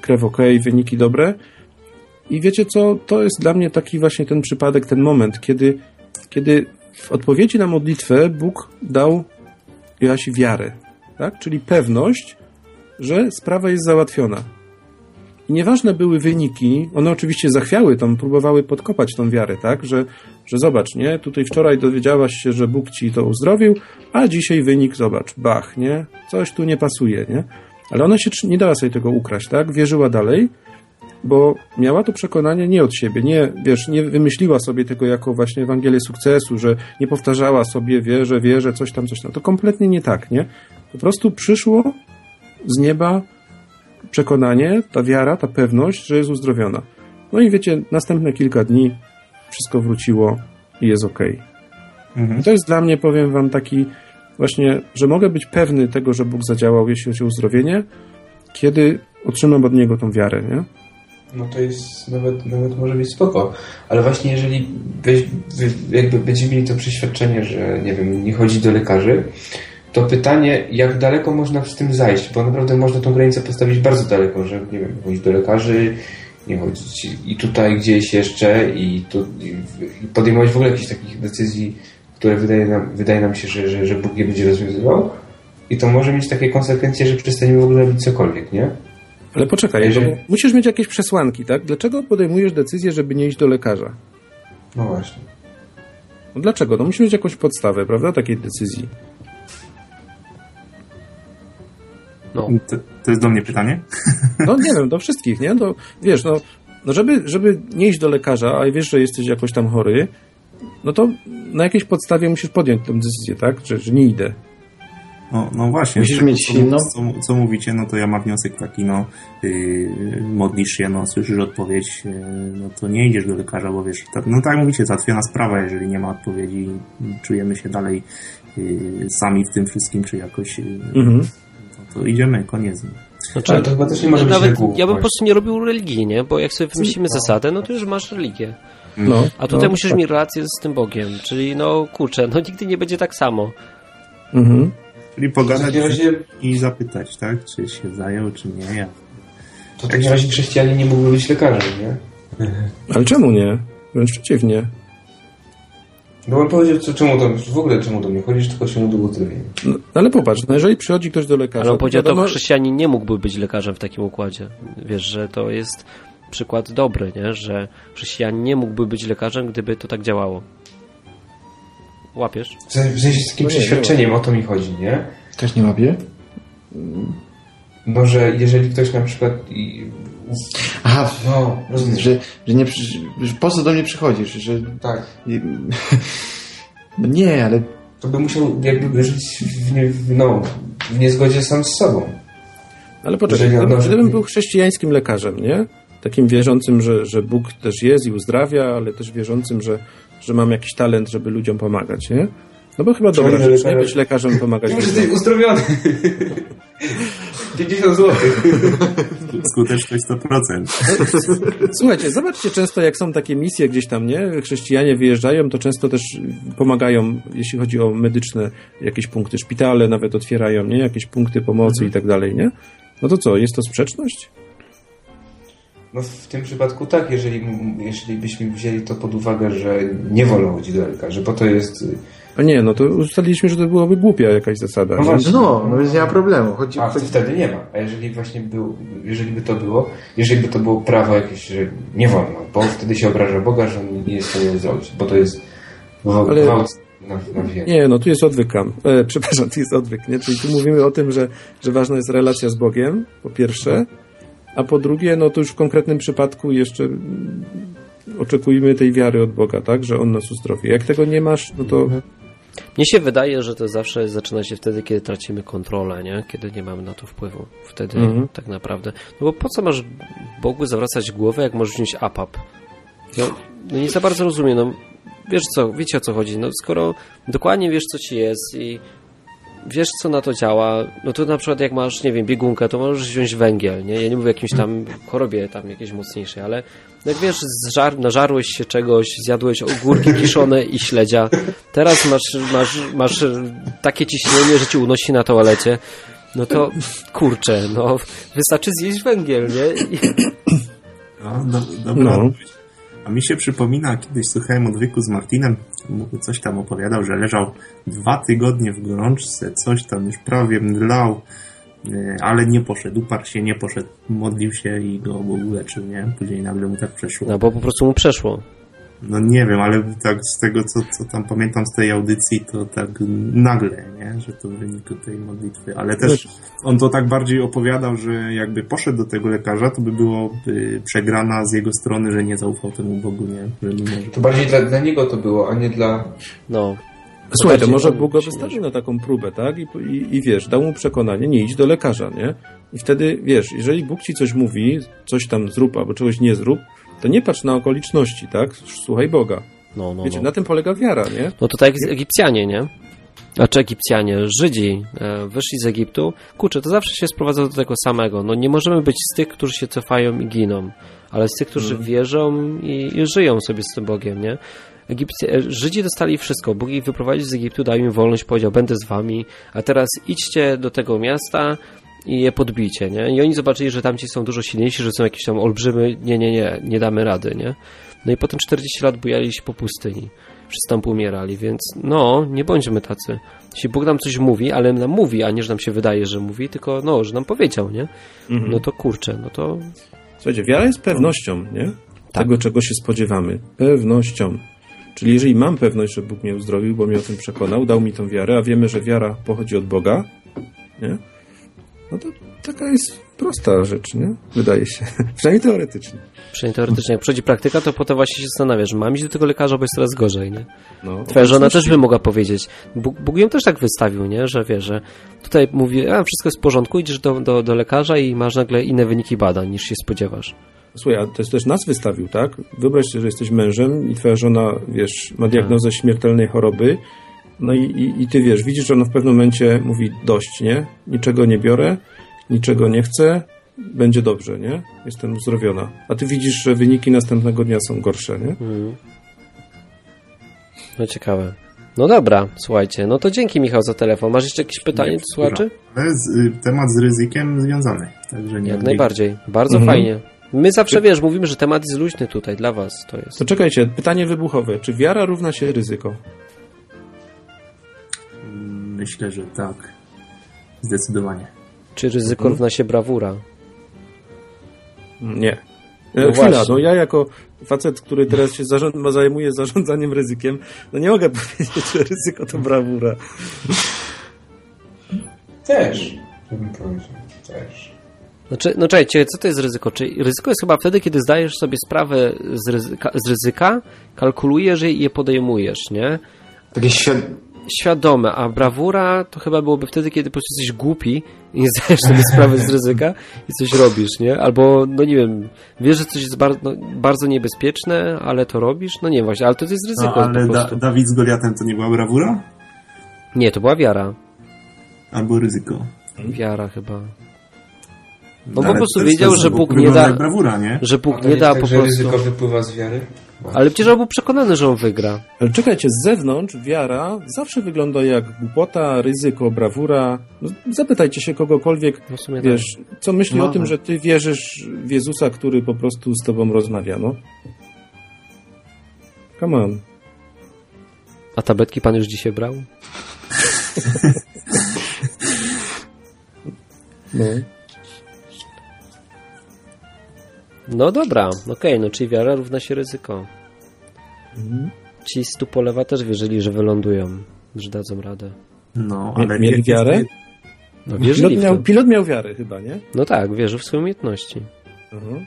krew ok, wyniki dobre. I wiecie co, to jest dla mnie taki właśnie ten przypadek, ten moment, kiedy, kiedy w odpowiedzi na modlitwę Bóg dał Joasi wiarę, tak? Czyli pewność, że sprawa jest załatwiona. I nieważne były wyniki, one oczywiście zachwiały tam, próbowały podkopać tą wiarę, tak? Że, że zobacz, nie? Tutaj wczoraj dowiedziałaś się, że Bóg ci to uzdrowił, a dzisiaj wynik, zobacz, bach, nie? Coś tu nie pasuje, nie? Ale ona się nie dała sobie tego ukraść, tak? Wierzyła dalej, bo miała to przekonanie nie od siebie, nie, wiesz, nie wymyśliła sobie tego jako właśnie Ewangelię sukcesu, że nie powtarzała sobie, wierzę, wierzę, coś tam, coś tam. To kompletnie nie tak, nie? Po prostu przyszło z nieba przekonanie, ta wiara, ta pewność, że jest uzdrowiona. No i wiecie, następne kilka dni wszystko wróciło i jest ok.
Mhm.
I to jest dla mnie, powiem wam, taki właśnie, że mogę być pewny tego, że Bóg zadziałał, jeśli chodzi o uzdrowienie, kiedy otrzymam od Niego tą wiarę, nie?
No to jest nawet, nawet może być spoko. Ale właśnie jeżeli weź, jakby będziemy mieli to przeświadczenie, że nie wiem, nie chodzi do lekarzy, to pytanie, jak daleko można z tym zajść, bo naprawdę można tą granicę postawić bardzo daleko, że nie wiem, chodzić do lekarzy, nie chodzić i tutaj gdzieś jeszcze i, tu, i podejmować w ogóle jakichś takich decyzji, które wydaje nam, wydaje nam się, że, że, że Bóg je będzie rozwiązywał. I to może mieć takie konsekwencje, że przestaniemy w ogóle robić cokolwiek, nie?
Ale poczekaj,
Jeżeli-
bo musisz mieć jakieś przesłanki, tak? Dlaczego podejmujesz decyzję, żeby nie iść do lekarza?
No właśnie.
No dlaczego? No musi mieć jakąś podstawę, prawda, takiej decyzji.
No.
To, to jest do mnie pytanie?
No nie wiem, do wszystkich, nie? No, wiesz, no, no żeby, żeby nie iść do lekarza, a wiesz, że jesteś jakoś tam chory, no to na jakiejś podstawie musisz podjąć tę decyzję, tak? Że, że nie idę.
No, no właśnie.
Musisz
co,
mieć
co,
silną-
co, co mówicie, no to ja mam wniosek taki, no yy, modlisz się, no słyszysz odpowiedź, yy, no to nie idziesz do lekarza, bo wiesz, tak, no tak jak mówicie, załatwiona sprawa, jeżeli nie ma odpowiedzi, czujemy się dalej yy, sami w tym wszystkim, czy jakoś, yy,
Mhm.
to, to idziemy, koniec.
Znaczy,
Ale to chyba też nie może być
nawet ja bym po prostu nie robił religii, nie? Bo jak sobie wymyślimy zasadę, no to już masz religię.
No,
A tutaj
no,
musisz
tak.
mieć rację z tym Bogiem. Czyli no kurczę, no nigdy nie będzie tak samo.
Mhm.
Czyli pogadać
razie,
i zapytać, tak, czy się zajął, czy nie, ja.
to w takim razie chrześcijanie nie mógłby być lekarzem, nie?
Ale czemu nie? Wręcz przeciwnie.
No bym powiedział, co, czemu to, w ogóle czemu do mnie chodzisz, tylko czemu do uzdrowienia.
No, ale popatrz, no jeżeli przychodzi ktoś do lekarza,
Ale on powiedział, to
wiadomo-
chrześcijanin nie mógłby być lekarzem w takim układzie. Wiesz, że to jest przykład dobry, nie? Że chrześcijanin nie mógłby być lekarzem, gdyby to tak działało. Łapiesz?
W sensie, z takim
No nie,
przeświadczeniem o to mi chodzi, nie?
Też nie łapię?
No, że jeżeli ktoś na przykład... I,
Aha,
no, rozumiem.
że, że nie, że po co do mnie przychodzisz, że...
Tak. *laughs*
No nie, ale
To by musiał jakby żyć w, nie, w, no, w niezgodzie sam z sobą.
Ale poczekaj,
odnoży-
gdybym był chrześcijańskim lekarzem, nie? Takim wierzącym, że, że Bóg też jest i uzdrawia, ale też wierzącym, że, że mam jakiś talent, żeby ludziom pomagać, nie? No bo chyba dobra
Przychodzi do
rzecz, nie być lekarzem i pomagać
Już
ludziom.
jesteś uzdrowiony. 50 zł.
Skuteczność 100%.
Słuchajcie, zobaczcie często, jak są takie misje gdzieś tam, nie? Chrześcijanie wyjeżdżają, to często też pomagają, jeśli chodzi o medyczne jakieś punkty, szpitale nawet otwierają, nie? Jakieś punkty pomocy i tak dalej, nie? No to co, jest to sprzeczność?
No w tym przypadku tak, jeżeli, jeżeli byśmy wzięli to pod uwagę, że nie wolno chodzić do lekarza, bo to jest...
A nie, no to ustaliliśmy, że to byłaby głupia jakaś zasada.
No
nie?
właśnie.
no, no więc nie ma problemu. Chodzi,
A
chodzi,
wtedy nie ma. A jeżeli właśnie był, jeżeli by to było, jeżeli by to było prawo jakieś, że nie wolno, bo wtedy się obraża Boga, że on nie jest w stanie zrobić, bo to jest gwałt
Ale-
gwałt na, na.
Nie, no tu jest odwyk, Kam. E, *laughs* przepraszam, tu jest odwyk, nie? Czyli tu mówimy o tym, że, że ważna jest relacja z Bogiem, po pierwsze, a po drugie, no to już w konkretnym przypadku jeszcze oczekujemy tej wiary od Boga, tak? Że On nas uzdrowi. Jak tego nie masz, no to
Mnie się wydaje, że to zawsze zaczyna się wtedy, kiedy tracimy kontrolę, nie? Kiedy nie mamy na to wpływu. Wtedy
Mhm.
tak naprawdę. No bo po co masz Bogu zawracać głowę, jak możesz wziąć APAP? No, no nie za bardzo rozumiem. No, wiesz co, wiecie o co chodzi. No skoro dokładnie wiesz, co ci jest i wiesz co na to działa, no to na przykład jak masz, nie wiem, biegunkę, to możesz wziąć węgiel, nie? Ja nie mówię o jakimś tam chorobie tam jakiejś mocniejszej, ale jak wiesz, zżar, nażarłeś się czegoś, zjadłeś ogórki kiszone i śledzia, teraz masz, masz, masz takie ciśnienie, że ci unosi na toalecie, no to kurczę, no wystarczy zjeść węgiel, nie? I,
No, do, dobra.
No.
A mi się przypomina, kiedyś słuchałem odwyku z Martinem, coś tam opowiadał, że leżał dwa tygodnie w gorączce, coś tam już prawie mdlał, e, ale nie poszedł, uparł się, nie poszedł, modlił się i go Bóg uleczył, nie? Później nagle mu tak przeszło.
no bo po prostu mu przeszło.
No nie wiem, ale tak z tego, co, co tam pamiętam z tej audycji, to tak nagle, nie? Że to w wyniku tej modlitwy. Ale też on to tak bardziej opowiadał, że jakby poszedł do tego lekarza, to by było y, przegrana z jego strony, że nie zaufał temu Bogu, nie? Że mimo, że...
To bardziej dla, dla niego to było, a nie dla...
No.
Słuchaj, to może
on
Bóg go wystawił na taką próbę, tak? I, i, I wiesz, dał mu przekonanie, nie idź do lekarza, nie? I wtedy, wiesz, jeżeli Bóg ci coś mówi, coś tam zrób albo czegoś nie zrób, to nie patrz na okoliczności, tak? Słuchaj Boga.
No, no,
Wiecie,
no.
na tym polega wiara, nie?
No to tak jak Egipcjanie, nie? Znaczy Egipcjanie, Żydzi e, wyszli z Egiptu. Kurczę, to zawsze się sprowadza do tego samego. No nie możemy być z tych, którzy się cofają i giną, ale z tych, którzy wierzą i, i żyją sobie z tym Bogiem, nie? Egipcje, e, Żydzi dostali wszystko. Bóg ich wyprowadził z Egiptu, dał im wolność, powiedział, będę z wami, a teraz idźcie do tego miasta i je podbicie, nie? I oni zobaczyli, że tamci są dużo silniejsi, że są jakieś tam olbrzymy, nie, nie, nie, nie damy rady, nie? No i potem 40 lat bujali się po pustyni. Wszyscy tam umierali, więc no, nie bądźmy tacy. Jeśli Bóg nam coś mówi, ale nam mówi, a nie, że nam się wydaje, że mówi, tylko no, że nam powiedział, nie? No to kurczę, no to
Słuchajcie, wiara jest pewnością, nie? Tego, czego się spodziewamy. Pewnością. Czyli jeżeli mam pewność, że Bóg mnie uzdrowił, bo mnie o tym przekonał, dał mi tą wiarę, a wiemy, że wiara pochodzi od Boga, nie? No to taka jest prosta rzecz, nie? Wydaje się. *laughs* Przynajmniej teoretycznie.
przynajmniej teoretycznie, jak przychodzi praktyka, to potem właśnie się zastanawiasz, mam iść do tego lekarza, bo jest coraz gorzej, nie?
No,
Twoja żona też by mogła powiedzieć. Bóg, Bóg ją też tak wystawił, nie? Że wie, że tutaj mówi, a wszystko jest w porządku, idziesz do, do, do lekarza i masz nagle inne wyniki badań niż się spodziewasz.
Słuchaj, a to jest też nas wystawił, tak? Wyobraź sobie, że jesteś mężem i twoja żona, wiesz, ma diagnozę śmiertelnej choroby, no i, i, i ty wiesz, widzisz, że ona w pewnym momencie mówi dość, nie? Niczego nie biorę, niczego nie chcę, będzie dobrze, nie? Jestem uzdrowiona. A ty widzisz, że wyniki następnego dnia są gorsze, nie?
No ciekawe. No dobra, słuchajcie, no to dzięki Michał za telefon. Masz jeszcze jakieś pytanie do słuchaczy?
Y, temat z ryzykiem związany. Także nie
Jak najbardziej. Bardzo
Mhm.
fajnie. My zawsze, wiesz, mówimy, że temat jest luźny tutaj dla was. To jest.
To czekajcie, pytanie wybuchowe. Czy wiara równa się ryzyko?
Myślę, że tak. Zdecydowanie.
Czy ryzyko
Mhm.
równa się brawura?
Nie.
No
No Chwila, no ja jako facet, który teraz się zarząd, zajmuje zarządzaniem ryzykiem, no nie mogę *laughs* powiedzieć, że ryzyko to brawura.
Też, bym powiedział. Też.
Znaczy, no czekajcie, co to jest ryzyko? Czy ryzyko jest chyba wtedy, kiedy zdajesz sobie sprawę z ryzyka, z ryzyka kalkulujesz je i je podejmujesz, nie?
Takie świad...
Świadome, a brawura to chyba byłoby wtedy, kiedy po prostu jesteś głupi i nie zdajesz sobie *laughs* sprawy z ryzyka i coś robisz, nie? Albo, no nie wiem, wiesz, że coś jest bardzo, no, bardzo niebezpieczne, ale to robisz? No nie właśnie, ale to jest ryzyko
No, ale
po
da. Dawid z Goliatem to nie była brawura?
Nie, to była wiara.
Albo ryzyko?
Wiara chyba. No po
Ale
prostu wiedział, że Bóg nie da,
brawura, nie?
że Bóg nie da
tak,
po
że
prostu...
ryzyko wypływa z wiary?
Ale przecież on był przekonany, że on wygra.
Ale czekajcie, z zewnątrz wiara zawsze wygląda jak głupota, ryzyko, brawura. No, zapytajcie się kogokolwiek,
No sumie
wiesz, co myśli
No.
o tym, że ty wierzysz w Jezusa, który po prostu z tobą rozmawia, no. Come on.
A tabletki pan już dzisiaj brał? *laughs*
No.
No dobra, okej, no czyli wiara równa się ryzyko. Ci z Tupolewa też wierzyli, że wylądują, że dadzą radę.
No, ale
mieli wiarę?
No
Pilot miał, pilot miał wiarę chyba, nie?
No tak, wierzył w swoje umiejętności.
Mhm.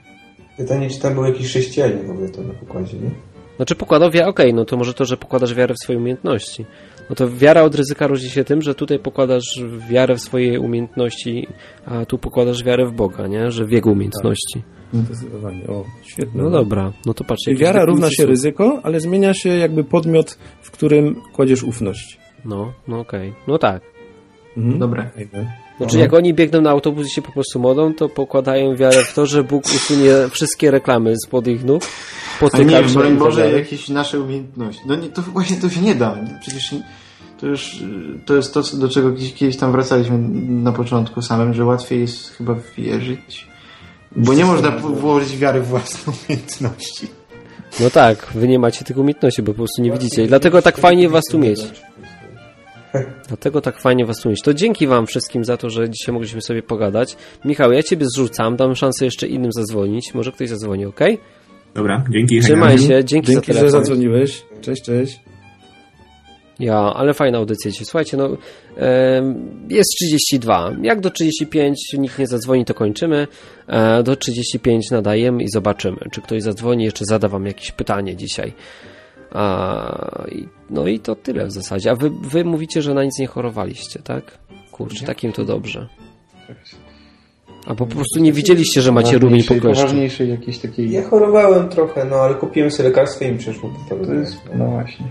Pytanie, czy tam był jakiś chrześcijanin w ogóle to na pokładzie, nie?
Znaczy pokładał wiarę, okej, no to może to, że pokładasz wiarę w swoje umiejętności. No to wiara od ryzyka różni się tym, że tutaj pokładasz wiarę w swoje umiejętności, a tu pokładasz wiarę w Boga, nie? Że w jego umiejętności.
Zdecydowanie. O, świetne.
No dobra, no to patrzcie.
Wiara równa się
są.
ryzyko, ale zmienia się jakby podmiot, w którym kładziesz ufność.
No, no okej. No tak.
Mhm.
Dobre.
Fajne.
Znaczy, jak oni biegną na autobus i się po prostu modą, to pokładają wiarę w to, że Bóg usunie wszystkie reklamy spod ich nóg,
A nie,
się
broń
tak
Boże, jakieś nasze umiejętności. No nie, to właśnie to się nie da. Przecież to już to jest to, do czego gdzieś, kiedyś tam wracaliśmy na początku samym, że łatwiej jest chyba wierzyć. Bo nie można włożyć wiary w własne *laughs* umiejętności.
No tak, wy nie macie tych umiejętności, bo po prostu nie widzicie. I dlatego tak fajnie was tu mieć. Dlatego tak fajnie was tu mieć. To dzięki wam wszystkim za to, że dzisiaj mogliśmy sobie pogadać. Michał, ja ciebie zrzucam, dam szansę jeszcze innym zadzwonić. Może ktoś zadzwoni, ok?
Dobra, dzięki.
Trzymaj się, dzięki,
Dzięki,
za
że
telefon.
zadzwoniłeś. Cześć, cześć.
Ja, ale fajna audycja dzisiaj. Słuchajcie, no jest 32. Jak do 35 nikt nie zadzwoni, to kończymy. E, do 35 nadajemy i zobaczymy, czy ktoś zadzwoni, jeszcze zada wam jakieś pytanie dzisiaj. A, no i to tyle w zasadzie. A wy, wy mówicie, że na nic nie chorowaliście, tak? Kurczę, takim to dobrze. Albo po prostu nie widzieliście, że macie rumień po kleszczu.
Poważniejszej jakiejś takiej...
Ja chorowałem trochę, no ale kupiłem sobie lekarstwo i mi przeszło
To
prostu.
jest, no właśnie.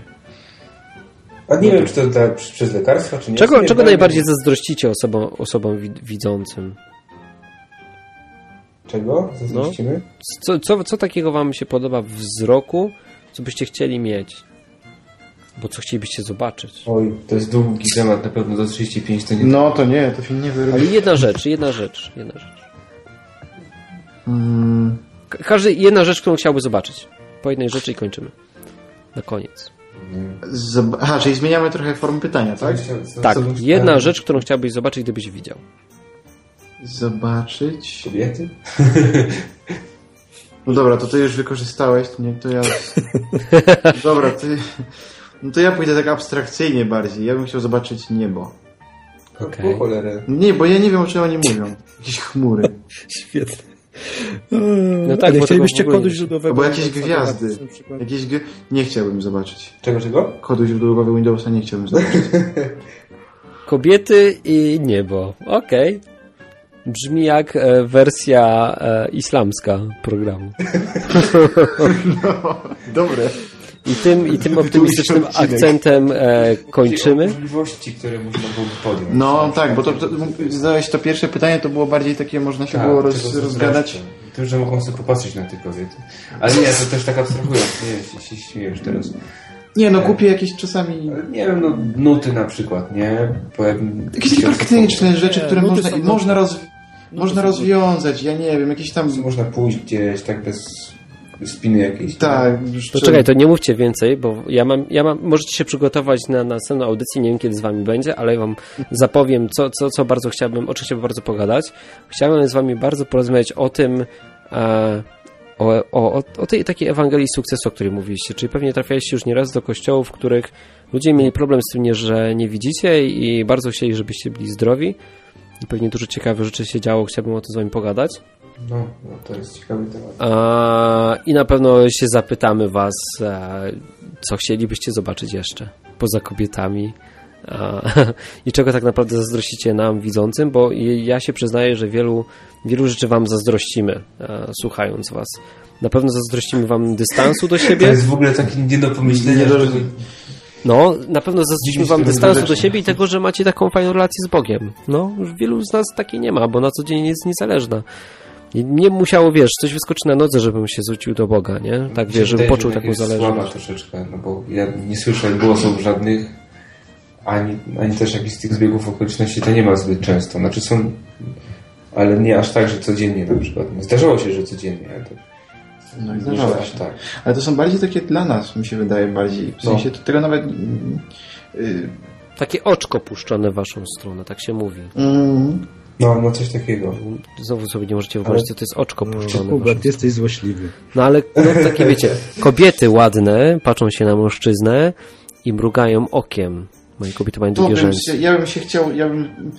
A nie wiem, czy to dla, przy- przez lekarstwa, czy nie.
Czego,
Nie
czego najbardziej zazdrościcie osobom, osobom wid- widzącym?
Czego? Zazdrościmy?
Co, co, co takiego wam się podoba w wzroku, co byście chcieli mieć? Bo co chcielibyście zobaczyć?
Oj, to jest długi temat, na pewno do 35 to nie...
No to nie, to się nie
Ale
wyrobi.
jedna rzecz, jedna rzecz, jedna rzecz.
Mm,
Ka- Każdy, jedna rzecz, którą chciałby zobaczyć. Po jednej rzeczy i kończymy. Na koniec.
Aha, czyli zmieniamy trochę formę pytania, tak?
Co- co-
Tak,
co
jedna rzecz, którą chciałbyś zobaczyć, gdybyś widział.
Zobaczyć...
Kobiety? *laughs*
No dobra, to ty już wykorzystałeś, to nie, to ja... *laughs* dobra, ty... No to ja pójdę tak abstrakcyjnie bardziej. Ja bym chciał zobaczyć niebo.
Okej.
Cholerę.
Nie, bo ja nie wiem, o czym oni mówią. Jakieś chmury. *laughs*
Świetnie.
No tak,
Ale chcielibyście kodu źródłowego.
Albo jakieś gwiazdy. Jakieś... G... Nie chciałbym zobaczyć.
Czego, czego?
Kodu źródłowego Windowsa nie chciałbym zobaczyć. *laughs*
Kobiety i niebo. Okej. Brzmi jak e, wersja e, islamska programu. *laughs*
Dobre.
I tym, i tym optymistycznym akcentem e, kończymy.
Możliwości, które można byłoby podjąć.
No tak, bo to, to zadałeś to pierwsze pytanie, to było bardziej takie, można się
Tak,
było roz, rozgadać.
Tym, że mogą sobie popatrzeć na te kobiety. Ale nie, to też tak abstrahując, nie, się, się śmiejesz teraz.
Nie, no kupię jakieś czasami...
Nie wiem, no nuty na przykład, nie? Jak
Jakieś praktyczne rzeczy, które można, można, roz, można rozwiązać, ja nie wiem, jakieś tam...
Można pójść gdzieś tak bez spiny jakiejś.
Tak,
To czekaj, to nie mówcie więcej, bo ja mam, ja mam, możecie się przygotować na następną audycję, nie wiem kiedy z wami będzie, ale ja wam zapowiem, co, co, co bardzo chciałbym, o czym chciałbym bardzo pogadać. Chciałbym z wami bardzo porozmawiać o tym, e, o, o, o tej takiej Ewangelii sukcesu, o której mówiliście, czyli pewnie trafialiście już nieraz do kościołów, w których ludzie mieli problem z tym, nie, że nie widzicie i bardzo chcieli, żebyście byli zdrowi. I pewnie dużo ciekawych rzeczy się działo, chciałbym o tym z wami pogadać.
No, no to jest ciekawy temat.
A, I na pewno się zapytamy Was, e, co chcielibyście zobaczyć jeszcze poza kobietami a, *laughs* i czego tak naprawdę zazdrościcie nam widzącym, bo ja się przyznaję, że wielu, wielu rzeczy Wam zazdrościmy, e, słuchając Was. Na pewno zazdrościmy Wam dystansu do
To
siebie.
jest w ogóle takie nie do pomyślenia,
Nie
że...
No, na pewno zazdrościmy Wam dystansu do siebie i tego, że macie taką fajną relację z Bogiem. No, już wielu z nas takiej nie ma, bo na co dzień jest niezależna. I nie musiało, wiesz, coś wyskoczyć na nodze, żebym się zwrócił do Boga, nie? Tak, wiesz, żebym poczuł taką
jest Słaba
zależność.
troszeczkę, no bo ja nie słyszę głosów żadnych, ani, ani też jakichś z tych zbiegów okoliczności to nie ma zbyt często. Znaczy są, ale nie aż tak, że codziennie na przykład. Zdarzało się, że codziennie, ale to
No,
nie
zdarzało
aż
się.
tak.
Ale to są bardziej takie dla nas, mi się wydaje, bardziej. W
No.
sensie to tego nawet... mm, y,
Takie oczko puszczone w waszą stronę, tak się mówi.
mm,
No, no coś takiego.
Znowu sobie nie możecie wyobrazić, co to jest oczko puszczone w waszą
Hubert, jesteś złośliwy.
No ale no, *laughs* takie wiecie, kobiety ładne patrzą się na mężczyznę i mrugają okiem. Moje kobiety mają długie
bym
rzęsy.
się, ja bym się chciał, ja bym,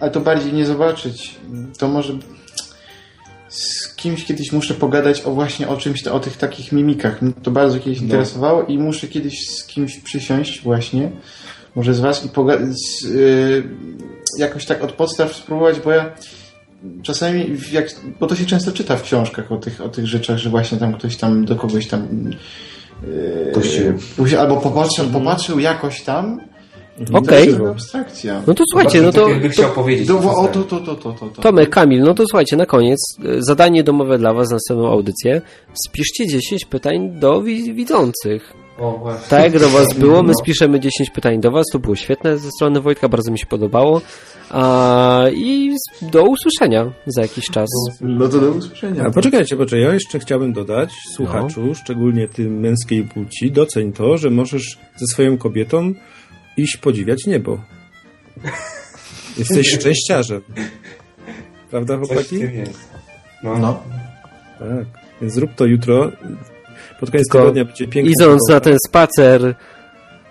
ale to bardziej nie zobaczyć. To może z kimś kiedyś muszę pogadać o właśnie o czymś, o tych takich mimikach. Mnie to bardzo kiedyś interesowało i muszę kiedyś z kimś przysiąść właśnie, może z was i pogadać, yy, jakoś tak od podstaw spróbować, bo ja czasami, jak, bo to się często czyta w książkach o tych, o tych rzeczach, że właśnie tam ktoś tam do kogoś tam yy, albo popatrzył, popatrzył jakoś tam
Okej.
Jest abstrakcja.
No to słuchajcie, no to,
Jakby chciał powiedzieć.
To,
to
o, to, to, to, to, to, to.
Tomek, Kamil, no to słuchajcie, na koniec e, zadanie domowe dla Was na następną audycję. Spiszcie 10 pytań do wi- widzących.
O.
Tak jak do Was *laughs* było, my
No.
spiszemy 10 pytań do Was, to było świetne ze strony Wojtka, bardzo mi się podobało. A, I do usłyszenia za jakiś czas.
No to do usłyszenia.
A poczekajcie, poczekaj, ja jeszcze chciałbym dodać słuchaczu, szczególnie tym męskiej płci, doceń to, że możesz ze swoją kobietą iść podziwiać niebo. *laughs* Jesteś szczęściarzem. Prawda,
Coś w
chłopaki?
tym jest. No.
No.
Tak. Więc zrób to jutro. Pod koniec
Tylko
tygodnia będzie pięknie.
Idąc na ten spacer,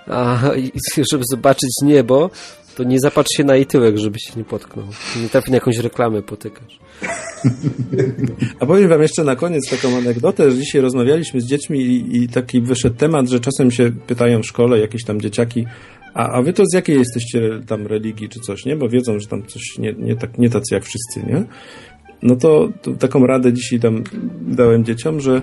a, *laughs* żeby zobaczyć niebo, to nie zapatrz się na jej tyłek, żeby się nie potknął. Nie trafi na jakąś reklamę potykasz. *laughs*
A powiem wam jeszcze na koniec taką anegdotę, że dzisiaj rozmawialiśmy z dziećmi i, i taki wyszedł temat, że czasem się pytają w szkole jakieś tam dzieciaki, a, a wy to z jakiej jesteście tam religii czy coś, nie? Bo wiedzą, że tam coś nie, nie, tak, nie tacy jak wszyscy, nie? No to, to taką radę dzisiaj tam dałem dzieciom, że,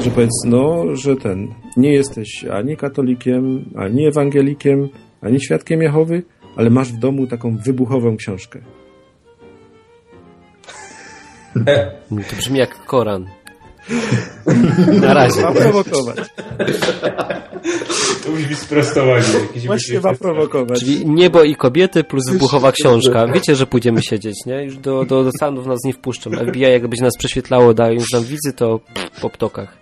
że powiedz, no, że ten, nie jesteś ani katolikiem, ani ewangelikiem, ani świadkiem Jehowy, ale masz w domu taką wybuchową książkę. *laughs*
To brzmi jak Koran. Na razie.
Ma prowokować.
To musi być sprostowanie.
Właśnie ma prowokować.
Czyli niebo i kobiety plus wybuchowa książka. Wiecie, że pójdziemy siedzieć, nie? Już do, do, do Stanów nas nie wpuszczą. FBI jakby będzie nas prześwietlało, dając nam wizy, to po ptokach.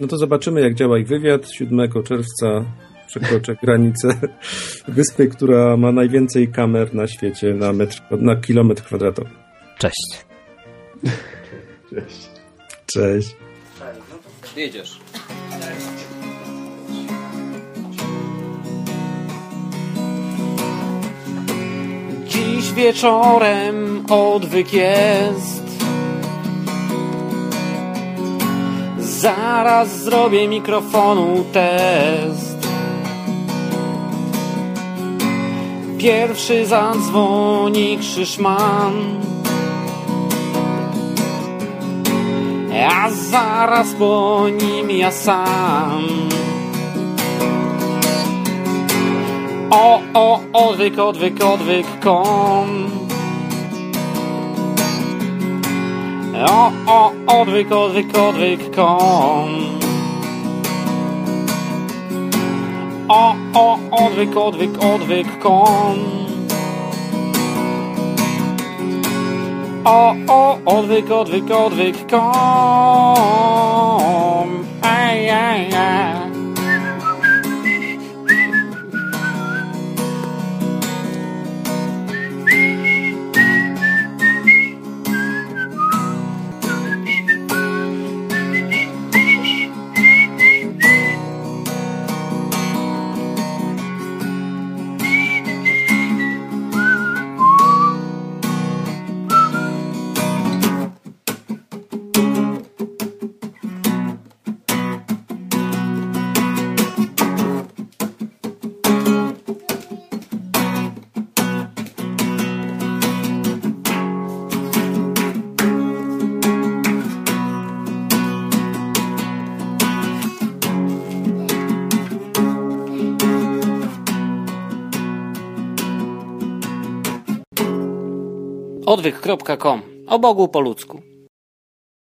No to zobaczymy, jak działa ich wywiad. 7 czerwca przekroczę granicę *laughs* wyspy, która ma najwięcej kamer na świecie na, metr, na kilometr kwadratowy.
Cześć. *laughs*
Cześć.
Cześć.
Jedziesz.
Dziś wieczorem odwyk jest. Zaraz zrobię mikrofonu test. Pierwszy zadzwoni Krzyszman. A zaraz po nim ja sam. O, o, odwyk, odwyk, odwyk, kom. O, o, odwyk, odwyk, odwyk, kom. O, o, odwyk, odwyk, odwyk, kom. O, o, odwyk, odwyk, odwyk, kom. Aj, aj, aj. Odwyk.com. O Bogu po ludzku.